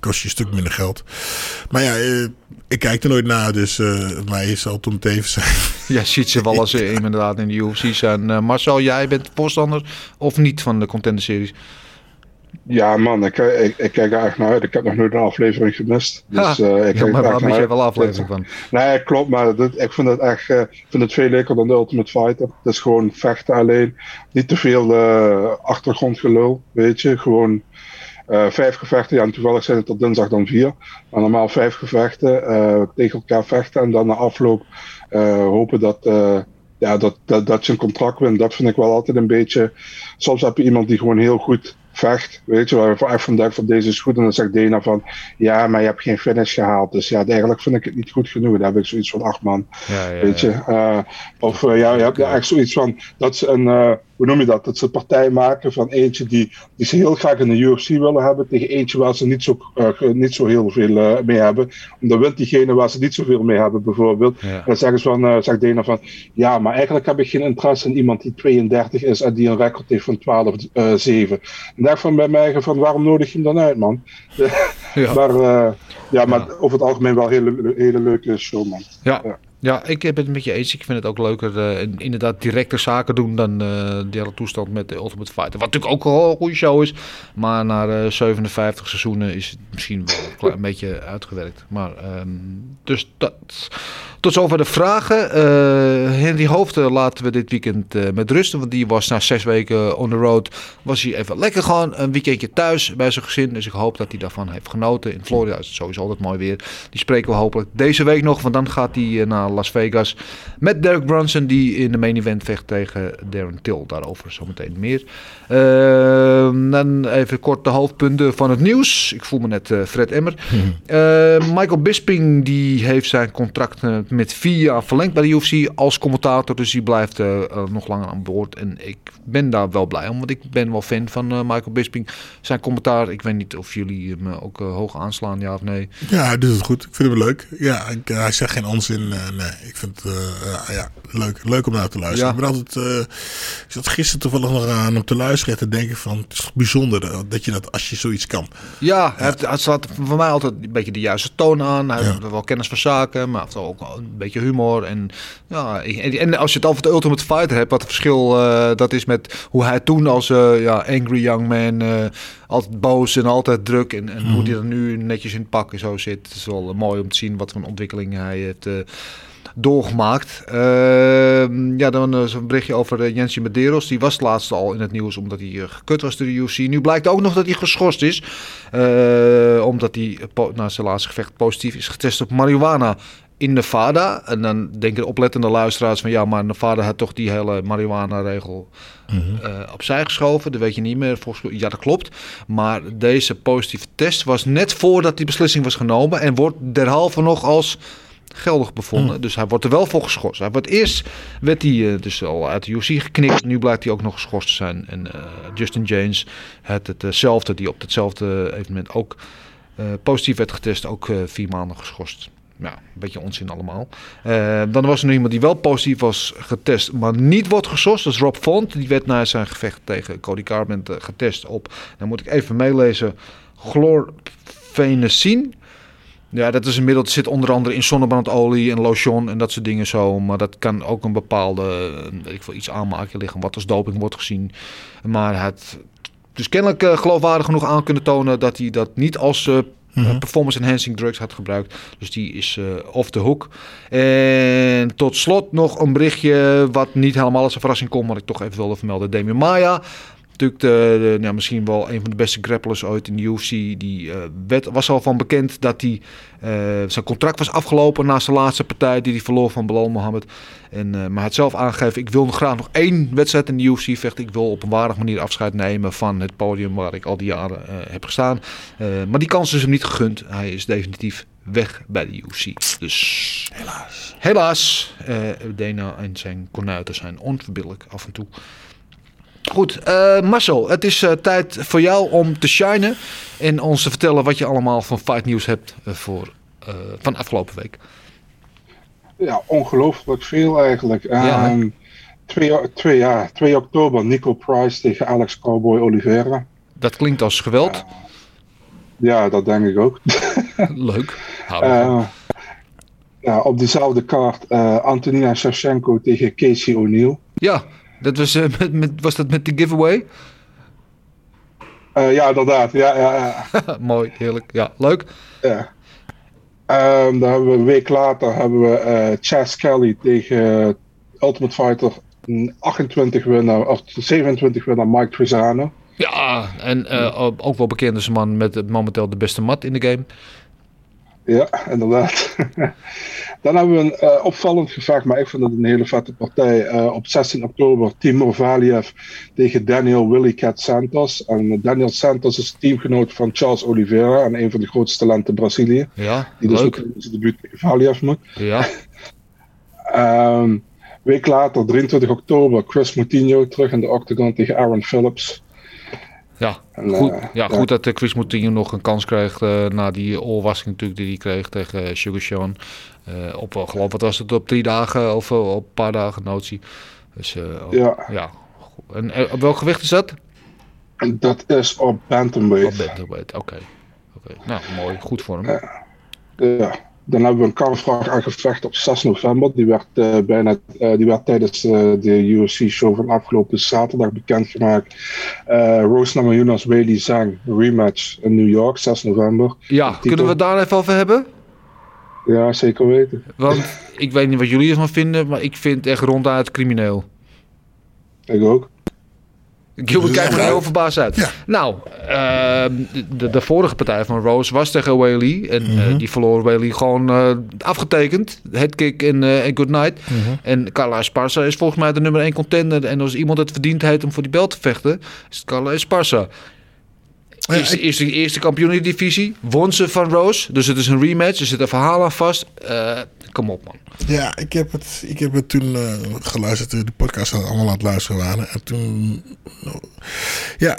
S3: kost je een stuk minder geld. Maar ja, ik kijk er nooit naar, dus mij zal het om het even zijn.
S2: Ja, ziet ze wel als ze inderdaad in de UFC zijn. Marcel, jij bent voorstander of niet van de contender series?
S4: Ja, man, ik, ik, ik kijk er echt naar uit. Ik heb nog nooit een aflevering gemist. Dus,
S2: Ja,
S4: eh, ik kijk
S2: maar waar mis jij wel aflevering van?
S4: Nee, klopt, maar dit, ik vind het echt ik vind het veel leuker dan de Ultimate Fighter. Het is gewoon vechten alleen. Niet te veel eh, achtergrondgelul, weet je. Gewoon vijf gevechten. Ja, en toevallig zijn het tot dinsdag dan vier. Maar normaal vijf gevechten. tegen elkaar vechten. En dan na afloop hopen dat, ja, dat, dat, dat je een contract wint. Dat vind ik wel altijd een beetje... Soms heb je iemand die gewoon heel goed vecht. Weet je, waar je echt van deze is goed. En dan zegt Dana van ja, maar je hebt geen finish gehaald. Dus ja, eigenlijk vind ik het niet goed genoeg. Daar heb ik zoiets van acht man.
S2: Ja, ja,
S4: Weet je. Eh, of eh, ja, je hebt echt zoiets van dat ze een, eh, hoe noem je dat? Dat ze partij maken van eentje die, die ze heel graag in de UFC willen hebben. Tegen eentje waar ze niet zo, eh, niet zo heel veel eh, mee hebben. En dan wint diegene waar ze niet zoveel mee hebben, bijvoorbeeld.
S2: Ja.
S4: En dan zeggen ze van, eh zegt Dana van ja, maar eigenlijk heb ik geen interesse in iemand die 32 is en die een record heeft van 12-7. en daar van bij mij van waarom nodig je hem dan uit, man?
S2: Ja.
S4: maar ja, maar over het algemeen wel een hele, hele leuke show, man.
S2: Ja.
S4: Ja.
S2: Ik ben het met je eens. Ik vind het ook leuker eh, inderdaad directe zaken doen dan eh die hele toestand met de Ultimate Fighter. Wat natuurlijk ook een goede show is. Maar na eh, 57 seizoenen is het misschien wel een klein beetje uitgewerkt. Maar ehm, dus dat. Tot zover de vragen. Eh, Henry Hoofden laten we dit weekend met rusten. Want die was na zes weken on the road. Was hij even lekker gewoon een weekendje thuis bij zijn gezin. Dus ik hoop dat hij daarvan heeft genoten. In Florida is het sowieso altijd mooi weer. Die spreken we hopelijk deze week nog. Want dan gaat hij eh, naar Las Vegas. Met Derek Brunson. Die in de main event vecht tegen Darren Till. Daarover zometeen meer. Ehm, dan even kort de hoofdpunten van het nieuws. Ik voel me net eh, Fred Emmer. Eh, Michael Bisping die heeft zijn contract eh, met vier jaar verlengd bij de UFC als commentator. Dus die blijft eh, nog langer aan boord. En ik ben daar wel blij om, want ik ben wel fan van Michael Bisping. Zijn commentaar, ik weet niet of jullie hem ook hoog aanslaan, ja of nee.
S3: Ja, hij doet het goed. Ik vind hem leuk. Ja, ik, hij zegt geen onzin. Nee, ik vind het eh, ja, leuk, leuk om naar te luisteren.
S2: Ja.
S3: Ik, ben altijd, eh, ik zat gisteren toevallig nog aan om te luisteren en te denken van... Het is bijzonder eh, dat je dat als je zoiets kan.
S2: Ja, hij, heeft, hij slaat voor mij altijd een beetje de juiste toon aan. Hij heeft wel kennis van zaken, maar heeft ook een beetje humor. En, ja, en, als je het over de Ultimate Fighter hebt, wat het verschil dat is met hoe hij toen als ja, angry young man, altijd boos en altijd druk. En, en hoe hij er nu netjes in het pak en zo zit. Het is wel mooi om te zien wat voor een ontwikkeling hij heeft doorgemaakt. Ehm, ja, dan eh, zo'n berichtje over uh, Jensi Medeiros. Die was laatst al in het nieuws omdat hij eh, gekut was door de UFC. Nu blijkt ook nog dat hij geschorst is. eh, omdat hij eh, na zijn laatste gevecht positief is getest op marihuana in Nevada. En dan denken de oplettende luisteraars van... ja, maar Nevada had toch die hele marihuana-regel eh, opzij geschoven. Dat weet je niet meer. Volgens, ja, dat klopt. Maar deze positieve test was net voordat die beslissing was genomen... en wordt derhalve nog als geldig bevonden. Dus hij wordt er wel voor geschorst. Hij wordt eerst werd hij eh, dus al uit de UFC geknikt. Nu blijkt hij ook nog geschorst te zijn. En eh, Justin James had hetzelfde, die op hetzelfde evenement ook eh, positief werd getest, ook eh, vier maanden geschorst. Ja, een beetje onzin allemaal. Eh, dan was er nog iemand die wel positief was getest, maar niet wordt geschorst. Dat is Rob Font. Die werd na zijn gevecht tegen Cody eh, getest op, dan moet ik even meelezen, chlorphenazine. Ja, dat is een middel. Het zit onder andere in zonnebrandolie en lotion en dat soort dingen zo. Maar dat kan ook een bepaalde, eh, weet ik veel, iets aanmaken je lichaam wat als doping wordt gezien. Maar het dus kennelijk eh, geloofwaardig genoeg aan kunnen tonen dat hij dat niet als eh, performance enhancing drugs had gebruikt. Dus die is eh off the hook. En tot slot nog een berichtje wat niet helemaal als een verrassing komt, maar ik toch even wilde vermelden. Demi Maya. Natuurlijk de, de, nou, misschien wel een van de beste grapplers ooit in de UFC. Die eh, werd, was al van bekend dat hij eh, zijn contract was afgelopen na zijn laatste partij die hij verloor van Belal Mohammed. En, eh, maar hij had zelf aangegeven, ik wil nog graag nog één wedstrijd in de UFC vechten. Ik wil op een waardige manier afscheid nemen van het podium waar ik al die jaren heb gestaan. Maar die kans is hem niet gegund. Hij is definitief weg bij de UFC. Dus helaas. Helaas. Dana en zijn kornuiten zijn onverbiddelijk af en toe. Goed, eh, Marcel, het is eh, tijd voor jou om te shinen en ons te vertellen wat je allemaal van Fight News hebt eh, voor, van afgelopen week.
S4: Ja, ongelooflijk veel eigenlijk.
S2: Ja, hè?
S4: Ehm, 2, 2, ja, 2 oktober Nico Price tegen Alex Cowboy Oliveira.
S2: Dat klinkt als geweld.
S4: Ja, dat denk ik ook.
S2: Leuk.
S4: Ja, op diezelfde kaart eh, Antonina Shevchenko tegen Casey O'Neill.
S2: ja, dat was, eh, met, met, was dat met die giveaway?
S4: Eh, ja, inderdaad. Ja, ja, ja.
S2: Mooi, heerlijk. Ja, leuk.
S4: ja. Ehm, dan hebben we een week later hebben we eh Chas Kelly tegen Ultimate Fighter mm, 28 winnaar, of 27 winnaar Mike Trizano.
S2: Ja, en ook wel bekend als een man met momenteel de beste mat in de game.
S4: Ja, inderdaad. Dan hebben we een eh, opvallend gevecht, maar ik vind het een hele vette partij. Eh, op 16 oktober Timur Valiev tegen Daniel Willy Cat Santos. En Daniel Santos is teamgenoot van Charles Oliveira en een van de grootste talenten Brazilië.
S2: Ja,
S4: Die dus
S2: leuk.
S4: ook in zijn debuut tegen Valiev moet.
S2: Ja,
S4: Ehm week later, 23 oktober, Chris Moutinho terug in de octagon tegen Aaron Phillips.
S2: Ja.
S4: En,
S2: Goed,
S4: eh,
S2: ja, goed dat eh, Chris Moutinho nog een kans kreeg eh, na die oorwassing natuurlijk die hij kreeg tegen eh, Sugar Sean. Eh, op, eh, geloof wat was het, op drie dagen of eh, op een paar dagen notie. Dus eh,
S4: Ja.
S2: ja. En eh, op welk gewicht is dat?
S4: Dat is op
S2: Op
S4: bantamweight.
S2: bantamweight, oké. Oké, Nou, mooi. Goed voor hem.
S4: Ja. Dan hebben we een kampvraag aangevecht op 6 november. Die werd, eh, bijna, eh, die werd tijdens eh, de UFC-show van afgelopen zaterdag bekendgemaakt. Rose Namajunas, Weili Zhang, rematch in New York, 6 november.
S2: Ja, kunnen we het daar even over hebben?
S4: Ja, zeker weten.
S2: Want ik weet niet wat jullie ervan vinden, maar ik vind het echt ronduit crimineel.
S4: Ik ook.
S2: Gilbert kijkt me
S3: Ja.
S2: heel verbaasd uit.
S3: Ja.
S2: Nou, ehm, de, de vorige partij van Rose was tegen Whaley. En eh, die verloor Whaley gewoon eh, afgetekend. Headkick en, eh en good night. En Carla Esparza is volgens mij de nummer 1 contender. En als iemand het verdient heeft om voor die belt te vechten, is het Carla Esparza.
S3: Ik-
S2: is de eerste kampioen in de divisie. Won ze van Rose. Dus het is een rematch. Er zit een verhaal aan vast. Eh, kom op, man.
S3: Ja, ik heb het, ik heb het toen eh, geluisterd, de podcast allemaal aan het luisteren waren. En toen, ja,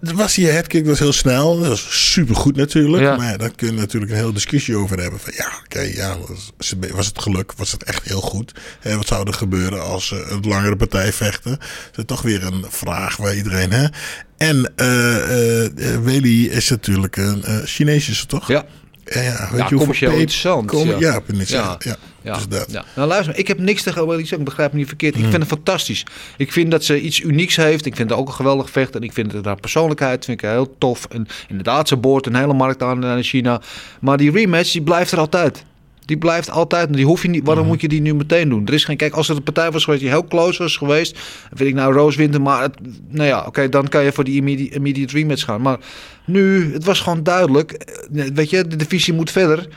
S3: was die headkick was heel snel. Dat was supergoed natuurlijk.
S2: Ja.
S3: Maar ja, daar kun je natuurlijk een hele discussie over hebben. Van, ja, oké, ja, was, was het geluk? Was het echt heel goed? Hè, wat zou er gebeuren als ze een langere partij vechten? Dat is toch weer een vraag waar iedereen... Hè? En Weli is natuurlijk een het toch?
S2: Ja.
S3: Ja, ja, weet
S2: Ja,
S3: je
S2: commercieel interessant,
S3: Kom,
S2: ja.
S3: ja, ja, ja, ja,
S2: Ja,
S3: Dus dat.
S2: ja. Nou luister, ik heb niks tegen Whaley Zhang, begrijp me niet verkeerd.
S3: Hmm.
S2: Ik vind het fantastisch. Ik vind dat ze iets unieks heeft. Ik vind het ook een geweldig vecht. En ik vind het haar persoonlijkheid vind ik heel tof. En inderdaad, ze boort een hele markt aan naar China. Maar die rematch, die blijft er altijd. Die blijft altijd. Die hoef je niet, waarom moet je die nu meteen doen? Er is geen, kijk, als het een partij was geweest die heel close was geweest, vind ik nou Roos wint hem, maar het, nou ja, oké, dan kan je voor die immediate, immediate rematch gaan. Maar nu, het was gewoon duidelijk. eh, Weet je, de divisie moet verder.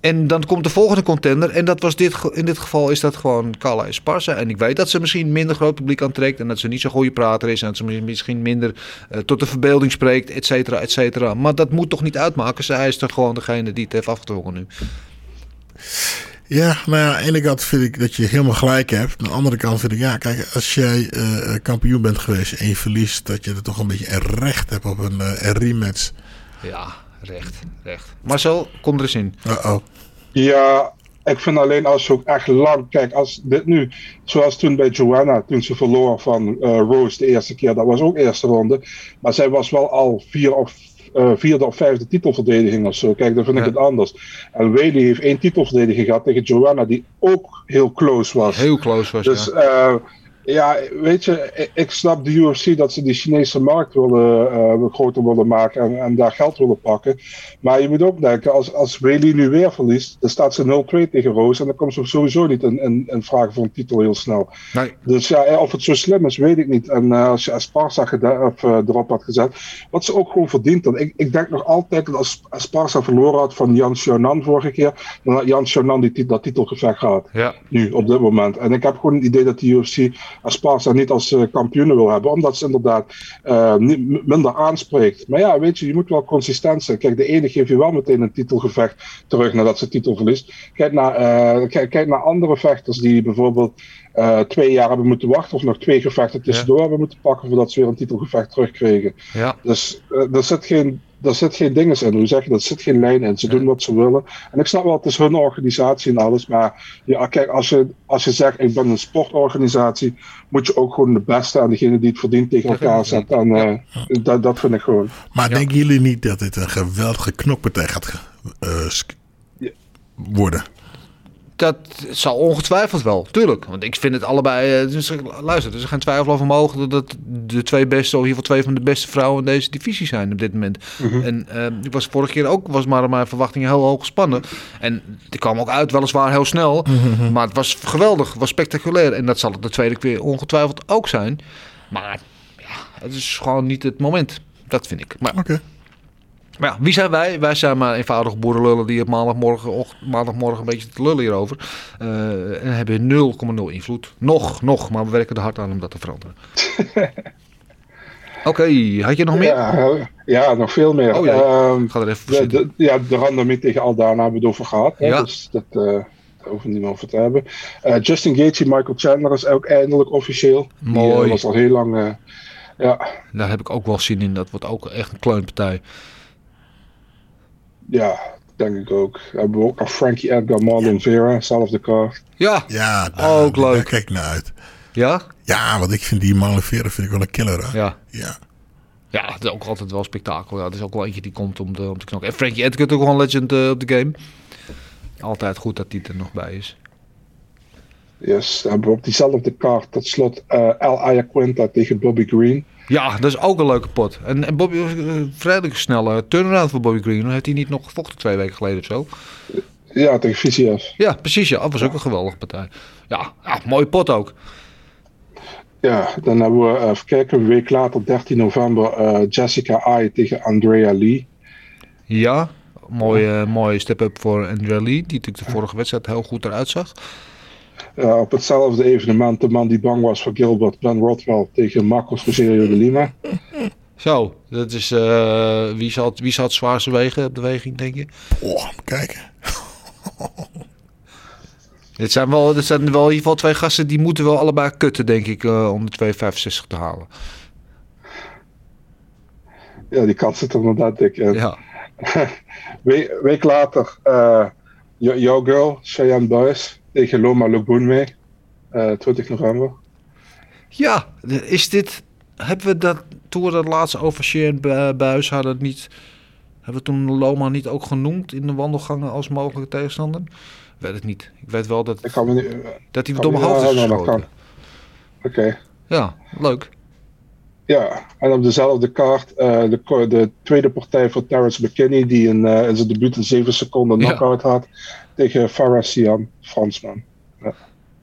S2: En dan komt de volgende contender. En dat was dit, in dit geval is dat gewoon Carla Esparza. En ik weet dat ze misschien minder groot publiek aantrekt. En dat ze niet zo'n goede prater is. En dat ze misschien minder eh, tot de verbeelding spreekt, et cetera, et cetera. Maar dat moet toch niet uitmaken. Zij is toch gewoon degene die het heeft afgedwongen nu.
S3: Ja, nou ja, aan de ene kant vind ik dat je helemaal gelijk hebt. Aan de andere kant vind ik, ja, kijk, als jij eh, kampioen bent geweest en je verliest, dat je er toch een beetje een recht hebt op een, eh, een rematch.
S2: Ja, recht, recht. Marcel, kom er eens in.
S3: Uh-oh.
S4: Ja, ik vind alleen als je ook echt lang... Kijk, als dit nu... Zoals toen bij Joanna, toen ze verloor van eh, Rose de eerste keer. Dat was ook eerste ronde. Maar zij was wel al vier of, eh, vierde of vijfde titelverdediging of zo. Kijk, dan vind ik het anders. En Whaley heeft één titelverdediging gehad tegen Joanna, die ook heel close was.
S2: Heel close was
S4: Dus
S2: ja.
S4: Ja, weet je, ik, snap de UFC dat ze die Chinese markt willen, eh, groter willen maken en, en daar geld willen pakken. Maar je moet ook denken, als, als Whaley nu weer verliest, dan staat ze 0-2 tegen Roos en dan komt ze sowieso niet in, in, in vragen voor een titel heel snel.
S2: Nee.
S4: Dus ja, eh, of het zo slim is, weet ik niet. En eh, als je Esparza of, erop had gezet, wat ze ook gewoon verdient had. Ik, ik denk nog altijd dat als Esparza verloren had van Jan Xiaonan vorige keer, dan had Jan Xiaonan die, dat titelgevecht gehad
S2: Ja.
S4: nu op dit moment. En ik heb gewoon het idee dat de UFC Esparza niet als uh, kampioen wil hebben, omdat ze inderdaad niet, m- minder aanspreekt. Maar ja, weet je, je moet wel consistent zijn. Kijk, de ene geeft je wel meteen een titelgevecht terug nadat ze titel verliest. Kijk naar, uh, kijk, kijk naar andere vechters die bijvoorbeeld uh, twee jaar hebben moeten wachten, of nog twee gevechten tussendoor ja. hebben moeten pakken voordat ze weer een titelgevecht terugkregen.
S2: Ja.
S4: Dus uh, er zit geen daar zit geen dinges in. Hoe zeg je dat? Er zit geen lijn in. Ze doen wat ze willen. En ik snap wel, het is hun organisatie en alles. Maar ja, kijk, als je, als je zegt, ik ben een sportorganisatie, moet je ook gewoon de beste en degene die het verdient tegen elkaar zetten. En eh, dat, dat vind ik gewoon.
S3: Maar denken jullie niet dat dit een geweldige knokpartij gaat eh, sk- worden?
S2: Dat zal ongetwijfeld wel, tuurlijk. Want ik vind het allebei. eh, dus, luister, er is geen twijfel over mogelijk dat de twee beste, of in ieder geval twee van de beste vrouwen in deze divisie zijn op dit moment. En eh, ik was vorige keer ook, was maar mijn verwachtingen heel hoog gespannen. En die kwam ook uit, weliswaar heel snel. Maar het was geweldig, het was spectaculair. En dat zal het de tweede keer ongetwijfeld ook zijn. Maar ja, het is gewoon niet het moment. Dat vind ik. Maar,
S3: Oké.
S2: Maar ja, wie zijn wij? Wij zijn maar eenvoudige boerenlullen die op maandagmorgen, maandagmorgen een beetje te lullen hierover. Eh, en hebben 0,0 invloed. Nog, nog, maar we werken er hard aan om dat te veranderen. Oké, had je nog meer?
S4: Ja, ja, nog veel meer.
S2: Oh.
S4: Ehm,
S2: Ik ga er even
S4: de, ja, de randomie tegen Aldana hebben we het over gehad. hè,
S2: Ja.
S4: Dus dat daar hoeven we niet meer over te hebben. Eh, Justin Gaethje, Michael Chandler is ook eindelijk officieel. Die,
S2: Mooi.
S4: was al heel lang... ja,
S2: Daar heb ik ook wel zin in. Dat wordt ook echt een kleunpartij.
S4: Ja, denk ik ook. We hebben ook nog Frankie Edgar, Marlon Vera, zelfde kaart.
S2: Ja,
S3: Ja, daar,
S2: Ook leuk.
S3: Daar kijk ik naar uit.
S2: ja,
S3: Ja, want ik vind die Maleveren vind ik wel een killer. Hè?
S2: ja.
S3: Ja.
S2: Ja, het is ook altijd wel spektakel. Ja, het is ook wel eentje die komt om, de, om te knokken. En Frankie Edgar ook wel een legend eh, op de game. Altijd goed dat die er nog bij is.
S4: Yes, dan hebben we op diezelfde kaart tot slot eh El Ayaquinta tegen Bobby Green.
S2: Ja, dat is ook een leuke pot. En, en Bobby, uh, vrij snelle turnaround voor Bobby Green. Heeft hij niet nog gevochten twee weken geleden of zo?
S4: Ja, tegen VCF.
S2: Ja, precies. Ja, dat was ook een geweldige partij. Ja, ja mooie pot ook.
S4: Ja, dan hebben we, eh, even kijken, een week later, 13 november, eh, Jessica Ai tegen Andrea Lee.
S2: Ja, mooie, mooie step-up voor Andrea Lee. Die natuurlijk de vorige wedstrijd heel goed eruit zag.
S4: Eh, op hetzelfde evenement, de man die bang was voor Gilbert, Ben Rothwell tegen Marcos Rogerio de Lima.
S2: Zo, dat is, eh, wie, zal wie zal het zwaarste wegen op de weging, denk je?
S3: Oh, kijken.
S2: Dit zijn wel, dit zijn wel in ieder geval twee gasten die moeten wel allebei kutten, denk ik, eh, om de 265 te halen.
S4: Ja, die kat zit er inderdaad dik in.
S2: Ja,
S4: We- week later, eh Yo- Yo Girl, Cheyenne Buis tegen Loma Lubunme, eh 20 november.
S2: ja is dit, hebben we dat, toen we dat laatst over Sharon Bu- Buis hadden, het niet, hebben we toen Loma niet ook genoemd in de wandelgangen als mogelijke tegenstander? Ik weet het niet. Ik weet wel dat,
S4: Ik kan me niet...
S2: dat hij door mijn hoofd is geschoten.
S4: Oké.
S2: Ja, leuk.
S4: Ja, en op dezelfde kaart eh, de, de tweede partij voor Terrence McKinney, die in, eh, in zijn debuut in 7 seconden
S2: Ja.
S4: knockout had tegen Farah Siam, Fransman.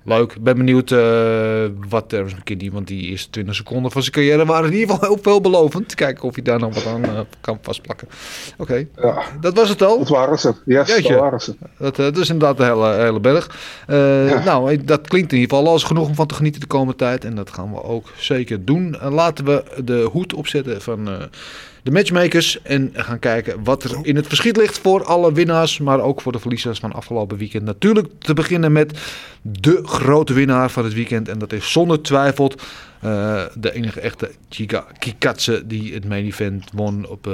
S2: Leuk. Ik ben benieuwd eh, wat Terrence McKinney, want die eerste 20 seconden van zijn carrière waren in ieder geval heel veelbelovend. Kijken of hij daar nog wat aan eh, kan vastplakken. Oké,
S4: Ja,
S2: dat was het al.
S4: dat waren ze. Yes,
S2: Jeetje.
S4: dat waren ze.
S2: Dat, eh, dat is inderdaad een hele, hele berg. Eh, Nou, eh, dat klinkt in ieder geval als genoeg om van te genieten de komende tijd. En dat gaan we ook zeker doen. Eh, laten we de hoed opzetten van eh, de matchmakers. En gaan kijken wat er in het verschiet ligt voor alle winnaars. Maar ook voor de verliezers van afgelopen weekend. Natuurlijk te beginnen met de grote winnaar van het weekend. En dat is zonder twijfel eh, de enige echte Chica Kikatse die het main event won op eh,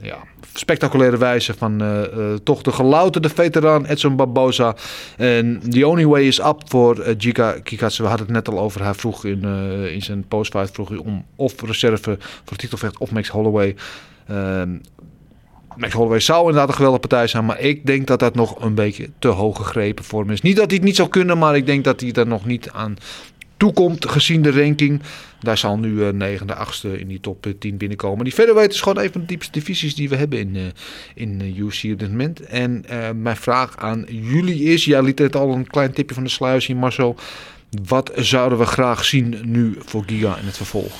S2: ja, spectaculaire wijze van eh, toch de gelouterde veteraan Edson Barboza. En the only way is up voor eh, Giga Kikatse. We hadden het net al over. Hij vroeg in, in zijn postfight vroeg hij om of reserve voor titelvecht of Max Holloway. Ehm, Max Holloway zou inderdaad een geweldige partij zijn. Maar ik denk dat dat nog een beetje te hoog gegrepen voor hem is. Niet dat hij het niet zou kunnen. Maar ik denk dat hij er nog niet aan toekomt gezien de ranking. Daar zal nu eh, negende, achtste in die top eh, 10 binnenkomen. Die featherweight is gewoon een van de diepste divisies die we hebben in, eh, in eh, UFC op dit moment. En eh, mijn vraag aan jullie is, jij liet het al een klein tipje van de sluis zien Marcel. Wat zouden we graag zien nu voor Giga in het vervolg?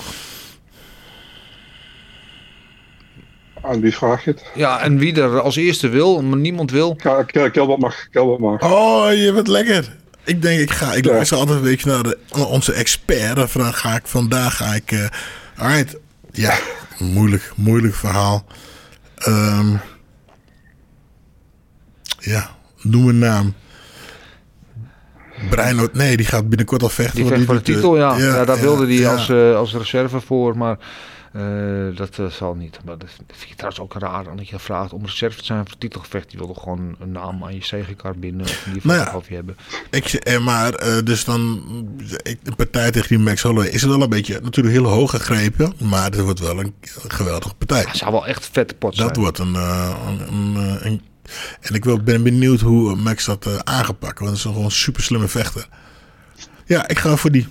S4: Aan wie vraag je het?
S2: Ja, en wie er als eerste wil, maar niemand wil.
S4: Gilbert mag. Gilbert mag.
S3: Oh, je bent lekker. Ik denk, ik ga. Ik luister altijd een beetje naar de, naar onze expert. Dan ga ik vandaag ga ik. eh alright. Ja, moeilijk, moeilijk verhaal. Ehm, ja, noem een naam. Brian, nee, die gaat binnenkort al vechten.
S2: Die vecht voor de titel, ja. ja, daar wilde hij
S3: ja.
S2: als, eh, als reserve voor, maar eh, dat eh, zal niet. Maar dat vind ik trouwens ook raar, dat je vraagt om reserve te zijn voor titelgevecht. Die wilde gewoon een naam aan je zegenkaart binden of ieder geval
S3: Nou ja.
S2: je hebben.
S3: Ik, eh, maar dus dan ik, de partij tegen die Max Holloway is het wel een beetje natuurlijk heel hoog gegrepen, maar het wordt wel een, geweldige partij.
S2: Het zou wel echt een vette pot zijn.
S3: Dat wordt een, een, een, een- en ik wil, ben benieuwd hoe Max dat aangepakt, want het is een gewoon super slimme vechter. Ja, ik ga voor die.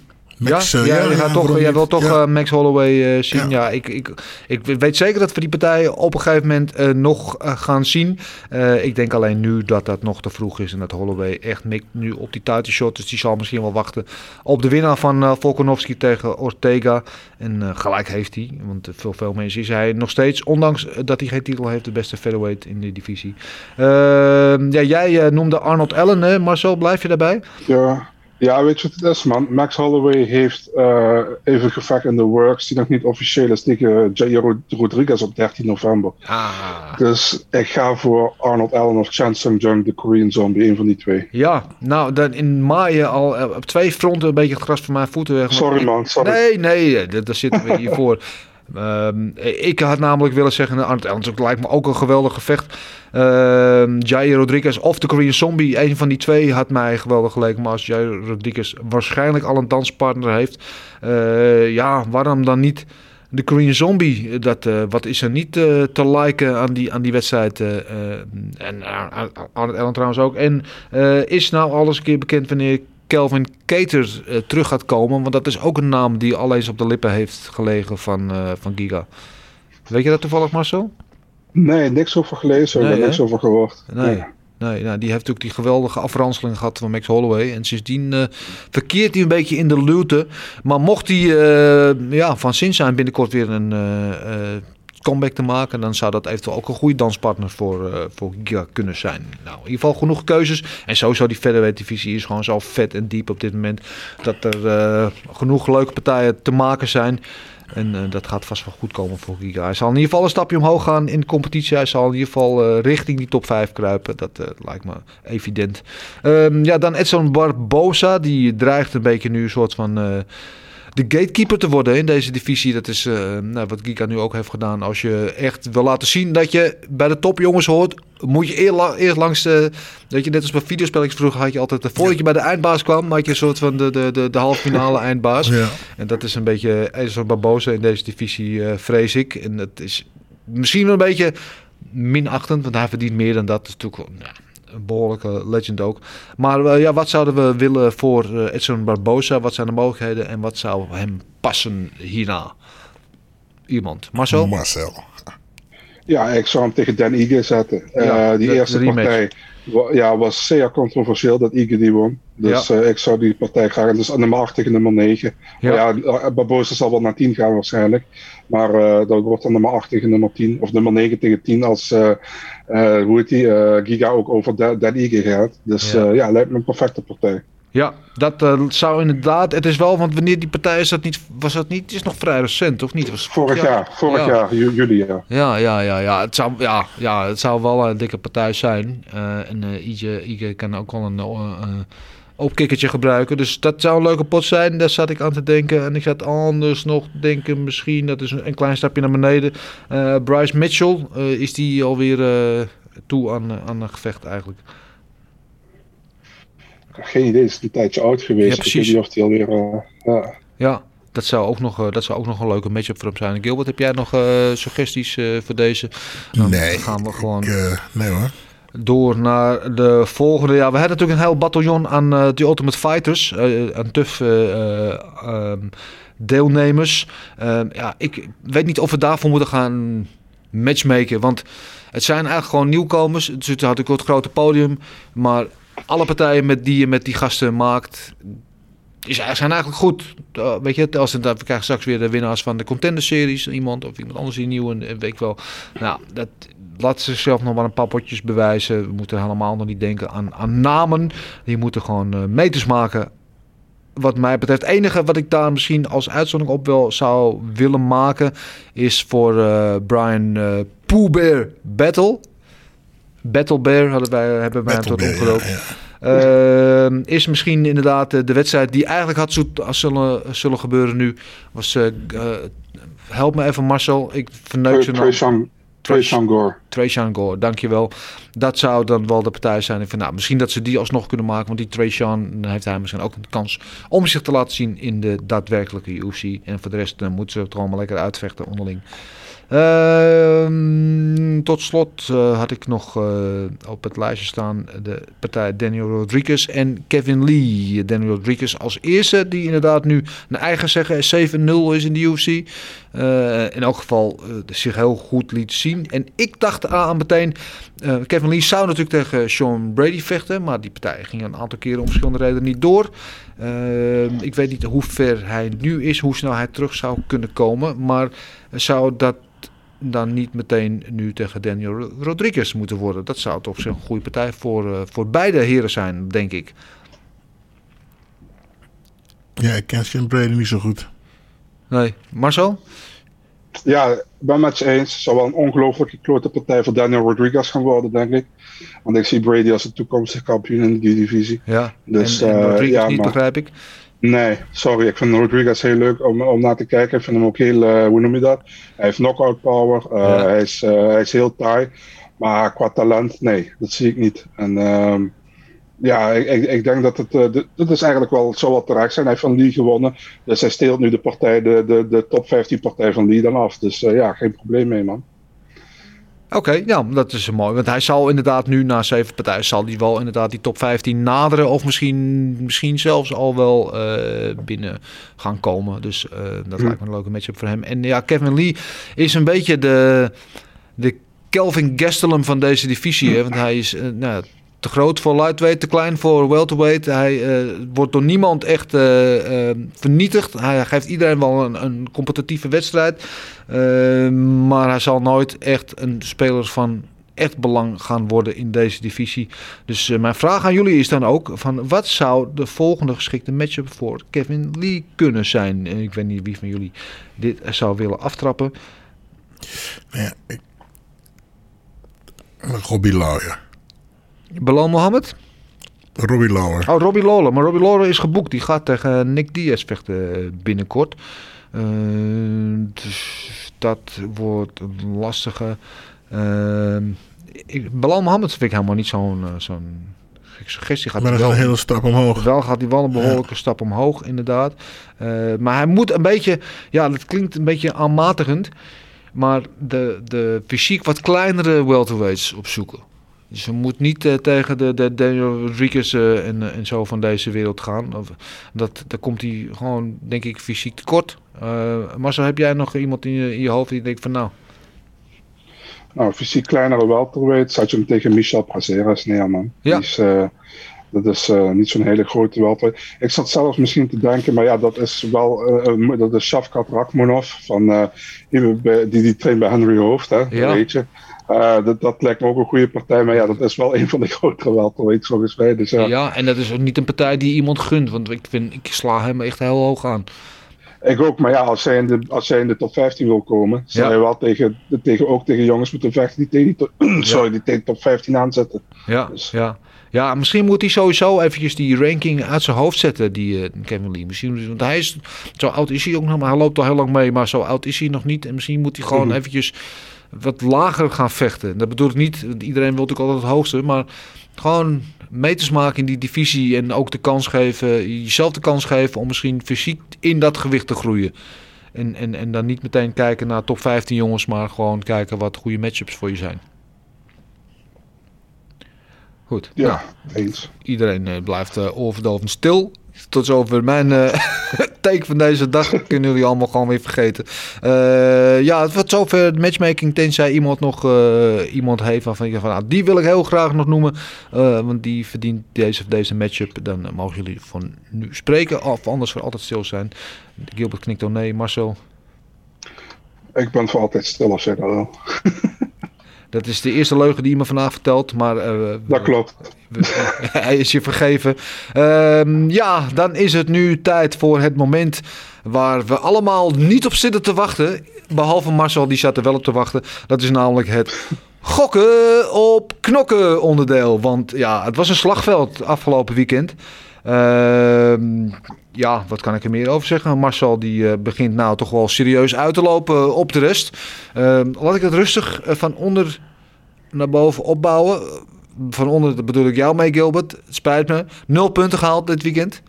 S3: Max,
S2: ja,
S3: eh,
S2: ja, gaat toch, jij wil toch
S3: Ja.
S2: eh, Max Holloway eh, zien.
S3: Ja.
S2: Ja, ik, ik, ik weet zeker dat we die partij op een gegeven moment eh, nog gaan zien. Eh, ik denk alleen nu dat dat nog te vroeg is. En dat Holloway echt mikt nu op die title shot. Dus die zal misschien wel wachten op de winnaar van Volkanovski tegen Ortega. En eh, gelijk heeft hij. Want veel, veel mensen is hij nog steeds, ondanks dat hij geen titel heeft, de beste featherweight in de divisie. Ehm, ja, jij noemde Arnold Allen. hè? Marcel, blijf je daarbij?
S4: Ja. Ja, weet je wat het is, man? Max Holloway heeft eh, even gevecht in de works die nog niet officieel is tegen Jair Rod- Rodriguez op 13 november.
S2: Ah.
S4: Dus ik ga voor Arnold Allen of Chan Sung Jung, de Korean Zombie, een van die twee.
S2: Ja, nou, dan in maaien al eh, op twee fronten een beetje het gras van mijn voeten weg.
S4: Sorry, man, sorry.
S2: Nee, nee, eh, daar daar zitten we hier voor. Ehm, ik had namelijk willen zeggen, nou, Arnold het lijkt me ook een geweldig gevecht. Ehm Jair Rodriguez of de Korean Zombie, een van die twee had mij geweldig geleken. Maar als Jair Rodriguez waarschijnlijk al een danspartner heeft, eh, ja, waarom dan niet de Korean Zombie? Dat, eh, wat is er niet eh, te liken aan die, aan die wedstrijd? eh, eh, en uh, Arnold Allen trouwens ook. En eh, is nou al eens een keer bekend wanneer Kelvin Cater eh, terug gaat komen? Want dat is ook een naam die al eens op de lippen heeft gelegen van, eh, van Giga. Weet je dat toevallig, Marcel?
S4: Nee, niks over gelezen,
S2: Nee,
S4: nee, niks over gehoord.
S2: Nee. Nee, nou, die heeft natuurlijk die geweldige afranseling gehad van Max Holloway. En sindsdien eh, verkeert hij een beetje in de luwte. Maar mocht hij ja, van zin zijn binnenkort weer een comeback te maken... dan zou dat eventueel ook een goede danspartner voor, eh voor Giga kunnen zijn. Nou, in ieder geval genoeg keuzes. En sowieso die featherweight divisie is gewoon zo vet en diep op dit moment... dat er eh, genoeg leuke partijen te maken zijn... En eh, dat gaat vast wel goed komen voor Giga. Hij zal in ieder geval een stapje omhoog gaan in de competitie. Hij zal in ieder geval richting die top 5 kruipen. Dat lijkt me evident. Ehm, ja, dan Edson Barbosa. Die dreigt een beetje nu een soort van... eh, de gatekeeper te worden in deze divisie. Dat is eh, nou, wat Giga nu ook heeft gedaan. Als je echt wil laten zien dat je bij de topjongens hoort, moet je la- eerst langs de. Dat je net als bij videospelletjes vroeger had je altijd. Voordat je bij de eindbaas kwam, had je een soort van de, de, de, de halve finale eindbaas.
S3: Ja.
S2: En dat is een beetje Edson Barbosa in deze divisie, eh, vrees ik. En dat is misschien wel een beetje minachtend, want hij verdient meer dan dat. Natuurlijk wel, ja, een behoorlijke legend ook. Maar eh, ja, wat zouden we willen voor eh, Edson Barbosa? Wat zijn de mogelijkheden en wat zou hem passen hierna? Iemand. Marcel?
S3: Marcel.
S4: Ja, ik zou hem tegen Dan Ige zetten.
S2: Ja,
S4: Eh, die
S2: de-
S4: eerste
S2: de
S4: partij ja, was zeer controversieel dat Ige die won. Dus
S2: Ja.
S4: eh, ik zou die partij graag... Dus nummer 8 tegen nummer 9.
S2: Ja.
S4: Ja, ja Barbosa zal wel naar 10 gaan waarschijnlijk. Maar eh, dat wordt dan nummer 8 tegen nummer 10. Of nummer 9 tegen 10 als... eh, eh, hoe heet die? eh, Giga ook over Dan Ige gaat. Dus
S2: Ja.
S4: ja, lijkt me een perfecte partij.
S2: Ja, dat eh, zou inderdaad. Het is wel, want wanneer die partij is dat niet, was dat niet, het is nog vrij recent, of niet? Was
S4: Vorig jaar, vorig
S2: Ja.
S4: jaar, ju- juli ja.
S2: Ja, ja, ja, ja. Het zou, ja, ja, het zou wel een dikke partij zijn. Eh, en eh Ige, Ige kan ook wel een eh, eh, opkikkertje gebruiken. Dus dat zou een leuke pot zijn. Daar zat ik aan te denken. En ik zat anders nog denken, misschien, dat is een, een klein stapje naar beneden. Eh, Bryce Mitchell, eh, is die alweer eh, toe aan, aan een gevecht eigenlijk?
S4: Geen idee, is een tijdje oud geweest.
S2: Ja,
S4: Ik
S2: precies.
S4: weet niet of alweer... eh, ja.
S2: Ja, dat zou ook nog, eh, dat zou ook nog een leuke matchup voor hem zijn. Gilbert, heb jij nog eh, suggesties eh, voor deze? Dan
S3: Nee,
S2: gaan we gewoon
S3: Ik, eh, nee hoor.
S2: Door naar de volgende. Ja, we hebben natuurlijk een heel bataljon aan eh The Ultimate Fighters. eh aan TUF eh, eh, ehm, deelnemers. Ehm, ja, ik weet niet of we daarvoor moeten gaan matchmaken. Want het zijn eigenlijk gewoon nieuwkomers. Het had ik het grote podium. Maar alle partijen met die je met die gasten maakt... Die zijn eigenlijk goed. Uh, weet je, als we krijgen straks weer de winnaars van de contender series. Iemand of iemand anders die nieuw. En weet ik wel. Nou, dat laat zichzelf nog maar een paar potjes bewijzen. We moeten helemaal nog niet denken aan, aan namen. Die moeten gewoon uh, meters maken. Wat mij betreft, het enige wat ik daar misschien als uitzondering op wel zou willen maken, is voor uh, Brian uh, Pooh Bear Battle. Battle Bear hadden wij, hebben wij hem tot. Ja, ja. Ehm, is misschien inderdaad eh, de wedstrijd die eigenlijk had zo- als zullen, zullen gebeuren nu. Was, eh, eh, help me even Marcel, ik verneuk zijn naam.
S4: Trace Gore.
S2: Trajan Gore, dankjewel. Dat zou dan wel de partij zijn. Vind, nou, misschien dat ze die alsnog kunnen maken. Want die Trajan heeft hij misschien ook een kans om zich te laten zien in de daadwerkelijke UFC. En voor de rest eh, moeten ze het gewoon maar lekker uitvechten onderling. Ehm, tot slot eh, had ik nog eh, op het lijstje staan de partij Daniel Rodriguez en Kevin Lee. Daniel Rodriguez als eerste, die inderdaad nu een eigen zeggen 7-0 is in de UFC. Eh, in elk geval eh, zich heel goed liet zien. En ik dacht aan meteen, eh, Kevin Lee zou natuurlijk tegen Sean Brady vechten, maar die partij ging een aantal keren om verschillende redenen niet door. Ik weet niet hoe ver hij nu is, hoe snel hij terug zou kunnen komen, maar zou dat dan niet meteen nu tegen Daniel Rodriguez moeten worden. Dat zou toch een goede partij voor, voor beide heren zijn, denk ik.
S3: Ja, ik ken Sean Brady niet zo goed.
S2: Nee, Marcel?
S4: Ja, ik ben met je eens. Het zou wel een ongelooflijke klote partij voor Daniel Rodriguez gaan worden, denk ik. Want ik zie Brady als de toekomstige kampioen in die divisie.
S2: Ja,
S4: Dus,
S2: en, en
S4: eh,
S2: Rodriguez
S4: ja,
S2: niet,
S4: maar-
S2: begrijp ik.
S4: Nee, sorry. Ik vind Rodriguez heel leuk om, om naar te kijken. Ik vind hem ook heel, eh, hoe noem je dat? Hij heeft knockout power. Eh,
S2: Ja.
S4: hij, is, hij is heel taai. Maar qua talent, nee, dat zie ik niet. En ehm, ja, ik, ik, denk dat het, dit- dit is eigenlijk wel, zou wel terecht zijn. Hij heeft van Lee gewonnen. Dus hij steelt nu de partij, de, de, de top 15 partij van Lee dan af. Dus eh, ja, geen probleem mee, man.
S2: Oké, ja, dat is mooi. Want hij zal inderdaad nu na zeven partijen... zal hij wel inderdaad die top 15 naderen... of misschien, misschien zelfs al wel eh, binnen gaan komen. Dus dat
S4: Hm.
S2: lijkt me een leuke matchup voor hem. En ja, Kevin Lee is een beetje de, de Kelvin Gastelum van deze divisie. Hè? Want hij is nou, te groot voor lightweight, te klein voor welterweight. Hij eh, wordt door niemand echt eh, eh, vernietigd. Hij geeft iedereen wel een, een competitieve wedstrijd. Eh, maar hij zal nooit echt een speler van echt belang gaan worden in deze divisie. Dus mijn vraag aan jullie is dan ook: van wat zou de volgende geschikte matchup voor Kevin Lee kunnen zijn? Ik weet niet wie van jullie dit zou willen aftrappen.
S3: Ja, ik... Robbie Lawler.
S2: Belal Mohammed?
S3: Robbie Lawler.
S2: Oh, Robbie Lawler. Maar Robbie Lawler is geboekt. Die gaat tegen Nick Diaz vechten eh, binnenkort. Eh, dus dat wordt een lastige. Uh, ik, Belal Mohammed vind ik helemaal niet zo'n eh, zo'n suggestie. Gaat
S3: Maar dat is
S2: wel,
S3: een hele stap omhoog.
S2: Wel gaat hij wel een behoorlijke stap omhoog, inderdaad. Eh, maar hij moet een beetje... Ja, dat klinkt een beetje aanmatigend. Maar de, de fysiek wat kleinere welterweights opzoeken. Dus je moet niet eh, tegen de, de Daniel Rodriguez eh, en, eh, en zo van deze wereld gaan. Of, dat, daar komt hij gewoon, denk ik, fysiek tekort. Uh, Marcel, heb jij nog iemand in je, in je hoofd die denkt van nou...
S4: Nou, fysiek kleinere welterweight zou je hem tegen Michel Prazeres neer, man.
S2: Ja.
S4: Die is, dat is niet zo'n hele grote welterweight. Ik zat zelfs misschien te denken, maar ja, dat is wel, eh, dat is Shavkat Rakhmonov, van, die, die traint bij Henry Hoofd, hè,
S2: Ja.
S4: weet je. Eh, dat, dat lijkt me ook een goede partij, maar ja, dat is wel een van de grotere welterweights volgens mij. Dus, ja.
S2: Ja, en dat is ook niet een partij die iemand gunt. Want ik, vind, ik sla hem echt heel hoog aan.
S4: Ik ook, maar ja, als zij in de, als zij in de top 15 wil komen, zou
S2: Ja.
S4: je wel tegen, tegen, ook tegen jongens moeten vechten die tegen die, top- sorry, die tegen top 15 aanzetten.
S2: Ja,
S4: Dus-
S2: ja. ja, misschien moet hij sowieso eventjes die ranking uit zijn hoofd zetten, die Kevin Lee. Misschien, want hij is, zo oud is hij ook nog, maar hij loopt al heel lang mee, maar zo oud is hij nog niet. En misschien moet hij gewoon
S4: Mhm.
S2: eventjes wat lager gaan vechten. Dat bedoel ik niet, iedereen wil natuurlijk altijd het hoogste, maar gewoon meters maken in die divisie en ook de kans geven, jezelf de kans geven om misschien fysiek in dat gewicht te groeien. En, en, en dan niet meteen kijken naar top 15 jongens, maar gewoon kijken wat goede matchups voor je zijn. Goed. nou,
S4: Ja, eens.
S2: iedereen eh, blijft oorverdovend stil. Tot zover mijn eh take van deze dag. Kunnen jullie allemaal gewoon weer vergeten. Eh, ja, het wordt zover de matchmaking. Tenzij iemand nog eh, iemand heeft waarvan je van, nou, die wil ik heel graag nog noemen. want die verdient deze of deze matchup. Dan mogen jullie van nu spreken. Of anders voor altijd stil zijn. Gilbert knikt dan nee. Marcel.
S4: Ik ben voor altijd stil als jij dat wil.
S2: Dat is de eerste leugen die je me vandaag vertelt. Maar eh,
S4: Dat klopt.
S2: Hij is je vergeven. Ehm, ja, dan is het nu tijd voor het moment waar we allemaal niet op zitten te wachten. Behalve Marcel, die zat er wel op te wachten. Dat is namelijk het Gokken op knokken onderdeel. Want ja, het was een slagveld afgelopen weekend. Ehm, ja, wat kan ik er meer over zeggen? Marcel die eh, begint nou toch wel serieus uit te lopen op de rest. Ehm, laat ik het rustig eh, van onder naar boven opbouwen. Van onder dat bedoel ik jou mee, Gilbert. Het spijt me. Nul punten gehaald dit weekend.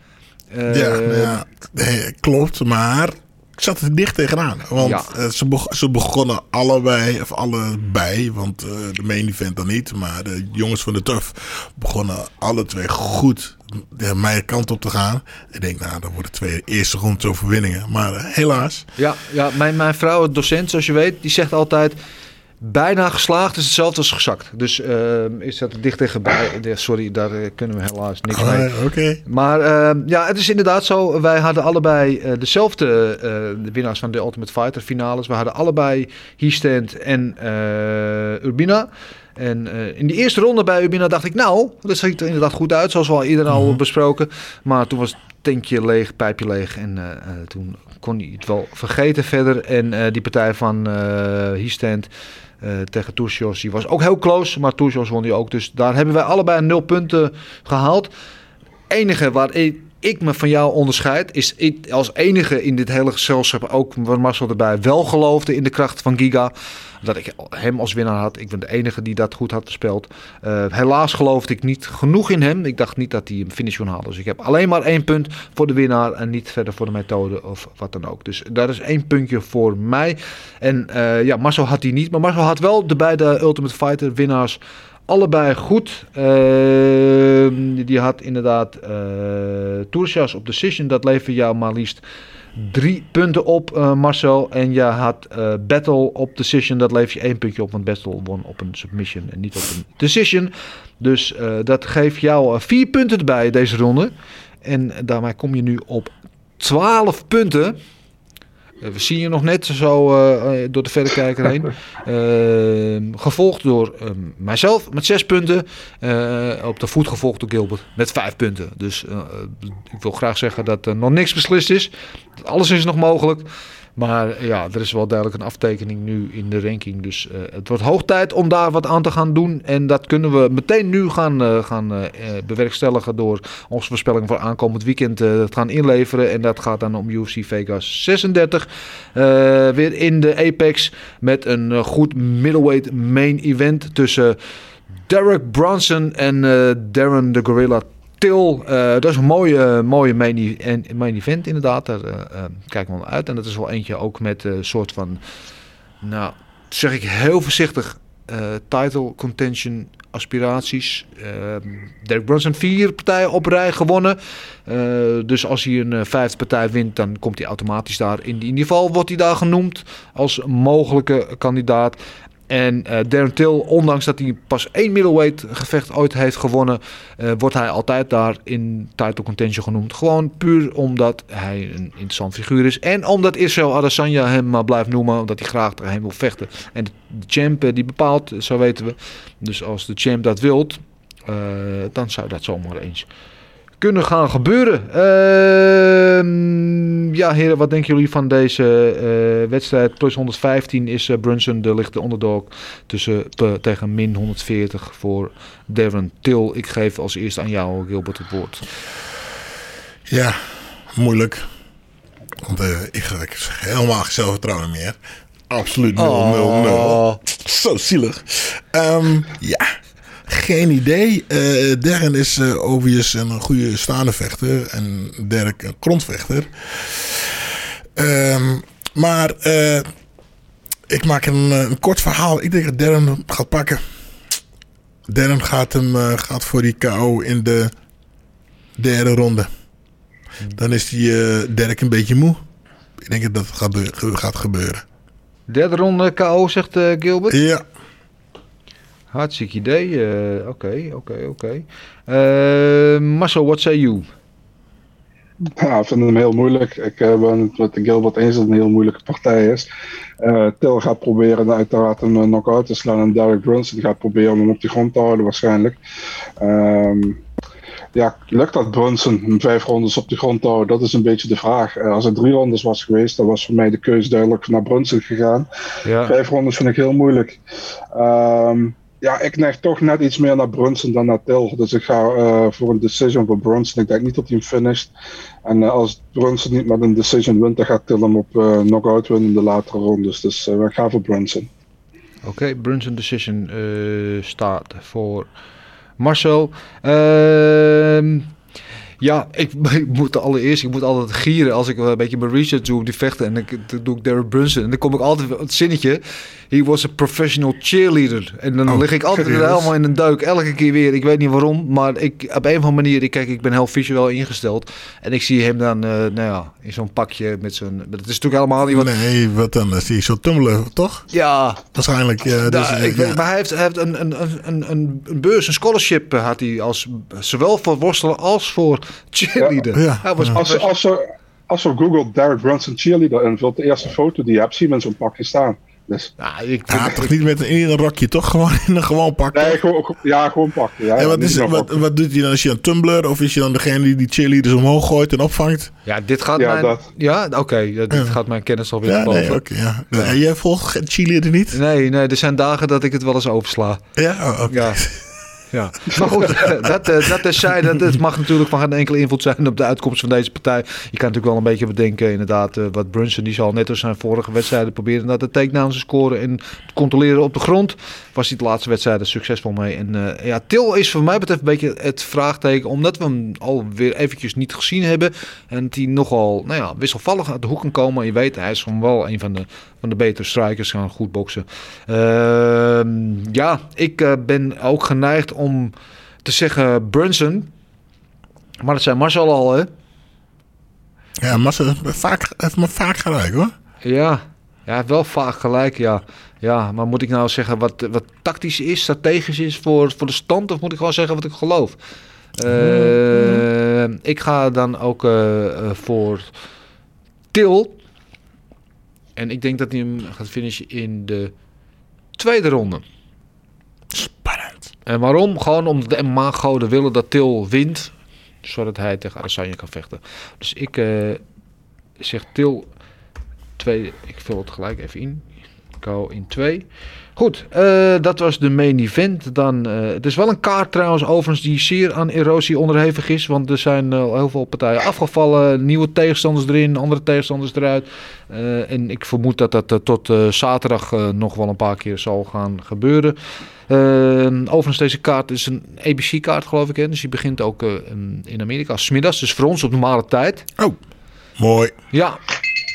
S2: Eh,
S3: ja, nou ja, nee, klopt. Maar ik zat er dicht tegenaan. Want
S2: Ja.
S3: eh, ze, beg- ze begonnen allebei, of allebei, want eh, de main event dan niet. Maar de jongens van de Turf begonnen alle twee goed de mijn kant op te gaan. Ik denk, nou, dat worden twee eerste rondes overwinningen. Maar eh, helaas.
S2: Ja, ja mijn, mijn vrouw, docent, zoals je weet, die zegt altijd... Bijna geslaagd is hetzelfde als gezakt. Dus ehm, is dat dicht tegenbij. Sorry, daar eh, kunnen we helaas niks mee.
S3: Ah, Oké.
S2: Maar ja, het is inderdaad zo. Wij hadden allebei eh, dezelfde eh, de winnaars van de Ultimate Fighter finales. We hadden allebei Hiestand en eh, Urbina. En eh, in die eerste ronde bij Urbina dacht ik, nou, dat ziet er inderdaad goed uit. Zoals we al eerder al besproken. Maar toen was het tankje leeg, pijpje leeg. En eh, eh, toen kon hij het wel vergeten verder. En die partij van Hiestand tegen Tourcios, die was ook heel close. Maar Tourcios won die ook. Dus daar hebben wij allebei nul punten gehaald enige waar ik, ik me van jou onderscheid, is ik als enige in dit hele gezelschap, ook waar Marcel erbij, wel geloofde in de kracht van Giga. Dat ik hem als winnaar had. Ik ben de enige die dat goed had gespeeld. Eh, helaas geloofde ik niet genoeg in hem. Ik dacht niet dat hij een finish kon halen. Dus ik heb alleen maar één punt voor de winnaar en niet verder voor de methode of wat dan ook. Dus daar is één puntje voor mij. En eh, ja, Marcel had die niet. Maar Marcel had wel de beide Ultimate Fighter winnaars allebei goed. Ehm, die had inderdaad eh Tourchas op Decision. Dat levert jou maar liefst drie punten op, eh, Marcel. En je had eh, Battle op Decision. Dat levert je één puntje op. Want Battle won op een submission en niet op een Decision. Dus dat geeft jou vier punten erbij deze ronde. En daarmee kom je nu op 12 punten. Eh, we zien je nog net zo eh, eh, door de verrekijker heen. Ehm, gevolgd door ehm, mijzelf met zes punten. Op de voet gevolgd door Gilbert met vijf punten. Dus ik wil graag zeggen dat er nog niks beslist is. Alles is nog mogelijk. Maar ja, er is wel duidelijk een aftekening nu in de ranking. Dus eh, het wordt hoog tijd om daar wat aan te gaan doen. En dat kunnen we meteen nu gaan, eh, gaan eh, bewerkstelligen door onze voorspelling voor aankomend weekend te gaan inleveren. En dat gaat dan om UFC Vegas 36. Eh, weer in de Apex met een goed middleweight main event tussen Derek Bronson en Darren de Gorilla Till. Eh, dat is een mooie, mooie main, e- main event inderdaad. Daar eh, eh, kijken we wel uit. En dat is wel eentje ook met een soort van, nou zeg ik heel voorzichtig, title contention aspiraties. Ehm Derek Brunson vier partijen op rij gewonnen. Dus als hij een vijfde partij wint, dan komt hij automatisch daar. In, in ieder geval wordt hij daar genoemd als mogelijke kandidaat. En eh Darren Till, ondanks dat hij pas één middleweight gevecht ooit heeft gewonnen, eh, wordt hij altijd daar in title contention genoemd. Gewoon puur omdat hij een interessant figuur is. En omdat Israel Adesanya hem maar blijft noemen, omdat hij graag tegen hem wil vechten. En de, champ eh, die bepaalt, zo weten we. Dus als de champ dat wilt, dan zou dat zomaar eens kunnen gaan gebeuren. Ehm, ja, heren, wat denken jullie van deze eh, wedstrijd? Plus 115 is eh, Brunson de lichte onderdog tussen, te- tegen min 140 voor Darren Till. Ik geef als eerste aan jou, Gilbert, het woord.
S3: Ja, moeilijk. Want eh, ik, heb helemaal geen zelfvertrouwen meer. Absoluut 0, 0, 0.
S2: Oh.
S3: Zo zielig. Ehm, ja, geen idee. Darren is obvious een goede staande vechter. En Dirk een grondvechter. Ehm, maar eh, ik maak een, een kort verhaal. Ik denk dat Darren hem gaat pakken. Darren gaat hem gaat voor die KO in de derde ronde. Dan is die Dirk een beetje moe. Ik denk dat dat gaat, gaat gebeuren.
S2: Derde ronde KO, zegt Gilbert.
S3: Ja.
S2: Hartstikke idee. eh, Oké, oké, oké. Eh, Marcel, what say you?
S4: Ja, ik vind hem heel moeilijk. Ik eh, ben het met Gilbert eens dat het een heel moeilijke partij is. Eh Till gaat proberen uiteraard hem een knock-out te slaan. En Derek Brunson gaat proberen om hem op de grond te houden waarschijnlijk. Ehm, ja, lukt dat Brunson om vijf rondes op de grond te houden? Dat is een beetje de vraag. Als het drie rondes was geweest, dan was voor mij de keuze duidelijk naar Brunson gegaan.
S2: Ja.
S4: Vijf rondes vind ik heel moeilijk. Ehm, ja, ik neig toch net iets meer naar Brunson dan naar Till. Dus ik ga eh, voor een decision voor Brunson. Ik denk niet dat hij hem finisht. En eh, als Brunson niet met een decision wint, dan gaat Till hem op eh knockout winnen in de latere rondes. Dus we gaan voor Brunson.
S2: Oké, Brunson decision staat voor Marcel. Ehm, ja, ik, ik moet allereerst, ik moet altijd gieren als ik een beetje mijn research doe op die vechten. En ik, dan doe ik Derek Brunson. En dan kom ik altijd het zinnetje. He was a professional cheerleader. En dan
S3: Oh,
S2: lig ik altijd
S3: serieus?
S2: helemaal in een duik. Elke keer weer. Ik weet niet waarom. Maar ik, op een of andere manier, ik, kijk, ik ben heel visueel ingesteld. En ik zie hem dan, eh, nou ja, in zo'n pakje met zo'n... Het is natuurlijk helemaal niet wat...
S3: Nee, wat dan? Is die zo tummelen, toch?
S2: Ja,
S3: Waarschijnlijk. Ja, dus, eh,
S2: ik
S3: ja.
S2: maar hij heeft, hij heeft een, een, een, een, een beurs, een scholarship eh, had hij als zowel voor worstelen als voor cheerleader.
S3: Ja,
S2: Hij was
S3: ja.
S4: Als, als, je, als je op Google Derek Brunson cheerleader invult, de eerste foto die je hebt, zie je hem in zo'n pakje staan. Dus,
S2: Ja, ik,
S3: Ja, toch niet met een, in een rokje, toch? Gewoon in een gewoon pak.
S4: nee, gewoon, ja, gewoon pakje. Ja,
S3: en wat, is, wat, wat doet hij dan? Is hij een tumbler of is hij dan degene die die cheerleaders omhoog gooit en opvangt?
S2: ja, dit gaat
S4: Ja,
S2: mijn...
S4: dat.
S2: Ja, oké, dit gaat mijn kennis alweer
S3: Ja,
S2: boven.
S3: nee, oké. ja. En jij volgt cheerleader niet?
S2: Nee, nee, er zijn dagen dat ik het wel eens oversla.
S3: Ja, oh, oké.
S2: Ja. Ja, maar goed, dat, eh, dat terzijde, dat mag natuurlijk van geen enkele invloed zijn op de uitkomst van deze partij. Je kan natuurlijk wel een beetje bedenken, inderdaad, eh, wat Brunson, die zal net als zijn vorige wedstrijden proberen dat de takedowns te scoren en te controleren op de grond. Was hij de laatste wedstrijden succesvol mee. En eh, ja, Til is voor mij betreft een beetje het vraagteken, omdat we hem alweer eventjes niet gezien hebben. En die nogal, nou ja, wisselvallig uit de hoek kan komen. Je weet, hij is gewoon wel een van de, van de betere strikers, kan goed boksen. Ehm, ja, ik eh, ben ook geneigd om te zeggen Brunson. Maar dat zei Marcel al, hè?
S3: Ja, heeft me vaak, heeft me vaak gelijk hoor.
S2: Ja, ja hij heeft wel vaak gelijk, ja. Ja, maar moet ik nou zeggen wat, wat tactisch is, strategisch is voor, voor de stand? Of moet ik gewoon zeggen wat ik geloof? Eh, ik ga dan ook eh, eh, voor Til. En ik denk dat hij hem gaat finishen in de tweede ronde.
S3: Spannend.
S2: En waarom? Gewoon omdat de MMA-goden willen dat Til wint. Zodat hij tegen Adesanya kan vechten. Dus ik eh, zeg Til 2. Ik vul het gelijk even in. In 2. Goed, eh, dat was de main event. Dan, eh, het is wel een kaart trouwens overigens die zeer aan erosie onderhevig is. Want er zijn eh, heel veel partijen afgevallen. Nieuwe tegenstanders erin, andere tegenstanders eruit. En ik vermoed dat dat tot zaterdag nog wel een paar keer zal gaan gebeuren. Overigens, deze kaart is een ABC-kaart geloof ik. Hè? Dus die begint ook in Amerika als 's middags. Dus voor ons op normale tijd.
S3: Oh, mooi.
S2: Ja,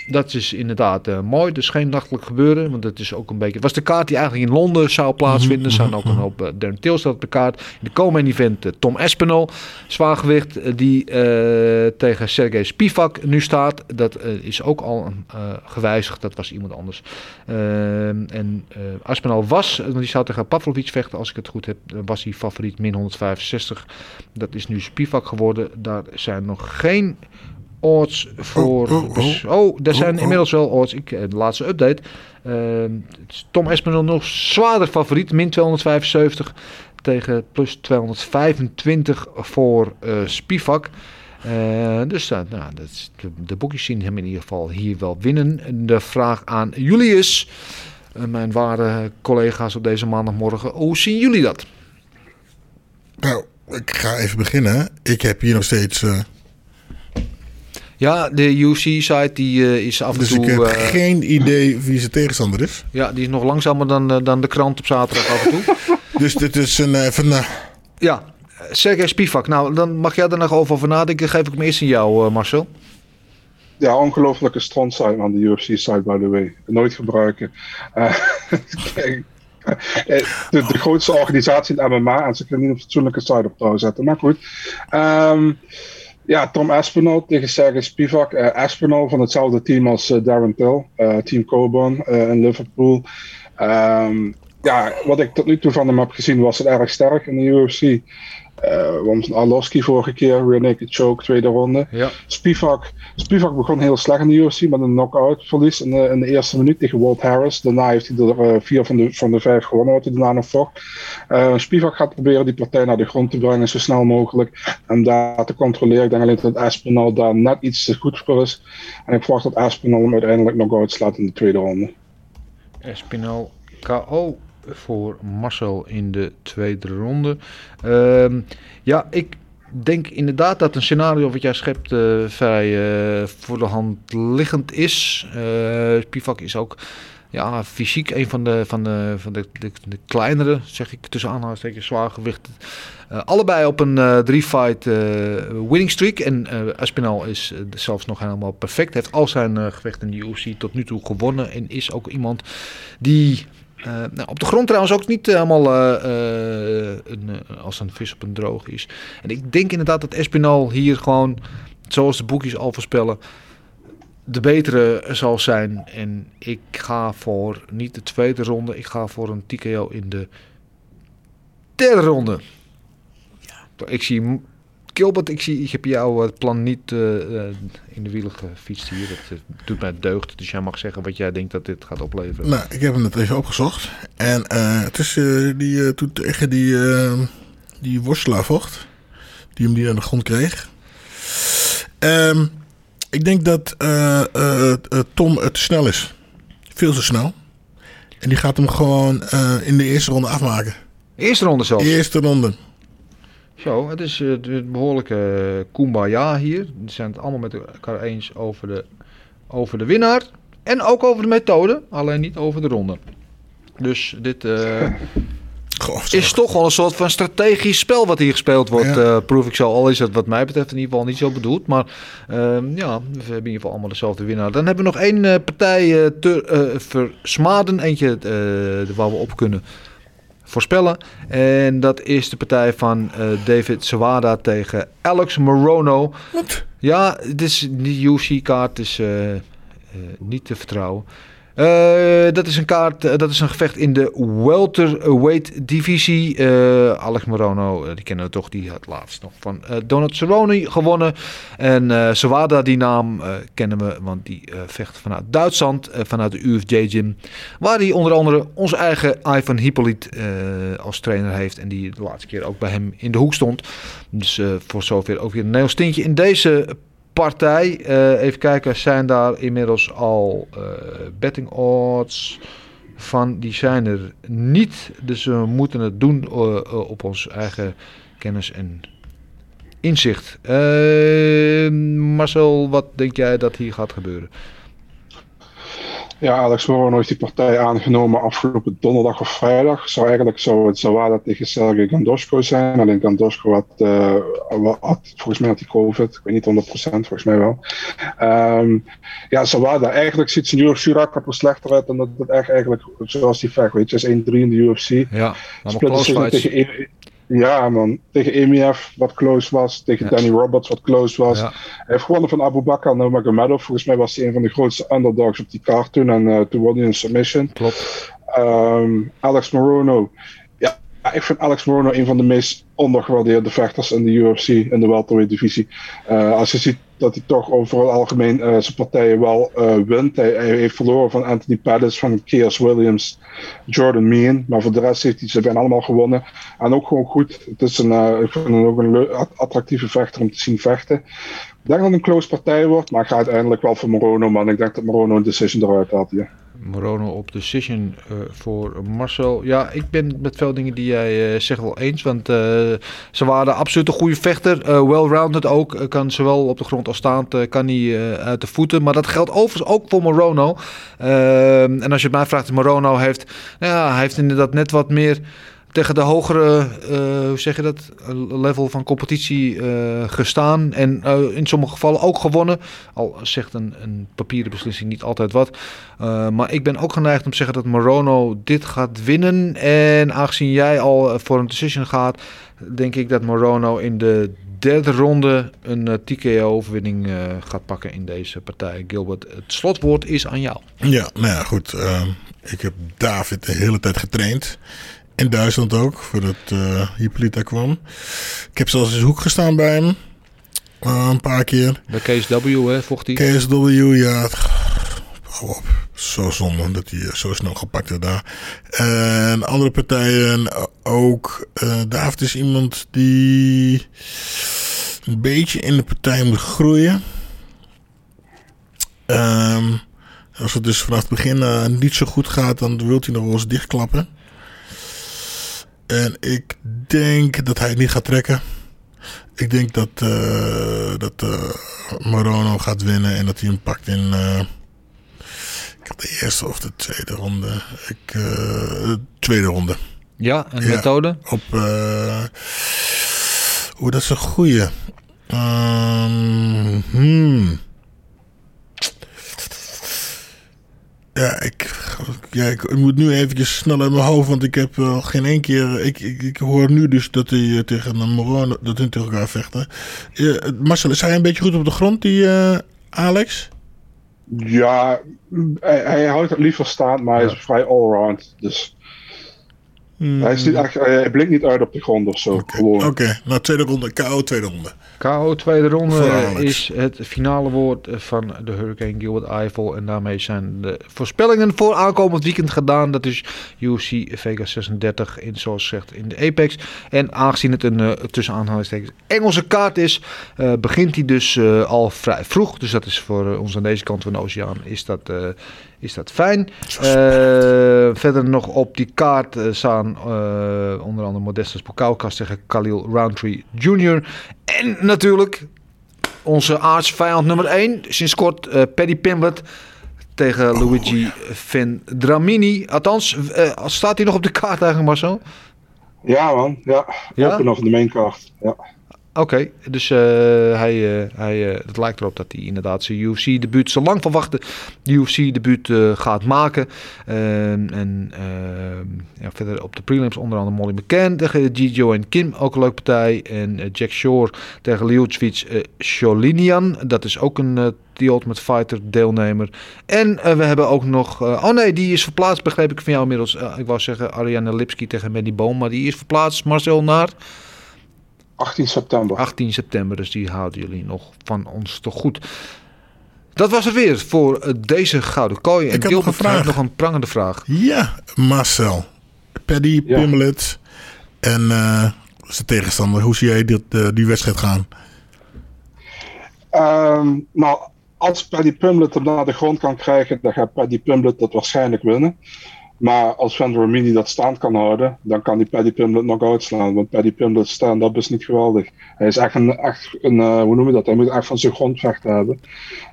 S2: dat is inderdaad eh, mooi. Dus geen nachtelijk gebeuren. Want het is ook een beetje. Het was de kaart die eigenlijk in Londen zou plaatsvinden. Er staan ook een hoop. Uh, Darren staat op de kaart. In de komende event uh, Tom Espinol. Zwaargewicht. Die tegen Sergej Spivak nu staat. Dat is ook al gewijzigd. Dat was iemand anders. Uh, en Aspinall was. Want die zou tegen Pavlovic vechten. Als ik het goed heb. Was hij favoriet min 165. Dat is nu Spivak geworden. Daar zijn nog geen odds voor.
S3: Oh, oh, oh.
S2: oh daar zijn inmiddels wel odds. Ik, de laatste update. Uh, Tom Espinel nog zwaarder favoriet. Min 275 tegen plus 225 voor uh, Spivak. Uh, dus uh, nou, dat is, de, de, boekjes zien hem in ieder geval hier wel winnen. De vraag aan Julius, mijn ware collega's op deze maandagmorgen. Hoe zien jullie dat?
S3: Nou, ik ga even beginnen. Ik heb hier nog steeds...
S2: Ja, de UC-site die uh, is af en
S3: dus
S2: toe...
S3: Dus ik heb
S2: uh,
S3: geen idee wie zijn tegenstander is.
S2: Ja, die is nog langzamer dan, uh, dan de krant op zaterdag af en toe.
S3: dus dit is een... Even,
S2: ja, Sergej Spivak. Nou, dan mag jij er nog over, over nadenken. Geef ik hem eerst aan jou, uh, Marcel.
S4: Ja, ongelofelijke strontsite aan de UFC-site, by the way. Nooit gebruiken. Uh, de, de, grootste organisatie in MMA en ze kunnen niet een fatsoenlijke site op touw zetten. Maar goed. Um, ja, Tom Aspinall tegen Sergej Spivak. Uh, Aspinall van hetzelfde team als uh, Darren Till, uh, Team Coburn in Liverpool. Um, ja, wat ik tot nu toe van hem heb gezien was het erg sterk in de UFC. Uh, want Arlovski vorige keer, weer naked choke, tweede ronde.
S5: Ja.
S4: Spivak, Spivak begon heel slecht in de UFC met een knockout verlies in de, in de eerste minuut tegen Walt Harris. Daarna heeft hij er uh, vier van de, van de vijf gewonnen, wat hij daarna nog vocht. Uh, Spivak gaat proberen die partij naar de grond te brengen zo snel mogelijk. En daar te controleren. Ik denk alleen dat Aspinall daar net iets te goed voor is. En ik verwacht dat Aspinall hem uiteindelijk knock-out slaat in de tweede ronde.
S2: Aspinall KO voor Marcel in de tweede ronde. Uh, ja, ik denk inderdaad dat een scenario wat jij schept uh, vrij uh, voor de hand liggend is. Uh, Spivak is ook ja, fysiek een van de, van de, van de, de, kleinere, zeg ik tussen aanhalingstekens, zwaargewicht. Uh, allebei op een uh, drie-fight winning streak. En Aspinall is zelfs nog helemaal perfect. Heeft al zijn gevechten in de UFC tot nu toe gewonnen. En is ook iemand die uh, nou, op de grond trouwens ook niet helemaal uh, uh, een, als een vis op een droog is. En ik denk inderdaad dat Espinal hier gewoon, zoals de boekjes al voorspellen, de betere zal zijn. En ik ga voor niet de tweede ronde, ik ga voor een TKO in de derde ronde. Ja. Ik zie Gilbert, ik, zie, ik heb jouw uh, plan niet uh, uh, in de wielen gefietst hier. Dat doet mij deugd. Dus jij mag zeggen wat jij denkt dat dit gaat opleveren.
S3: Nou, ik heb hem net even opgezocht. En het is die, toen tegen die, die worstelaar vocht. Die hem die aan de grond kreeg. Um, ik denk dat Tom te snel is. Veel te snel. En die gaat hem gewoon in de eerste ronde afmaken.
S2: Eerste ronde zelfs?
S3: Eerste ronde.
S2: Zo, het is het behoorlijke kumbaya hier. We zijn het allemaal met elkaar eens over de, over de winnaar. En ook over de methode, alleen niet over de ronde. Dus dit uh, is toch wel een soort van strategisch spel wat hier gespeeld wordt. Ja. Uh, proef ik zo. Al is het wat mij betreft in ieder geval niet zo bedoeld. Maar uh, ja, we hebben in ieder geval allemaal dezelfde winnaar. Dan hebben we nog één partij te versmaden. Eentje waar we op kunnen voorspellen. En dat is de partij van uh, David Sawada tegen Alex Morono.
S3: Wat?
S2: Ja, het is die UFC-kaart is uh, uh, niet te vertrouwen. Uh, dat is een kaart, uh, dat is een gevecht in de welterweight divisie. Uh, Alex Morono, die kennen we toch, die had laatst nog van Donald Cerrone gewonnen. En uh, die naam kennen we, want die vecht vanuit Duitsland, vanuit de UFJ Gym. Waar hij onder andere onze eigen Ivan Hippolyt als trainer heeft. En die de laatste keer ook bij hem in de hoek stond. Dus voor zover ook weer een stintje in deze partij. Uh, even kijken, zijn daar inmiddels al uh, betting odds van? Die zijn er niet. Dus we moeten het doen uh, op ons eigen kennis en inzicht. Marcel, wat denk jij dat hier gaat gebeuren?
S4: Ja, Alex Morono heeft die partij aangenomen afgelopen donderdag of vrijdag. Zou eigenlijk zou het Zawada tegen Sergej Gandoshko zijn. Alleen Gandoshko had, uh, had, volgens mij had hij COVID. Ik weet niet 100%, volgens mij wel. Um, ja, Zawada, eigenlijk ziet zijn UFC-record slechter uit dan dat het echt eigenlijk, zoals die vecht, weet je, is 1-3 in de UFC.
S2: Ja,
S4: maar tegen ja, man. Tegen EMF, wat close was. Tegen ja. Danny Roberts, wat close was. Ja. Hij heeft gewonnen van Abu Bakr Nurmagomedov. Volgens mij was hij een van de grootste underdogs op die kaart toen. En uh, toen won hij een submission.
S2: Klopt.
S4: Um, Alex Morono. Ja, ik vind Alex Morono een van de meest ondergewaardeerde vechters in de UFC, in de welterweight divisie. Uh, als je ziet dat hij toch over het algemeen uh, zijn partijen wel uh, wint. Hij, hij, heeft verloren van Anthony Pettis, van Kears Williams, Jordan Mean. Maar voor de rest heeft hij ze bijna allemaal gewonnen. En ook gewoon goed. Het is een, ik vind hem ook een attractieve vechter om te zien vechten. Ik denk dat het een close partij wordt, maar ik ga uiteindelijk wel voor Morono. Maar ik denk dat Morono een decision eruit haalt.
S2: Morono op decision uh, voor Marcel. Ja, ik ben met veel dingen die jij uh, zegt wel eens. Want uh, ze waren absoluut een goede vechter. Well-rounded ook. kan zowel op de grond als staand kan hij uit de voeten. Maar dat geldt overigens ook voor Morono. en als je het mij vraagt, Morono heeft, ja, heeft inderdaad net wat meer tegen de hogere, eh, hoe zeg je dat, level van competitie eh, gestaan. En eh, in sommige gevallen ook gewonnen. Al zegt een, een papieren beslissing niet altijd wat. Maar ik ben ook geneigd om te zeggen dat Morono dit gaat winnen. En aangezien jij al voor een decision gaat, denk ik dat Morono in de derde ronde een TKO-overwinning gaat pakken in deze partij. Gilbert, het slotwoord is aan jou.
S3: Ja, nou ja, goed. ik heb David de hele tijd getraind. In Duitsland ook, voordat uh, Hippolyta kwam. Ik heb zelfs in hoek gestaan bij hem. eh, een paar keer.
S2: De KSW, hè, vocht hij.
S3: KSW, ja. Hou op. Zo zonde dat hij eh, zo snel gepakt werd daar. En andere partijen ook. David is iemand die een beetje in de partij moet groeien. Ehm, als het dus vanaf het begin niet zo goed gaat, dan wil hij nog wel eens dichtklappen. En ik denk dat hij het niet gaat trekken. Ik denk dat, eh dat eh, Morono gaat winnen en dat hij hem pakt in eh, de eerste of de tweede ronde. Ik, de tweede ronde.
S2: Ja, een methode?
S3: Op, eh Oeh, dat is een goeie. Ehm, hmm. Ja, ik, ja, ik moet nu eventjes snel uit mijn hoofd, want ik heb wel geen één keer... Ik, ik, ik hoor nu dus dat hij eh, tegen een Morone, dat hun tegen elkaar vechten. Marcel, is hij een beetje goed op de grond, die eh, Alex?
S4: Ja, hij, hij houdt het liever staan, maar hij is vrij allround. Dus hij, is niet echt, hij blinkt niet uit op de grond of zo. Gewoon.
S3: Oké, nou tweede ronde, KO tweede ronde.
S2: KO tweede ronde is het finale woord van de Hurricane Gilbert Eiffel. En daarmee zijn de voorspellingen voor aankomend weekend gedaan. Dat is UFC Vega 36 in, zoals gezegd, in de Apex. En aangezien het een uh, tussen aanhalingstekens Engelse kaart is, uh, begint hij dus uh, al vrij vroeg. Dus dat is voor ons aan deze kant van de oceaan is dat, uh, is dat fijn. verder nog op die kaart staan onder andere Modestus Pokaukas tegen Khalil Roundtree Jr. En natuurlijk onze aardsvijand nummer 1, sinds kort uh, Paddy Pimblett tegen oh, Luigi ja. Vendramini. Althans, uh, staat hij nog op de kaart eigenlijk, Marcel?
S4: Ja man, ja. ja? Open of de maincard, ja.
S2: Oké, dus uh, hij, uh, hij, uh, het lijkt erop dat hij inderdaad zijn UFC-debuut, zo lang verwachte UFC-debuut gaat maken. Ehm, en ehm, ja, verder op de prelims onder andere Molly McCann tegen Gijo en Kim, ook een leuke partij. En Jack Shore tegen Liuchvich Sholinian, dat is ook een The Ultimate Fighter deelnemer. En we hebben ook nog, oh nee, die is verplaatst, begreep ik van jou inmiddels. ik wou zeggen Ariane Lipski tegen Mandy Boom, maar die is verplaatst, Marcel, naar...
S4: 18 september.
S2: 18 september, dus die houden jullie nog van ons toch goed. Dat was het weer voor deze Gouden Kooi. En
S3: Ik heb nog een vraag.
S2: nog een prangende vraag.
S3: Ja, Marcel. Paddy,
S4: Ja.
S3: Pimlet en eh, zijn tegenstander. Hoe zie jij dit, eh, die wedstrijd gaan?
S4: Ehm, nou, als Paddy Pimblett hem naar de grond kan krijgen, dan gaat Paddy Pimblett dat waarschijnlijk winnen. Maar als Van Romini dat stand kan houden, dan kan die Paddy Pimblett nog uitslaan. Want Paddy Pimblett stand-up is niet geweldig. Hij is echt een, een uh, hoe noem je dat? Hij moet echt van zijn grondvechten hebben.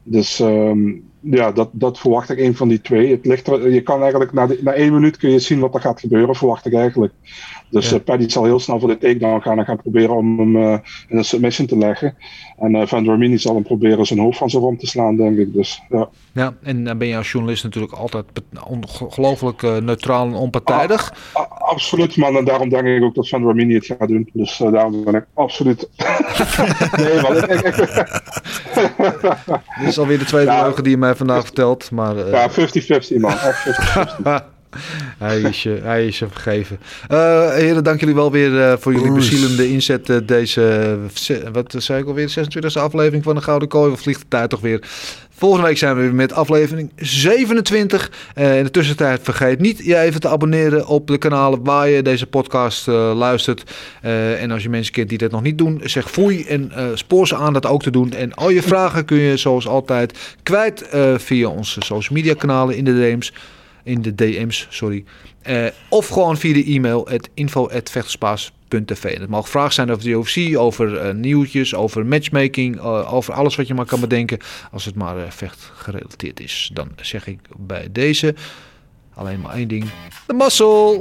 S4: Dus um, ja, dat, dat verwacht ik een van die twee. Het ligt je kan eigenlijk na, na één minuut kun je zien wat er gaat gebeuren, verwacht ik eigenlijk. Dus ja. uh, Paddy zal heel snel voor de takedown gaan en gaan proberen om hem uh, in een submission te leggen. En uh, Van Romini zal hem proberen zijn hoofd van zijn rond te slaan, denk ik. Dus, ja.
S2: ja, en dan ben je als journalist natuurlijk altijd ongelooflijk neutraal en onpartijdig.
S4: Absoluut, man. En daarom denk ik ook dat Van Romini het gaat doen. Dus daarom ben ik absoluut... nee, man.
S2: Dit is alweer de tweede ja. leugen die je mij vandaag vertelt. Maar, uh...
S4: Ja, 50-50, man. Echt 50-50.
S2: hij, is je, hij is je vergeven. Uh, heren, dank jullie wel weer uh, voor jullie bezielende inzet. Deze, wat zei ik alweer, 26e aflevering van de Gouden Kooi. We vliegt de tijd toch weer. Volgende week zijn we weer met aflevering 27. Uh, in de tussentijd vergeet niet je even te abonneren op de kanalen waar je deze podcast uh, luistert. Uh, en als je mensen kent die dat nog niet doen, zeg foei en spoor ze aan dat ook te doen. En al je vragen kun je zoals altijd kwijt via onze social media kanalen in de DM's. In de DM's, sorry. of gewoon via de e-mail at info.vechterspaas.tv. Het mag vragen zijn over de UFC, over uh, nieuwtjes, over matchmaking, uh, over alles wat je maar kan bedenken. Als het maar vecht gerelateerd is, dan zeg ik bij deze alleen maar één ding: de muscle.